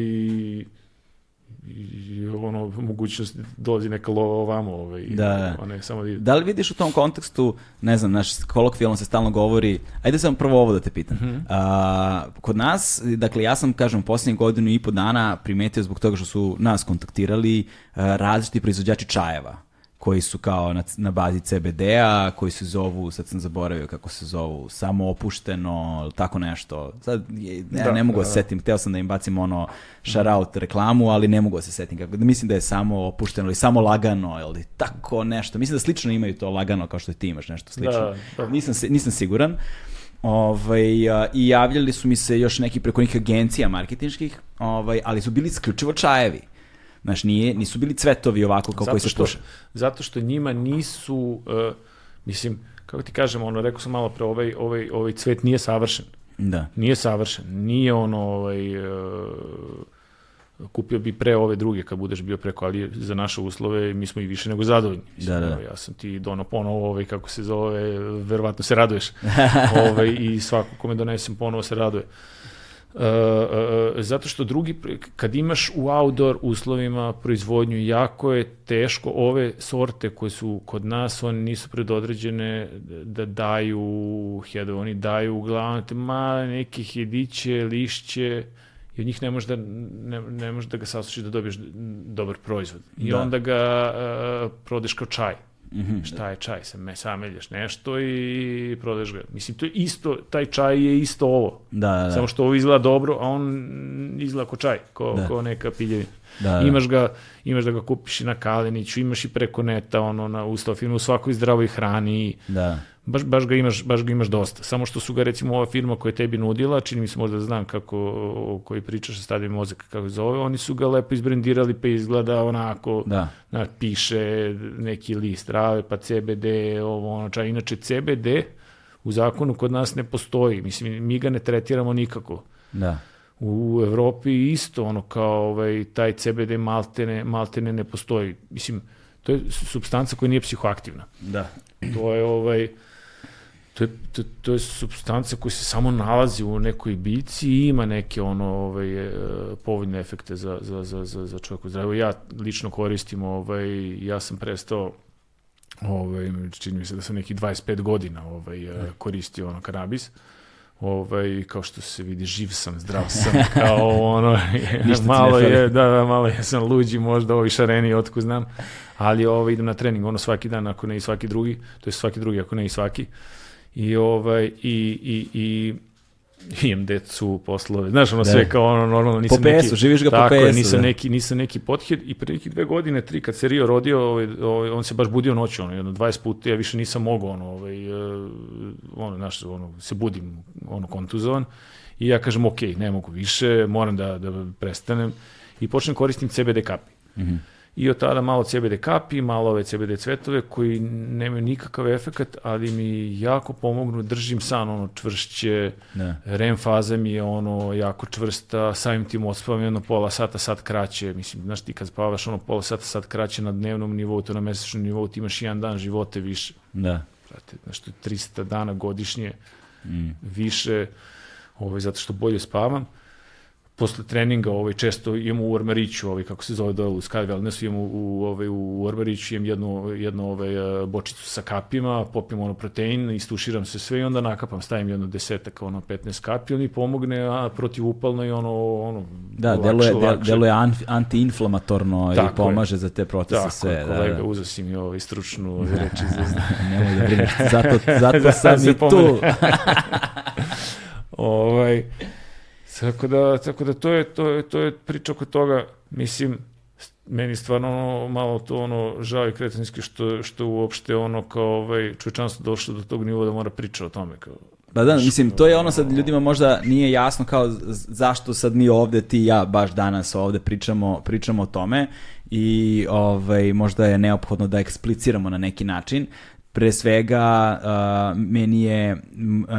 i, ono, mogućnost da dolazi neka lova ovamo, ovaj, Da, da. a ne samo da. Da li vidiš u tom kontekstu, ne znam, naš kolokvijalno se stalno govori, ajde samo prvo ovo da te pitam. Mhm. A, kod nas, dakle ja sam, kažem, posljednjih godinu i po dana primetio zbog toga što su nas kontaktirali a, različiti proizvođači čajeva koji su kao na, na bazi CBD-a, koji se zovu, sad sam zaboravio kako se zovu, samo opušteno, tako nešto. Sad, ne, Da, ne mogu da, da, se setim, hteo sam da im bacim ono shout reklamu, ali ne mogu da se setim. Kako, da mislim da je samo opušteno ili samo lagano ili tako nešto. Mislim da slično imaju to lagano kao što ti imaš nešto slično. Da, da. Nisam, nisam siguran. Ovaj, a, I javljali su mi se još neki preko nekih agencija marketinških, ovaj, ali su bili isključivo čajevi. Znaš, nije, nisu bili cvetovi ovako kao koji se što, puše. zato što njima nisu, uh, mislim, kako ti kažem, ono, rekao sam malo pre, ovaj, ovaj, ovaj cvet nije savršen. Da. Nije savršen. Nije ono, ovaj, uh, kupio bi pre ove druge kad budeš bio preko, ali za naše uslove mi smo i više nego zadovoljni. Mislim, Da, da. ja sam ti dono ponovo, ovaj, kako se zove, verovatno se raduješ. ovaj, I svako kome donesem ponovo se raduje. Uh, uh, zato što drugi, kad imaš u outdoor uslovima proizvodnju, jako je teško ove sorte koje su kod nas, one nisu predodređene da daju hedove, oni daju uglavnom te male neke hediće, lišće, i od njih ne možeš da, ne, ne možeš da ga sasušiš da dobiješ dobar proizvod. I Da. onda ga uh, prodeš kao čaj. Mhm. Šta je čaj? Sam me sameljaš nešto i prodeš ga. Mislim, to je isto, taj čaj je isto ovo. Da, da, da. Samo što ovo izgleda dobro, a on izgleda kao čaj, kao, Da. kao neka piljevina. Da, da. Imaš ga, imaš da ga kupiš i na Kaleniću, imaš i preko neta, ono, na Ustav, u svakoj zdravoj hrani, Da. baš, baš, ga imaš, baš ga imaš dosta. Samo što su ga, recimo, ova firma koja je tebi nudila, čini mi se možda da znam kako, o koji pričaš sa stadijem mozaka, kako se zove, oni su ga lepo izbrendirali, pa izgleda onako, Da. znaš, piše neki list trave, pa CBD, ovo, ono, čaj. Inače, CBD u zakonu kod nas ne postoji. Mislim, mi ga ne tretiramo nikako. Da. U Evropi isto ono kao ovaj, taj CBD maltene, maltene ne postoji. Mislim, to je substanca koja nije psihoaktivna. Da. To je ovaj to je, to, to je substanca koja se samo nalazi u nekoj bici i ima neke ono ovaj e, povoljne efekte za za za za za čovjeku zdravlje. Ja lično koristim ovaj ja sam prestao ovaj čini mi se da sam neki 25 godina ovaj e, koristio ono kanabis. Ovaj kao što se vidi živ sam, zdrav sam, kao ono malo je da, da, malo ja sam luđi, možda ovi šareni, otko znam, ali ovaj, idem na trening, ono svaki dan, ako ne i svaki drugi, to je svaki drugi, ako ne i svaki. I, ovaj, i, i, i imam decu, poslove, znaš, ono Da. sve kao ono normalno, nisam Po pesu, neki, živiš ga po tako je, pesu, nisam da. neki, nisam neki pothid i pre neki dve godine, tri, kad se Rio rodio, ovaj, ovaj, on se baš budio noću, ono, jedno 20 puta, ja više nisam mogao, ono, ovaj, eh, ono, znaš, ono, se budim, ono, kontuzovan, i ja kažem, ok, ne mogu više, moram da, da prestanem, i počnem koristim CBD kapi. Mhm. I od tada malo CBD kapi, malo ove CBD cvetove koji nemaju nikakav efekat, ali mi jako pomognu, držim san ono čvršće, Da. REM faza mi je ono jako čvrsta, samim tim odspavam jedno pola sata, sat kraće, mislim, znaš ti kad spavaš ono pola sata, sat kraće na dnevnom nivou, to na mesečnom nivou, ti imaš jedan dan živote više, Da. brate, znaš, to je 300 dana godišnje Mm. više, ovaj, zato što bolje spavam. Posle treninga ovaj, često imam u ormariću, ovaj, kako se zove dole u Sky Wellnessu, imam u, u, ovaj, u ormariću, imam jednu, jednu ovaj, eh, bočicu sa kapima, popim ono protein, istuširam se sve i onda nakapam, stavim jedno desetak, ono 15 kapi, on mi pomogne a, protivupalno i ono, ono Da, lakše, deluje, lakše. deluje an, antiinflamatorno i Tako je. pomaže za te procese Tako, sve. je, Da, kolega, da. uzeo si mi ovaj stručnu reči za Nemoj da brineš, zato, zato Da sam se i tu. ovaj, tako da, tako da to je, to je, to je priča oko toga, mislim, meni stvarno ono, malo to ono žao i kretenski što, što uopšte ono kao ovaj, čovječanstvo došlo do tog nivoa da mora priča o tome kao Pa da, mislim, to je ono sad ljudima možda nije jasno kao zašto sad mi ovde, ti i ja baš danas ovde pričamo, pričamo o tome i ovaj, možda je neophodno da ekspliciramo na neki način. Pre svega, uh, meni, je,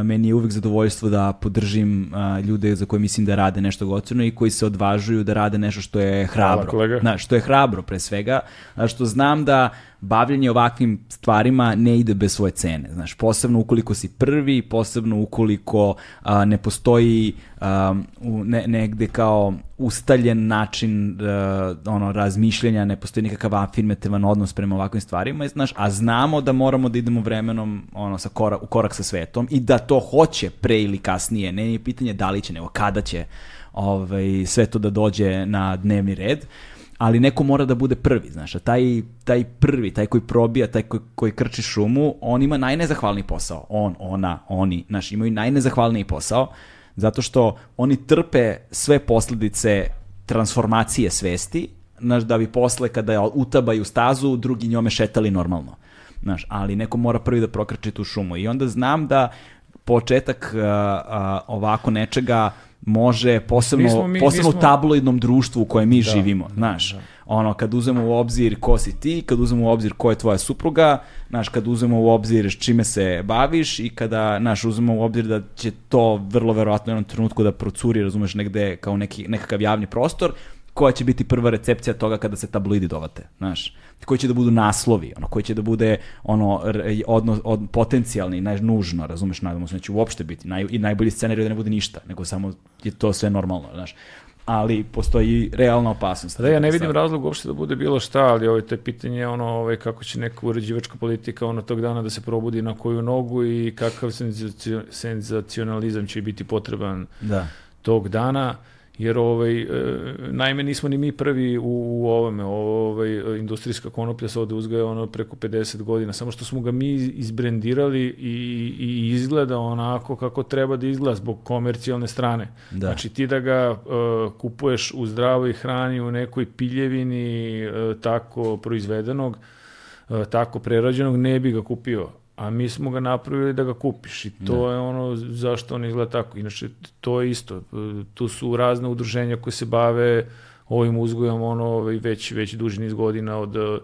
meni je uvek zadovoljstvo da podržim uh, ljude za koje mislim da rade nešto gotivno i koji se odvažuju da rade nešto što je hrabro. kolega. Znaš, što je hrabro pre svega, što znam da bavljenje ovakvim stvarima ne ide bez svoje cene. Znaš, posebno ukoliko si prvi, posebno ukoliko a, ne postoji a, u, ne, negde kao ustaljen način a, ono razmišljanja, ne postoji nikakav afirmativan odnos prema ovakvim stvarima, znaš, a znamo da moramo da idemo vremenom ono sa korak, u korak sa svetom i da to hoće pre ili kasnije, ne je pitanje da li će, nego kada će ovaj, sve to da dođe na dnevni red ali neko mora da bude prvi, znaš, a taj, taj prvi, taj koji probija, taj koji, koji krči šumu, on ima najnezahvalniji posao. On, ona, oni, znaš, imaju najnezahvalniji posao, zato što oni trpe sve posledice transformacije svesti, znaš, da bi posle kada utabaju stazu, drugi njome šetali normalno. Znaš, ali neko mora prvi da prokrči tu šumu. I onda znam da početak a, a, ovako nečega može posebno, Nismo mi- posebno nismo- u tabloidnom društvu u kojem mi Da, živimo, znaš. Ono, kad uzmemo u obzir ko si ti, kad uzmemo u obzir ko je tvoja supruga, znaš, kad uzmemo u obzir s čime se baviš i kada, znaš, uzmemo u obzir da će to vrlo verovatno u jednom trenutku da procuri, razumeš, negde kao neki, nekakav javni prostor, koja će biti prva recepcija toga kada se tabloidi dovate, znaš, koji će da budu naslovi, ono, koji će da bude ono, odno, od, potencijalni, naj, nužno, razumeš, nadamo se, neće uopšte biti, naj, i najbolji scenarij da ne bude ništa, nego samo je to sve normalno, znaš, ali postoji realna opasnost. Da, ja ne vidim razlog uopšte da bude bilo šta, ali ovo je to je pitanje ono, ovaj, kako će neka uređivačka politika ono tog dana da se probudi na koju nogu i kakav senzacio- senzacionalizam će biti potreban Da. tog dana, jer ovaj, e, naime nismo ni mi prvi u, u ovome, ovaj, industrijska konoplja se ovde uzgaja ono preko 50 godina, samo što smo ga mi izbrendirali i, i izgleda onako kako treba da izgleda zbog komercijalne strane. Da. Znači ti da ga e, kupuješ u zdravoj hrani, u nekoj piljevini e, tako proizvedenog, e, tako prerađenog, ne bi ga kupio. A mi smo ga napravili da ga kupiš i to je ono zašto on izgleda tako. Inače, to je isto. Tu su razne udruženja koje se bave ovim uzgojom ono, ovaj, već, već duži niz godina od e,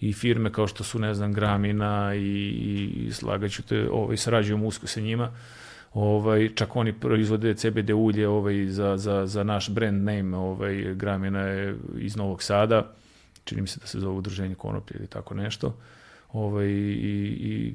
i firme kao što su, ne znam, Gramina i, i slagaću te, ovaj, sarađujemo usko sa njima. Ovaj, čak oni proizvode CBD ulje ovaj, za, za, za naš brand name, ovaj, Gramina je iz Novog Sada, čini mi se da se zove udruženje konoplje ili tako nešto. Ovaj, i, i,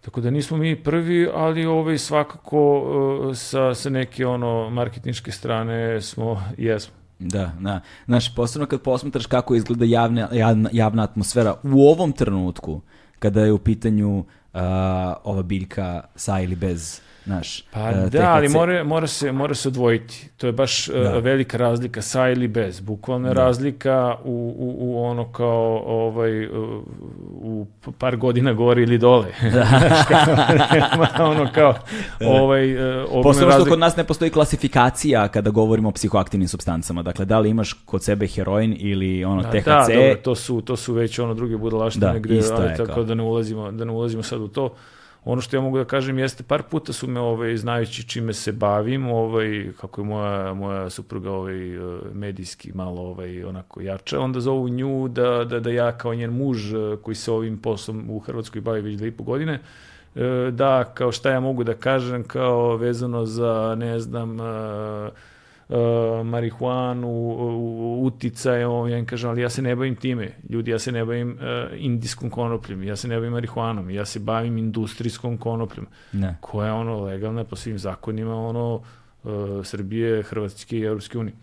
tako da nismo mi prvi, ali ovaj, svakako uh, sa, sa neke ono marketinške strane smo, jesmo. Da, da. Znaš, posebno kad posmatraš kako izgleda javna, javna, javna atmosfera u ovom trenutku, kada je u pitanju a, ova biljka sa ili bez, znaš, Pa a, da, ali mora, mora, se, mora se odvojiti. To je baš uh, Da. velika razlika sa ili bez. Bukvalna je razlika u, u, u ono kao ovaj, uh, u par godina gore ili dole. Kao, ono kao ovaj, uh, Posebno što kod nas ne postoji klasifikacija kada govorimo o psihoaktivnim substancama. Dakle, da li imaš kod sebe heroin ili ono Da, THC, Da, dobro, to su, to su već ono druge budalaštine Da, gde, ali tako da ne ulazimo, da ne ulazimo sad u to. Ono što ja mogu da kažem jeste par puta su me ovaj znajući čime se bavim, ovaj kako je moja moja supruga ovaj eh, medijski malo ovaj onako jača, onda zovu nju da, da, da ja kao njen muž eh, koji se ovim poslom u Hrvatskoj bavi već dve i po godine, eh, da kao šta ja mogu da kažem kao vezano za ne znam uh, marihuanu, uh, uticaje, ovo, ja im kažem, ali ja se ne bavim time. Ljudi, ja se ne bavim uh, indijskom konopljom, ja se ne bavim marihuanom, ja se bavim industrijskom konopljom, Ne. koja je ono legalna po svim zakonima ono uh, Srbije, Hrvatske i Europske unije.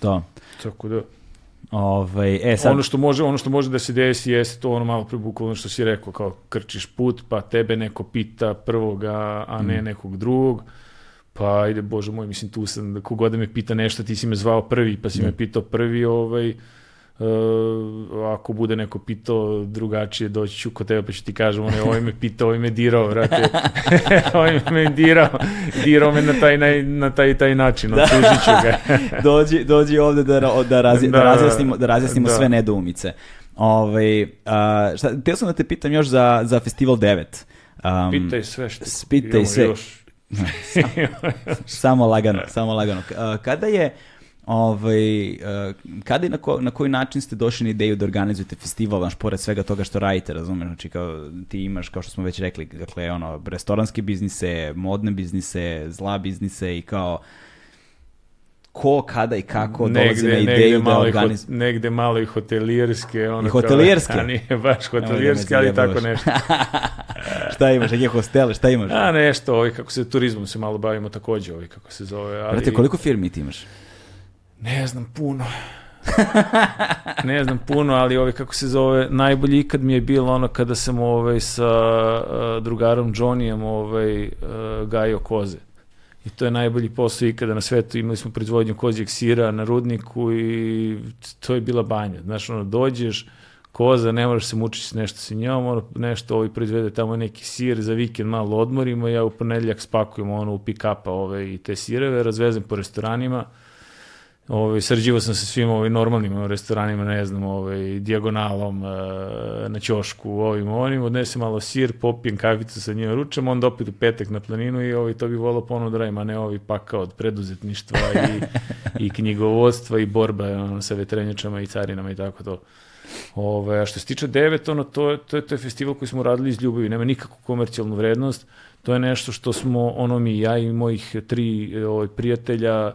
To. Tako da, Ovaj, e, sad, ono što može, ono što može da se desi jeste to ono malo pre bukvalno što si rekao, kao krčiš put, pa tebe neko pita prvoga, a ne nekog drugog. Pa ajde, bože moj, mislim tu sam, da kogod da me pita nešto, ti si me zvao prvi, pa si me pitao prvi, ovaj, Uh, ako bude neko pitao drugačije, doći ću kod tebe pa ću ti kažem, onaj, ovaj me pitao, ovaj me dirao, vrate, ovaj me dirao, dirao me na taj, na, na taj, taj način, odslužit ću ga. dođi, dođi ovde da, da, razj, da, Da, razjasnimo, da razjasnimo da. sve nedoumice. Ovaj, a, šta, teo sam da te pitam još za, za Festival 9. Um, Pitaj sve što. Pitaj sve. Još. Samo lagano, samo lagano. Kada je ovaj, kada i na, ko, na koji način ste došli na ideju da organizujete festival, znaš, pored svega toga što radite, razumeš, znači kao ti imaš, kao što smo već rekli, dakle, ono, restoranske biznise, modne biznise, zla biznise i kao ko, kada i kako dolazi na ideju da i hot- organizuje. negde malo i hotelierske. Ono I hotelijerske? Kao, a nije baš hotelijerske, ali tako nešto. šta imaš, neke hostele, šta imaš? A nešto, ovaj, kako se turizmom se malo bavimo takođe, ovaj, kako se zove. Ali, Brate, koliko firmi ti imaš? Ne znam puno. ne znam puno, ali ovaj kako se zove, najbolji ikad mi je bilo ono kada sam ovaj sa uh, drugarom Johnnyjem ovaj uh, gajio koze. I to je najbolji posao ikada na svetu. Imali smo proizvodnju kozijeg sira na rudniku i to je bila banja. Znaš, ono, dođeš, koza, ne moraš se mučiti s nešto sa njom, ono, nešto ovaj proizvede tamo neki sir, za vikend malo odmorimo, ja u ponedjeljak spakujem ono u pick-upa ove, i te sireve, razvezem po restoranima, Ovaj srđivo sam sa svim ovim normalnim restoranima, ne znam, ovaj dijagonalom e, na ćošku, ovim onim, odnesem malo sir, popijem kaficu sa njima, ručam, onda opet u petak na planinu i ovaj to bi volao ponovo da radim, a ne ovaj pakao od preduzetništva i, i knjigovodstva i borba ono, sa vetrenjačama i carinama i tako to. Ove, a što se tiče devet, ono, to, je- to, je, to je festival koji smo radili iz ljubavi, nema nikakvu komercijalnu vrednost, to je nešto što smo, ono mi, ja i mojih tri ovaj, prijatelja,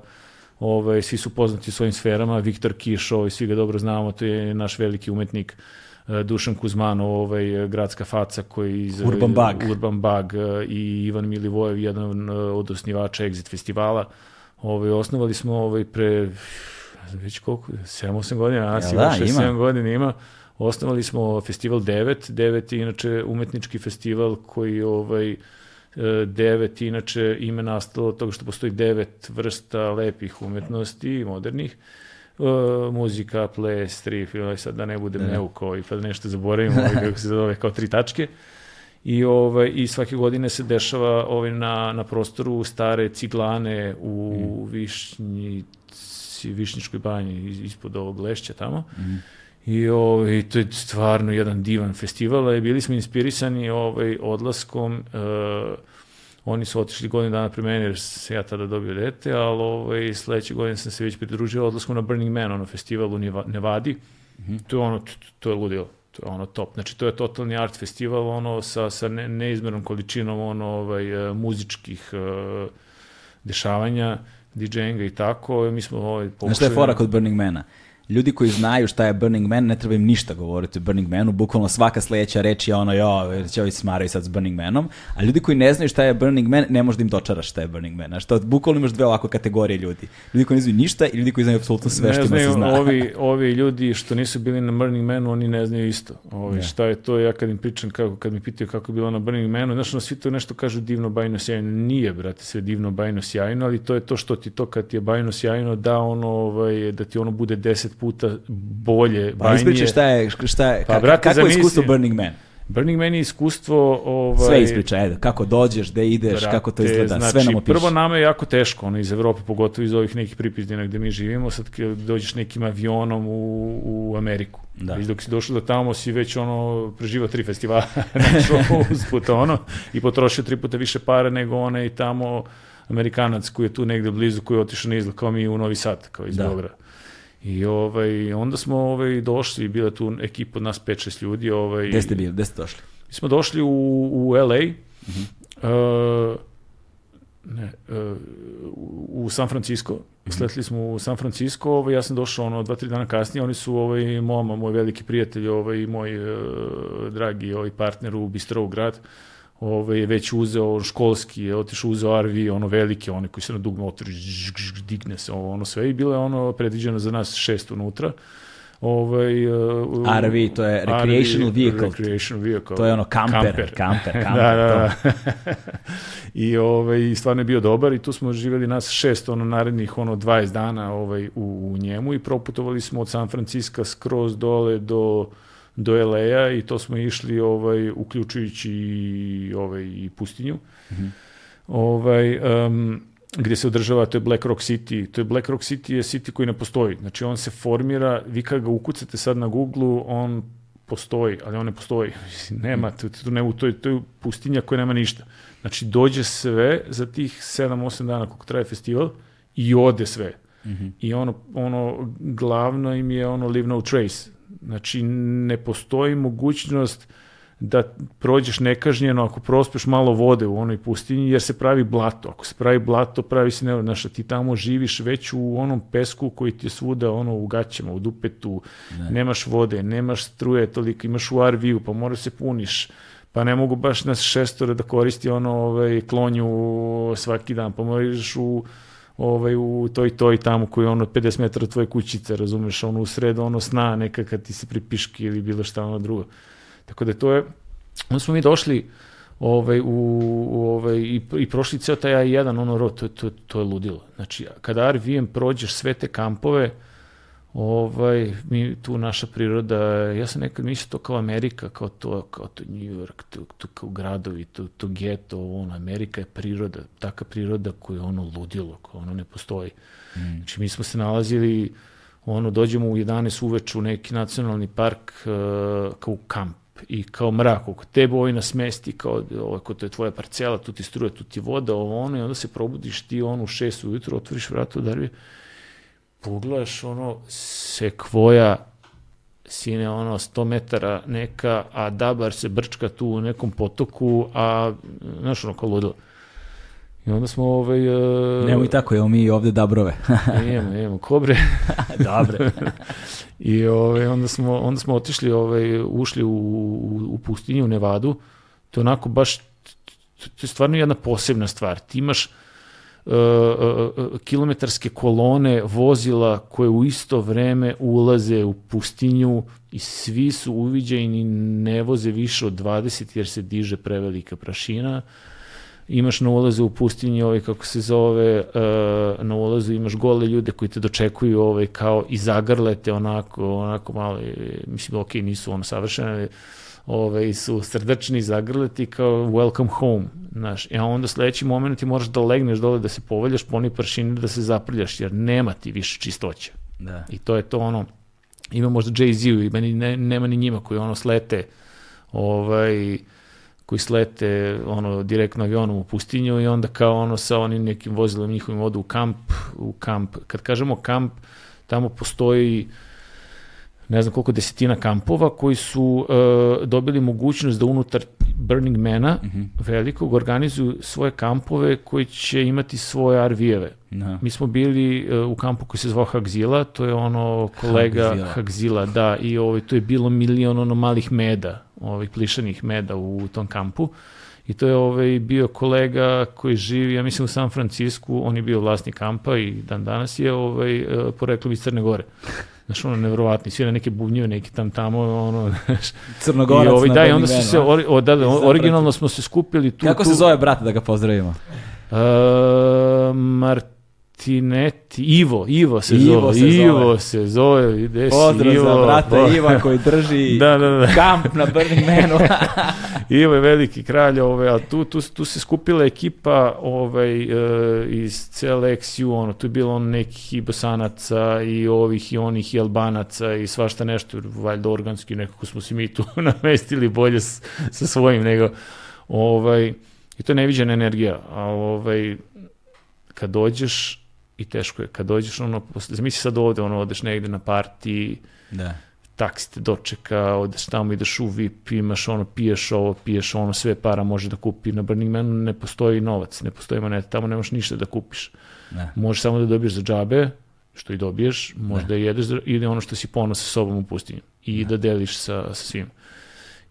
ovaj, svi su poznati u svojim sferama, Viktor Kiš, ovaj, svi ga dobro znamo, to je naš veliki umetnik, e, Dušan Kuzmanov, ovaj, gradska faca koji iz Urban Bug. Urban Bug e, i Ivan Milivojev, jedan e, od osnivača Exit festivala. Ovaj, osnovali smo ovaj, pre ne znam već koliko, 7-8 godina, a Jel si da, da, ima? 6-7 godina ima. Osnovali smo festival 9, 9 je inače umetnički festival koji ovaj, e, devet inače ime nastalo od toga što postoji devet vrsta lepih umetnosti, modernih, E, muzika, ples, strip, ovaj, sad da ne budem Da. da. neuk ovaj, pa da nešto zaboravim, ovaj, kako se zove, kao tri tačke. I, ovaj, I svake godine se dešava ovaj, na, na prostoru stare ciglane u Mm. Višnjici, Višnjičkoj banji, ispod ovog lešća tamo. Mhm. I ovaj, to je stvarno jedan divan festival. a Bili smo inspirisani ovaj, odlaskom, uh, oni su otišli godinu dana pre mene jer sam ja tada dobio dete, ali ovaj, sledeće godine sam se već pridružio odlaskom na Burning Man, ono festival u Neva- Nevadi. To je ono, to, to je ludilo. To je ono top. Znači, to je totalni art festival, ono, sa, sa ne, neizmernom količinom, ono, ovaj, e, muzičkih e, dešavanja, DJ-inga i tako. Mi smo ovaj, Znaš šta je fora kod Burning Mana? Ljudi koji znaju šta je Burning Man, ne treba im ništa govoriti o Burning Manu, bukvalno svaka sledeća reč je ono, jo, će ovi smaraju sad s Burning Manom, a ljudi koji ne znaju šta je Burning Man, ne možeš da im dočaraš šta je Burning Man. Znaš, to, bukvalno imaš dve ovako kategorije ljudi. Ljudi koji ne znaju ništa i ljudi koji znaju apsolutno sve što ne ima se zna. ovi, ovi ljudi što nisu bili na Burning Manu, oni ne znaju isto. Ovi, Ne. Šta je to, ja kad im pričam, kako, kad mi pitaju kako je bilo na Burning Manu, znaš, ono, svi to nešto kažu divno, bajno, sjajno. Nije, brate, sve divno, bajno, sjajno, ali to je to što ti to kad ti je bajno, sjajno, da ono, ovaj, da ti ono bude deset puta bolje, Pa bajnije. ispričaj šta je, šta je, Pa, brate, kako je iskustvo Burning Man? Burning Man je iskustvo... Ovaj, Sve ispričaj, ajde, kako dođeš, gde ideš, Brate, kako to izgleda, znači, sve nam opiši. Prvo nama je jako teško, ono iz Evrope, pogotovo iz ovih nekih pripizdina gde mi živimo, sad dođeš nekim avionom u, u Ameriku. Da. Već dok si došao do tamo si već ono preživao tri festivala našao usput ono i potrošio tri puta više para nego onaj tamo Amerikanac koji je tu negde blizu koji je otišao na izlet kao mi u Novi Sad, kao iz Da. Beograda. I ovaj, onda smo ovaj, došli, bila tu ekipa od nas 5-6 ljudi. Ovaj, Gde ste bili, gde ste došli? Mi smo došli u, u LA, Mhm. uh, ne, uh, u San Francisco, Mhm. sletili smo u San Francisco, ovaj, ja sam došao ono, dva, tri dana kasnije, oni su ovaj, moma, moj veliki prijatelj ovaj, moj uh, dragi ovaj, partner u Bistro grad, ovaj, već uzeo školski, je otišao uzeo RV, ono velike, one koji se na dugme otvori, digne se, ono sve, i bilo je ono predviđeno za nas šest unutra. Ovaj, uh, RV, to je recreational RV, vehicle. Recreational vehicle. To je ono kamper, kamper, kamper, da, da, to. da. I ovaj, stvarno je bio dobar i tu smo živjeli nas šest ono narednih ono 20 dana ovaj, u, u njemu i proputovali smo od San Francisco skroz dole do do LA-a i to smo išli ovaj uključujući i ovaj i pustinju. Ovaj um, gdje se održava, to je Black Rock City. To je Black Rock City je city koji ne postoji. Znači on se formira, vi kad ga ukucate sad na Google, on postoji, ali on ne postoji. Nema, tu, tu, nema, to, je, to je pustinja koja nema ništa. Znači dođe sve za tih 7-8 dana koliko traje festival i ode sve. I ono, ono, glavno im je ono leave no trace. Znači ne postoji mogućnost da prođeš nekažnjeno ako prospeš malo vode u onoj pustinji, jer se pravi blato. Ako se pravi blato, pravi se ne, znaš, ti tamo živiš već u onom pesku koji ti je svuda ono u gaćama, u dupetu, nemaš vode, nemaš struje toliko, imaš u RV-u, pa moraš se puniš, pa ne mogu baš nas šestore da koristi ono ovaj, klonju svaki dan, pa moraš u ovaj, u toj toj tamo koji je ono 50 metara tvoje kućice, razumeš, ono u sredu ono sna neka kad ti se pripiški ili bilo šta ono drugo. Tako da to je, onda smo mi došli ovaj, u, u ovaj, i, i prošli ceo taj A1, ono, to, to, to je ludilo. Znači, kada RVM prođeš sve te kampove, ovaj, mi, tu naša priroda, ja sam nekad mislio to kao Amerika, kao to, kao to New York, to, to kao gradovi, to, to geto, ono, Amerika je priroda, taka priroda koja je ono ludilo, koja ono ne postoji. Mm. Znači, mi smo se nalazili, ono, dođemo u 11 uveče u neki nacionalni park uh, kao u kamp i kao mrak oko tebe ovaj nas smesti kao ovo ako to je tvoja parcela, tu ti struje, tu ti voda, ovo ono i onda se probudiš ti ono u 6 ujutro, otvoriš vrata u darbi, pogledaš ono sekvoja sine ono 100 metara neka, a dabar se brčka tu u nekom potoku, a znaš ono kao ludilo. I onda smo ovaj... e, Nemoj tako, evo mi ovde dabrove. imamo, imamo kobre. Dobre. I ovaj, onda, smo, onda smo otišli, ovaj, ušli u, u, u pustinju, u Nevadu. To je onako baš, to je stvarno jedna posebna stvar. Ti imaš uh, uh, kilometarske kolone vozila koje u isto vreme ulaze u pustinju i svi su uviđajni, ne voze više od 20 jer se diže prevelika prašina. Imaš na ulazu u pustinji ovaj kako se zove, na ulazu imaš gole ljude koji te dočekuju ovaj kao i zagrlete onako, onako malo, e, mislim ok, nisu ono savršene, ovaj, su srdačni zagrleti kao welcome home, znaš, a onda sledeći moment ti moraš da legneš dole da se povaljaš po onoj pršini da se zaprljaš, jer nema ti više čistoća. Da. I to je to ono, ima možda Jay-Z i meni ne, nema ni njima koji ono slete ovaj, koji slete ono direktno avionom u pustinju i onda kao ono sa onim nekim vozilom njihovim odu u kamp, u kamp. Kad kažemo kamp, tamo postoji ne znam koliko desetina kampova koji su uh, dobili mogućnost da unutar Burning Mana Mhm. velikog organizuju svoje kampove koji će imati svoje RV-eve. Da. Mi smo bili uh, u kampu koji se zvao Hagzila, to je ono kolega Hagzila. Hagzila, da, i ovaj, to je bilo milion ono malih meda, ovih plišanih meda u tom kampu. I to je ovaj, bio kolega koji živi, ja mislim u San Francisku, on je bio vlasnik kampa i dan danas je ovaj, eh, poreklom iz Crne Gore. Znaš, ono, nevrovatni, svira neke bubnjeve, neki tam tamo, ono, znaš. I, Crnogorac ovaj, na da, i onda su se, a? ori, o, da, da, originalno smo se skupili tu. Kako tu, se zove brat da ga pozdravimo? Uh, Martinetti, Ivo, Ivo se Ivo zove, se zove. Ivo se zove, si Pozdrav Ivo? za brata Pa- Iva koji drži Da, da, da. kamp na Burning Manu. Ivo je veliki kralj, ovaj, a tu, tu, tu se skupila ekipa ovaj, iz cele XU, ono, tu je bilo on nekih i bosanaca i ovih i onih i albanaca i svašta nešto, valjda organski nekako smo se mi tu namestili bolje s, sa svojim nego, ovaj, i to je neviđena energija, a ovaj, kad dođeš, i teško je, kad dođeš, ono, zamisli sad ovde, ono, odeš negde na partiji, da. taksi te dočeka, odeš tamo, ideš u VIP, imaš ono, piješ ovo, piješ ono, sve para može da kupi. Na Burning Manu ne postoji novac, ne postoji moneta, tamo nemaš ništa da kupiš. Da. Možeš samo da dobiješ za džabe, što i dobiješ, možda i jedeš, za- ili ono što si ponos sa sobom u pustinju i da, deliš sa, sa svim.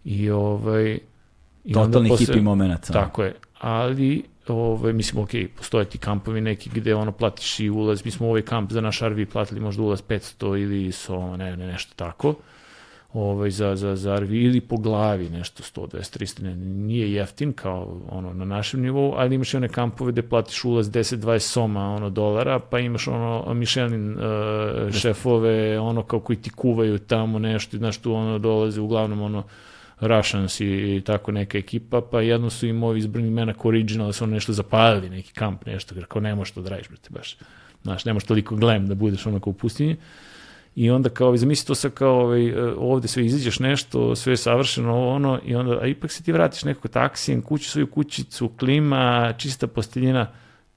I ovaj... I Totalni posle- hippie moment. ono. Tako je, ali ovaj, mislim, ok, postoje ti kampovi neki gde ono platiš i ulaz, mi smo u ovaj kamp za naš RV platili možda ulaz 500 ili so, ne, ne, nešto tako, ovaj, za, za, za RV ili po glavi nešto 100, 200, 300, ne, nije jeftin kao ono na našem nivou, ali imaš i one kampove gde platiš ulaz 10, 20 soma ono dolara, pa imaš ono Michelin uh, šefove, ono kao koji ti kuvaju tamo nešto, znaš tu ono dolaze uglavnom ono Russians i, i tako neka ekipa, pa jedno su im ovi iz Burning Mana kao original, da su ono nešto zapalili, neki kamp, nešto, kao ne možeš to da radiš, brate, baš. Znaš, nemaš toliko glam da budeš onako u pustinji. I onda kao, zamisli to sad kao ovaj, ovde sve izađeš nešto, sve je savršeno, ovo ono, i onda, a ipak se ti vratiš nekako taksijem, kuću svoju kućicu, klima, čista posteljina,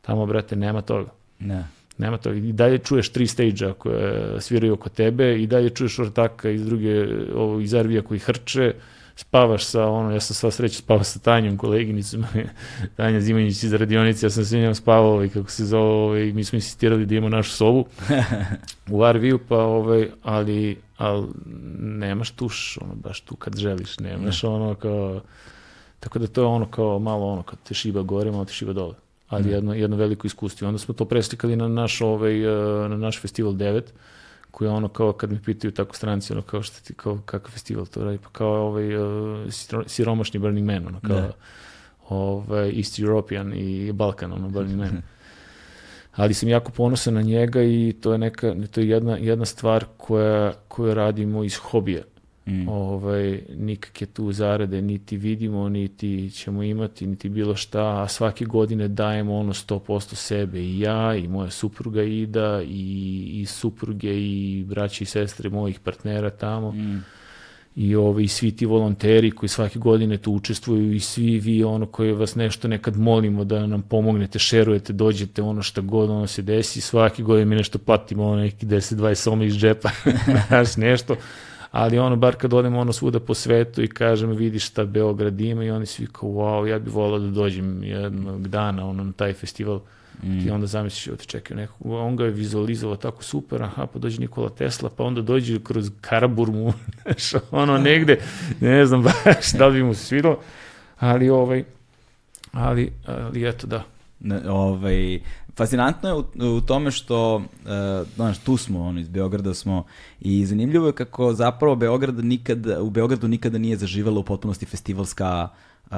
tamo, brate, nema toga. Da. Nema toga. I dalje čuješ tri stage-a koje sviraju oko tebe i dalje čuješ ortaka iz druge, ovo, iz Arvija koji hrče, spavaš sa ono, ja sam sva sreća spavao sa Tanjom, koleginicom, Tanja Zimanjić iz radionice, ja sam sa njom spavao i kako se zove, ovaj, mi smo insistirali da imamo našu sobu u Arviju, pa ovaj, ali, ali nemaš tuš, ono, baš tu kad želiš, nemaš ono kao, tako da to je ono kao malo ono, kad te šiba gore, malo te šiba dole ali jedno, jedno veliko iskustvo. Onda smo to preslikali na naš, ovaj, eh, na naš festival 9, koji je ono kao kad mi pitaju tako stranci, ono kao što ti, kao kakav festival to radi, pa kao ovaj siro- siromašni Burning Man, ono kao Da. ovaj, East European i Balkan, ono Burning Man. Ali sam jako ponosan na njega i to je neka, to je jedna, jedna stvar koja, koju radimo iz hobija. Mm. Ovaj, nikakve tu zarade niti vidimo, niti ćemo imati, niti bilo šta, a svake godine dajemo ono 100% sebe i ja i moja supruga Ida i, i supruge i braće i sestre mojih partnera tamo Mm. i ovi, svi ti volonteri koji svake godine tu učestvuju i svi vi ono koji vas nešto nekad molimo da nam pomognete, šerujete, dođete ono šta god ono se desi, svake godine mi nešto platimo ono neki 10-20 soma iz džepa, znaš nešto, ali ono, bar kad odemo ono svuda po svetu i kažem, vidi šta Beograd ima i oni svi kao, wow, ja bih volao da dođem jednog dana ono, na taj festival. Mm. Ti onda zamisliš, evo te čekaju nekog, on ga je vizualizovao tako super, aha, pa dođe Nikola Tesla, pa onda dođe kroz Karaburmu, znaš, ono negde, ne znam baš da li bi mu se svidalo, ali ovaj, ali, ali eto da. Ne, ovaj, fascinantno je u, u tome što, uh, znaš, tu smo, ono, iz Beograda smo, i zanimljivo je kako zapravo Beograd nikada, u Beogradu nikada nije zaživala u potpunosti festivalska uh,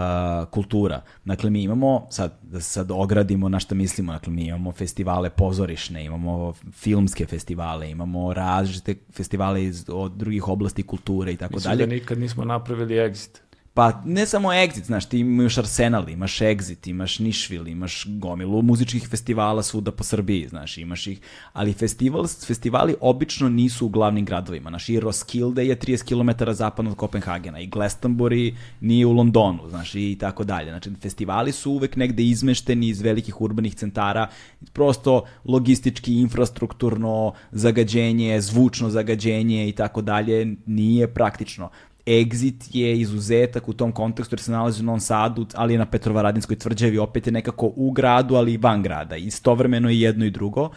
kultura. Dakle, mi imamo, sad, da sad ogradimo na šta mislimo, dakle, mi imamo festivale pozorišne, imamo filmske festivale, imamo različite festivale iz od drugih oblasti kulture i tako Mislim dalje. da nikad nismo napravili exit. Pa ne samo Exit, znaš, ti imaš Arsenal, imaš Exit, imaš Nišvil, imaš gomilu muzičkih festivala svuda po Srbiji, znaš, imaš ih, ali festival, festivali obično nisu u glavnim gradovima, znaš, i Roskilde je 30 km zapadno od Kopenhagena, i Glastonbury nije u Londonu, znaš, i tako dalje, znači, festivali su uvek negde izmešteni iz velikih urbanih centara, prosto logistički, infrastrukturno zagađenje, zvučno zagađenje i tako dalje, nije praktično. Exit je izuzetak u tom kontekstu jer se nalazi u Novom Sadu, ali je na Petrovaradinskoj tvrđavi, opet je nekako u gradu, ali i van grada. Istovremeno i jedno i drugo.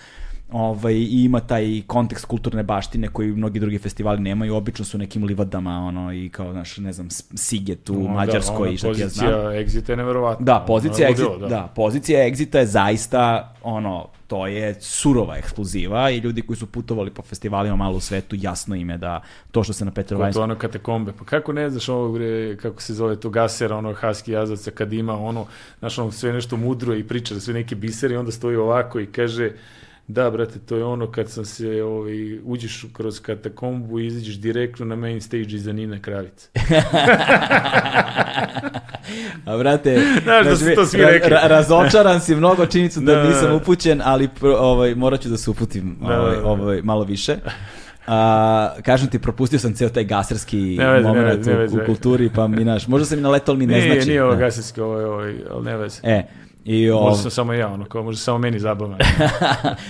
Ovaj, i ima taj kontekst kulturne baštine koji mnogi drugi festivali nemaju, obično su nekim livadama, ono, i kao, znaš, ne znam, Siget u Onda, Mađarskoj ona i šta ti ja pozicija znam. exita je neverovatna. Da, pozicija Ono ludilo, da. pozicija exita je zaista ono, to je surova ekskluziva i ljudi koji su putovali po festivalima malo u svetu, jasno im je da to što se na Kako to ono katakombe. Pa kako ne znaš ovo, bre, kako se zove to gasera, ono haski jazavca, kad ima ono, znaš, ono sve nešto mudro i priča da sve neke bisere i onda stoji ovako i kaže, da, brate, to je ono kad sam se, ovaj, uđeš kroz katakombu i izađeš direktno na main stage iza Nina Kravice. A brate, Znaš da su vi- to svi rekli. ra- razočaran si mnogo činjenicu da Da, da, nisam da. upućen, ali ovaj, morat ću da se uputim Da, da, ovaj, da. ovaj, malo više. A, kažem ti, propustio sam ceo taj Ne ne moment ne u, u kulturi, pa mi naš, možda se mi naletao, ali mi ne nije, znači. nije ovo Da. gaserski, ovo je, ovaj, ali ne veze. E, i ov... Možda sam samo ja, ono, kao, možda samo meni zabavno.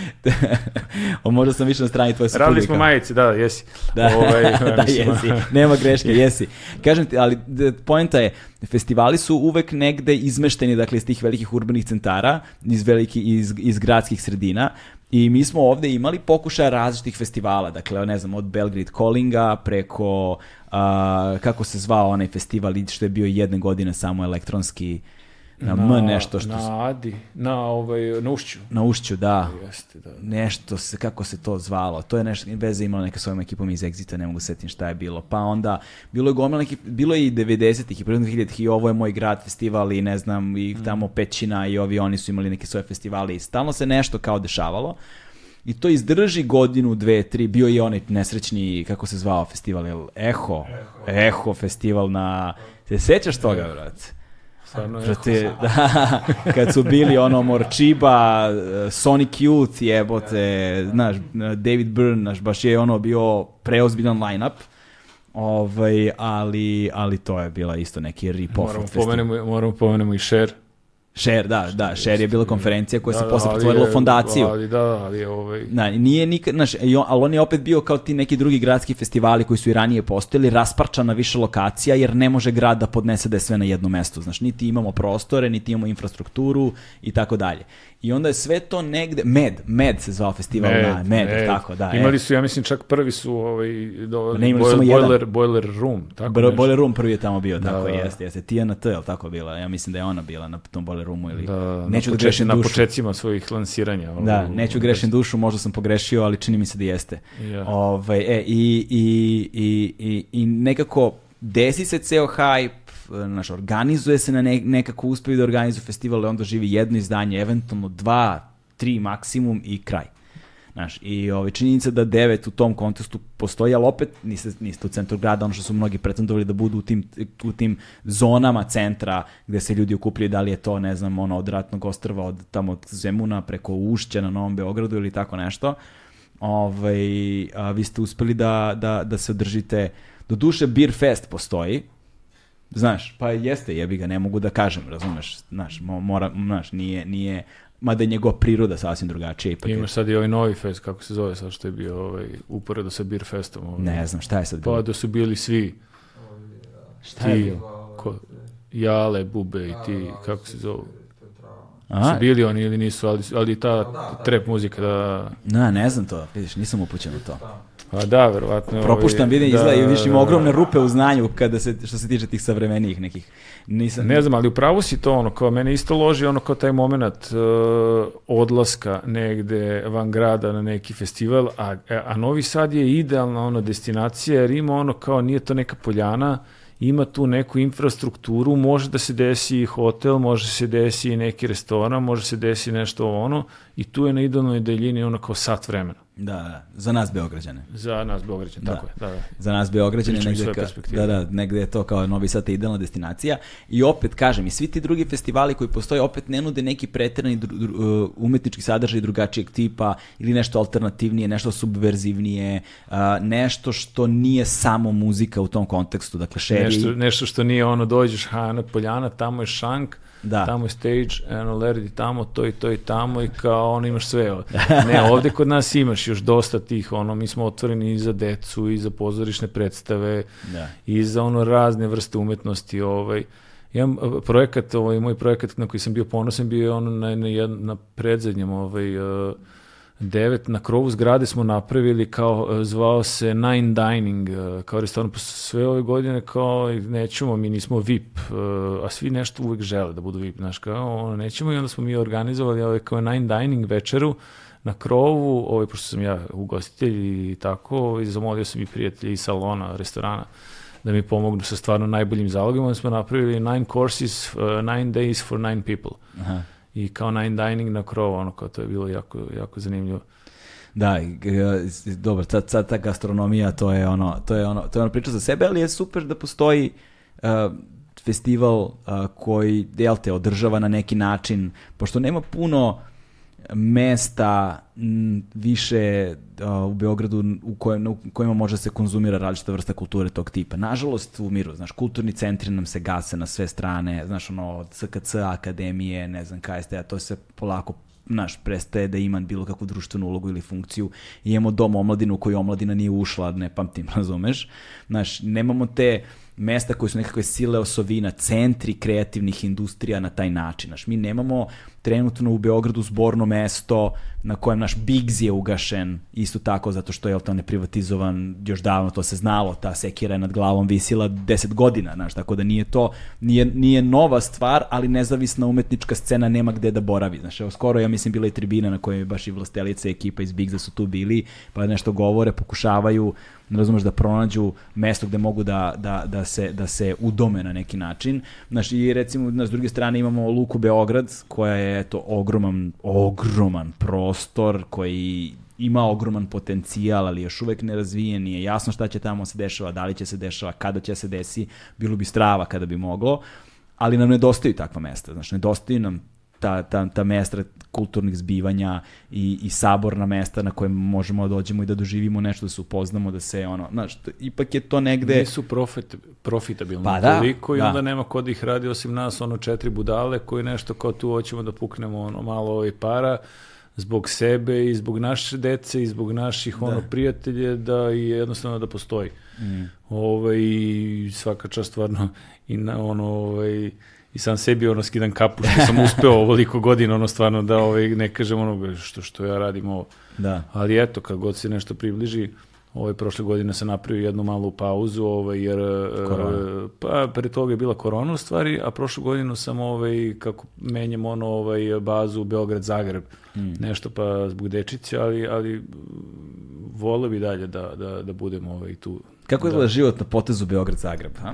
o, možda sam više na strani tvoje supruge. Radili smo majice, da, jesi. Da, Ovaj, da jesi, nema greške, jesi. Kažem ti, ali poenta je, festivali su uvek negde izmešteni, dakle, iz tih velikih urbanih centara, iz, veliki, iz, iz gradskih sredina, I mi smo ovde imali pokušaja različitih festivala, dakle, ne znam, od Belgrade Callinga preko, a, kako se zvao onaj festival što je bio jedne godine samo elektronski, na, M nešto što... Na Adi, na, ovaj, na Ušću. Na ušću, da. Jeste, da. nešto se, kako se to zvalo, to je nešto, veze imalo neka svojom ekipom iz Exita, ne mogu setim šta je bilo, pa onda, bilo je gomila nekih, bilo je i 90-ih i prvih 2000-ih i ovo je moj grad festival i ne znam, i tamo Pećina i ovi oni su imali neke svoje festivale i stalno se nešto kao dešavalo. I to izdrži godinu, dve, tri, bio je onaj nesrećni, kako se zvao festival, jel? Eho, Eho, festival na... Se sećaš toga, brate? Stvarno je. Da, kad su bili ono Morčiba, Sonic Youth, jebote, znaš, David Byrne, znaš, baš je ono bio preozbiljan line-up. Ovaj, ali, ali to je bila isto neki rip-off Moramo pomenemo, moramo pomenemo i Share. Share, da, da, Share je bila konferencija koja se Da, posle ali pretvorila u fondaciju. Ali da, ali ovaj... Da, nije nikad, znaš, ali on je opet bio kao ti neki drugi gradski festivali koji su i ranije postojali, rasparčan na više lokacija, jer ne može grad da podnese da je sve na jednom mestu. Znaš, niti imamo prostore, niti imamo infrastrukturu i tako dalje. I onda je sve to negde, Med, Med se zvao festival na Med, tako, da. Imali e. su, ja mislim, čak prvi su ovaj, do, Ne, imali boil- samo jedan. boiler, boiler Room. Tako Bro. Boiler Room prvi je tamo bio, tako da. jeste, jeste. Tijana T, je tako bila? Ja mislim da je ona bila na tom Boiler Roomu ili... Da, neću na, da grešim na dušu. početcima svojih lansiranja. ono, Da, neću grešim dušu, možda sam pogrešio, ali čini mi se da jeste. Ja. Ovaj, e, i, i, i, i, i nekako desi se ceo hype, znaš, organizuje se na ne, nekako uspeju da organizuju festival, onda živi jedno izdanje, eventualno dva, tri maksimum i kraj. Znaš, i ovaj, činjenica da devet u tom kontekstu postoji, ali opet niste, niste u centru grada, ono što su mnogi pretendovali da budu u tim, u tim zonama centra gde se ljudi okupljaju, da li je to, ne znam, ono, od Ratnog ostrva, od tamo od Zemuna preko Ušća na Novom Beogradu ili tako nešto. Ovaj, a, vi ste uspeli da, da, da se održite, do duše Beer Fest postoji, Znaš, pa jeste, jebi ga, ne mogu da kažem, razumeš, znaš, mo- mora, znaš, nije, nije, mada je njegova priroda sasvim drugačija. Ipak je- Imaš sad i ovaj novi fest, kako se zove sad što je bio ovaj, uporedo sa Beer Festom. Ovaj. Ne znam, šta je sad bilo? Pa da su bili svi, šta je ti, bilo? ko, Jale, Bube i ti, kako se zovu. A, Su bili oni ili nisu, ali, ali ta trap muzika, da... na, ne znam to, vidiš, nisam upućen u to. Pa da, verovatno. Propuštam, ovaj, vidim, da, izgleda i viš ima da, ogromne rupe u znanju kada se, što se tiče tih savremenijih nekih. Nisam, Ne znam, ali upravo si to ono, kao mene isto loži ono kao taj moment uh, odlaska negde van grada na neki festival, a, a Novi Sad je idealna ono destinacija jer ima ono kao nije to neka poljana, ima tu neku infrastrukturu, može da se desi i hotel, može se desi i neki restoran, može se desi nešto ono i tu je na idealnoj daljini ono kao sat vremena. Da, da, za nas Beograđane. Za nas Beograđan, Da. tako je. Da, da. Za nas Beograđane negde, ka, da, da, negde je to kao Novi Sad idealna destinacija i opet kažem i svi ti drugi festivali koji postoje opet ne nude neki preterani dru- dru- uh, umetnički sadržaj drugačijeg tipa ili nešto alternativnije, nešto subverzivnije, uh, nešto što nije samo muzika u tom kontekstu, dakle Sherry, Nešto, nešto što nije ono, dođeš, ha, na poljana, tamo je šank, Da. tamo je stage, eno, lerdi tamo, to i to i tamo i kao ono imaš sve. Ne, ovdje kod nas imaš još dosta tih, ono, mi smo otvoreni i za decu, i za pozorišne predstave, Da. i za ono razne vrste umetnosti, ovaj. Imam projekat, ovaj, moj projekat na koji sam bio ponosan bio je ono na, na, na predzadnjem, ovaj, uh, devet, na krovu zgrade smo napravili kao, uh, zvao se Nine Dining, uh, kao restoran, pa sve ove godine kao nećemo, mi nismo VIP, a svi nešto uvijek žele da budu VIP, znaš, kao ono, nećemo i onda smo mi organizovali ovaj, kao Nine Dining večeru, na krovu, ovaj, pošto sam ja ugostitelj i tako, ovaj, zamolio sam i prijatelji iz salona, restorana, da mi pomognu sa stvarno najboljim zalogima. Smo napravili nine courses, uh, nine days for nine people. Aha. I kao nine dining na krovu, ono kao to je bilo jako, jako zanimljivo. Da, dobro, sad, sad ta gastronomija, to je ono, to je ono, to je ono priča za sebe, ali je super da postoji uh, festival uh, koji, jel te, održava na neki način, pošto nema puno mesta m, više uh, u Beogradu u, kojem, u kojima može se konzumira različita vrsta kulture tog tipa. Nažalost, u miru, znaš, kulturni centri nam se gase na sve strane, znaš, ono, od SKC, akademije, ne znam, KST, a to se polako naš, prestaje da ima bilo kakvu društvenu ulogu ili funkciju. I imamo dom omladinu u koju omladina nije ušla, ne pamtim, razumeš? Znaš, nemamo te mesta koje su nekakve sile osovina, centri kreativnih industrija na taj način. Znaš, mi nemamo trenutno u Beogradu zborno mesto na kojem naš Biggs je ugašen, isto tako zato što je to neprivatizovan, još davno to se znalo, ta sekira je nad glavom visila 10 godina, znaš, tako da nije to, nije, nije nova stvar, ali nezavisna umetnička scena nema gde da boravi, znaš, evo skoro ja mislim bila i tribina na kojoj je baš i Vlastelica ekipa iz Biggsa su tu bili, pa nešto govore, pokušavaju ne razumeš, da pronađu mesto gde mogu da, da, da, se, da se udome na neki način. Znaš, i recimo, na s druge strane imamo Luku Beograd, koja je eto, ogroman, ogroman prostor koji ima ogroman potencijal, ali još uvek nerazvijen, nije jasno šta će tamo se dešava, da li će se dešava, kada će se desi, bilo bi strava kada bi moglo, ali nam nedostaju takva mesta, znači nedostaju nam ta, ta, ta mesta kulturnih zbivanja i, i saborna mesta na kojem možemo da dođemo i da doživimo nešto, da se upoznamo, da se ono, znaš, ipak je to negde... Nisu profit, profitabilni Pa da, toliko i da. onda nema ko da ih radi osim nas, ono četiri budale koji nešto kao tu hoćemo da puknemo ono malo ovaj para zbog sebe i zbog naše dece i zbog naših ono prijatelje da i jednostavno da postoji. Mm. Ovaj, i svaka čast stvarno i na ono ovaj, i sam sebi ono skidam kapu što sam uspeo ovoliko godina ono stvarno da ovaj, ne kažem ono što, što ja radim ovo. Da. Ali eto, kad god se nešto približi, ovaj prošle godine sam napravio jednu malu pauzu, ovaj, jer e, Korona. pa pre toga je bila korona u stvari, a prošlu godinu sam ovaj, kako menjam ono ovaj bazu Beograd Zagreb, Mm. nešto pa zbog dečice, ali ali volio bi dalje da, da, da budem ovaj tu. Kako izgleda život na potezu Beograd-Zagreb, ha?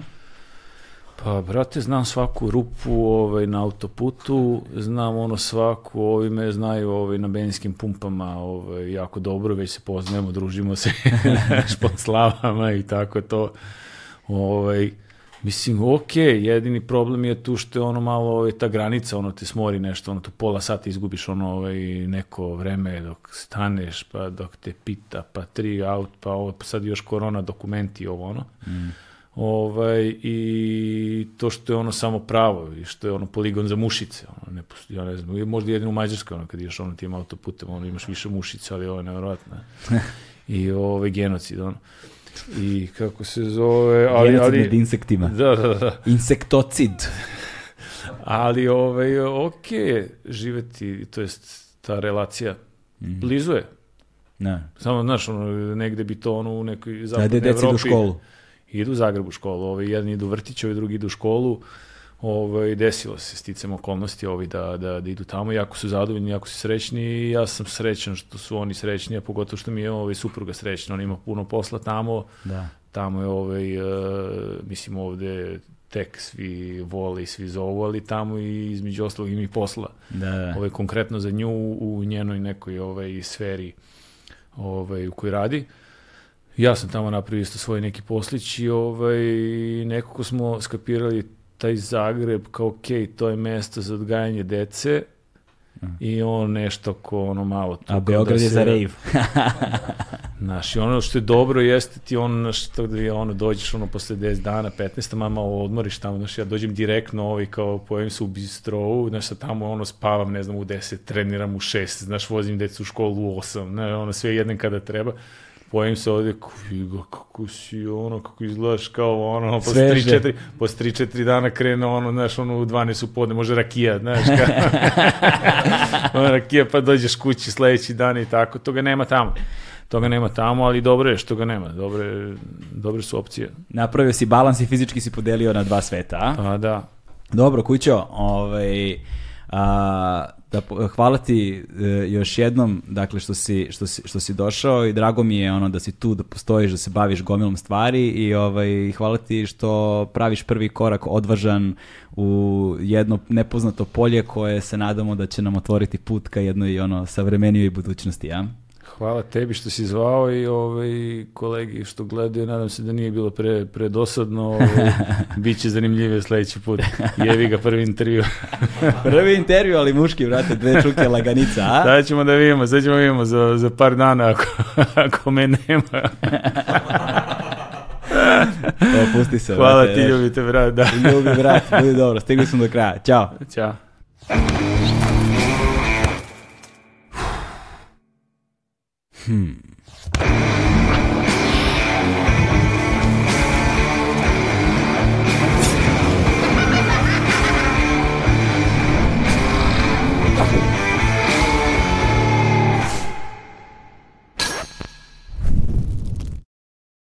Pa, brate, znam svaku rupu ovaj, na autoputu, znam ono svaku, ovi me znaju ovaj, na benzinskim pumpama ovaj, jako dobro, već se poznajemo, družimo se pod slavama i tako to. Ovaj, mislim, ok, jedini problem je tu što je ono malo ovaj, ta granica, ono te smori nešto, ono tu pola sata izgubiš ono ovaj, neko vreme dok staneš, pa dok te pita, pa tri aut, pa ovo, pa sad još korona dokumenti, ovo ono. Ovaj, I to što je ono samo pravo i što je ono poligon za mušice. Ono, ne, ja ne znam, možda jedino u Mađarskoj, ono, kad ideš ono tim autoputem, ono, imaš više mušica, ali ovo je nevjerojatno. I ovaj, genocid, ono. I kako se zove... Ali, Genocid ali, nad insektima. da, da, da. Insektocid. Ali, ovaj, ok, živeti, to jest ta relacija, Mhm. blizu je. Da. Samo, znaš, ono, negde bi to ono u nekoj Da, zapadnoj ide deci do Evropi- školu. Idu u Zagrebu u školu, ovaj, jedan idu u vrtić, ovaj drugi idu u školu, ovaj, desilo se sticam okolnosti ovaj, da, da, da idu tamo, jako su zadovoljni, jako su srećni i ja sam srećan što su oni srećni, a pogotovo što mi je ovaj, supruga srećna, on ima puno posla tamo, Da. tamo je ovaj, uh, mislim ovde tek svi vole i svi zovu, ali tamo i između ostalog ima i posla. Da, da. Ovaj, konkretno za nju u njenoj nekoj ovaj, sferi ovaj, u kojoj radi. Ja sam tamo napravio isto svoj neki poslić i ovaj, nekako smo skapirali taj Zagreb kao ok, to je mesto za odgajanje dece i on nešto ko ono malo tu A kao Beograd da je se- za rave. Znaš, i ono što je dobro jeste ti ono što da je ono dođeš ono posle 10 dana, 15, ma malo odmoriš tamo, znaš, ja dođem direktno ovaj kao pojavim se u bistrovu, znaš, sad tamo ono spavam, ne znam, u 10, treniram u 6, znaš, vozim decu u školu u 8, ne, ono sve jedem kada treba. Pojavim se ovde, figa, kako si, ono, kako izgledaš kao, ono, posle Sveže. 3-4, posle 3-4 dana krene, ono, znaš, ono, u 12 u podne, može rakija, znaš, kao, ono, rakija, pa dođeš kući sledeći dan i tako, toga nema tamo. Toga nema tamo, ali dobro je što ga nema. Dobre, dobre su opcije. Napravio si balans i fizički si podelio na dva sveta, a? Pa da. Dobro, Kućo, ovaj, a, da, hvala ti e, još jednom, dakle, što si, što, si, što si došao i drago mi je ono da si tu, da postojiš, da se baviš gomilom stvari i ovaj, hvala ti što praviš prvi korak odvažan u jedno nepoznato polje koje se nadamo da će nam otvoriti put ka jednoj ono, savremenijoj budućnosti, ja? Hvala tebi što si zvao i ovaj, kolegi što gledaju. Nadam se da nije bilo pre, pre dosadno. Ovaj, Biće zanimljivije sledeći put. Jevi ga prvi intervju. Prvi intervju, ali muški, vrate, dve čuke laganica, a? Sad ćemo da vidimo, sad ćemo da vidimo za, za par dana ako, ako me nema. Evo, pusti se. Hvala vrate, ti, ljubite, brat. Da. Ljubi, brat, budi dobro, stigli smo do kraja. Ćao. Ćao. Hmm.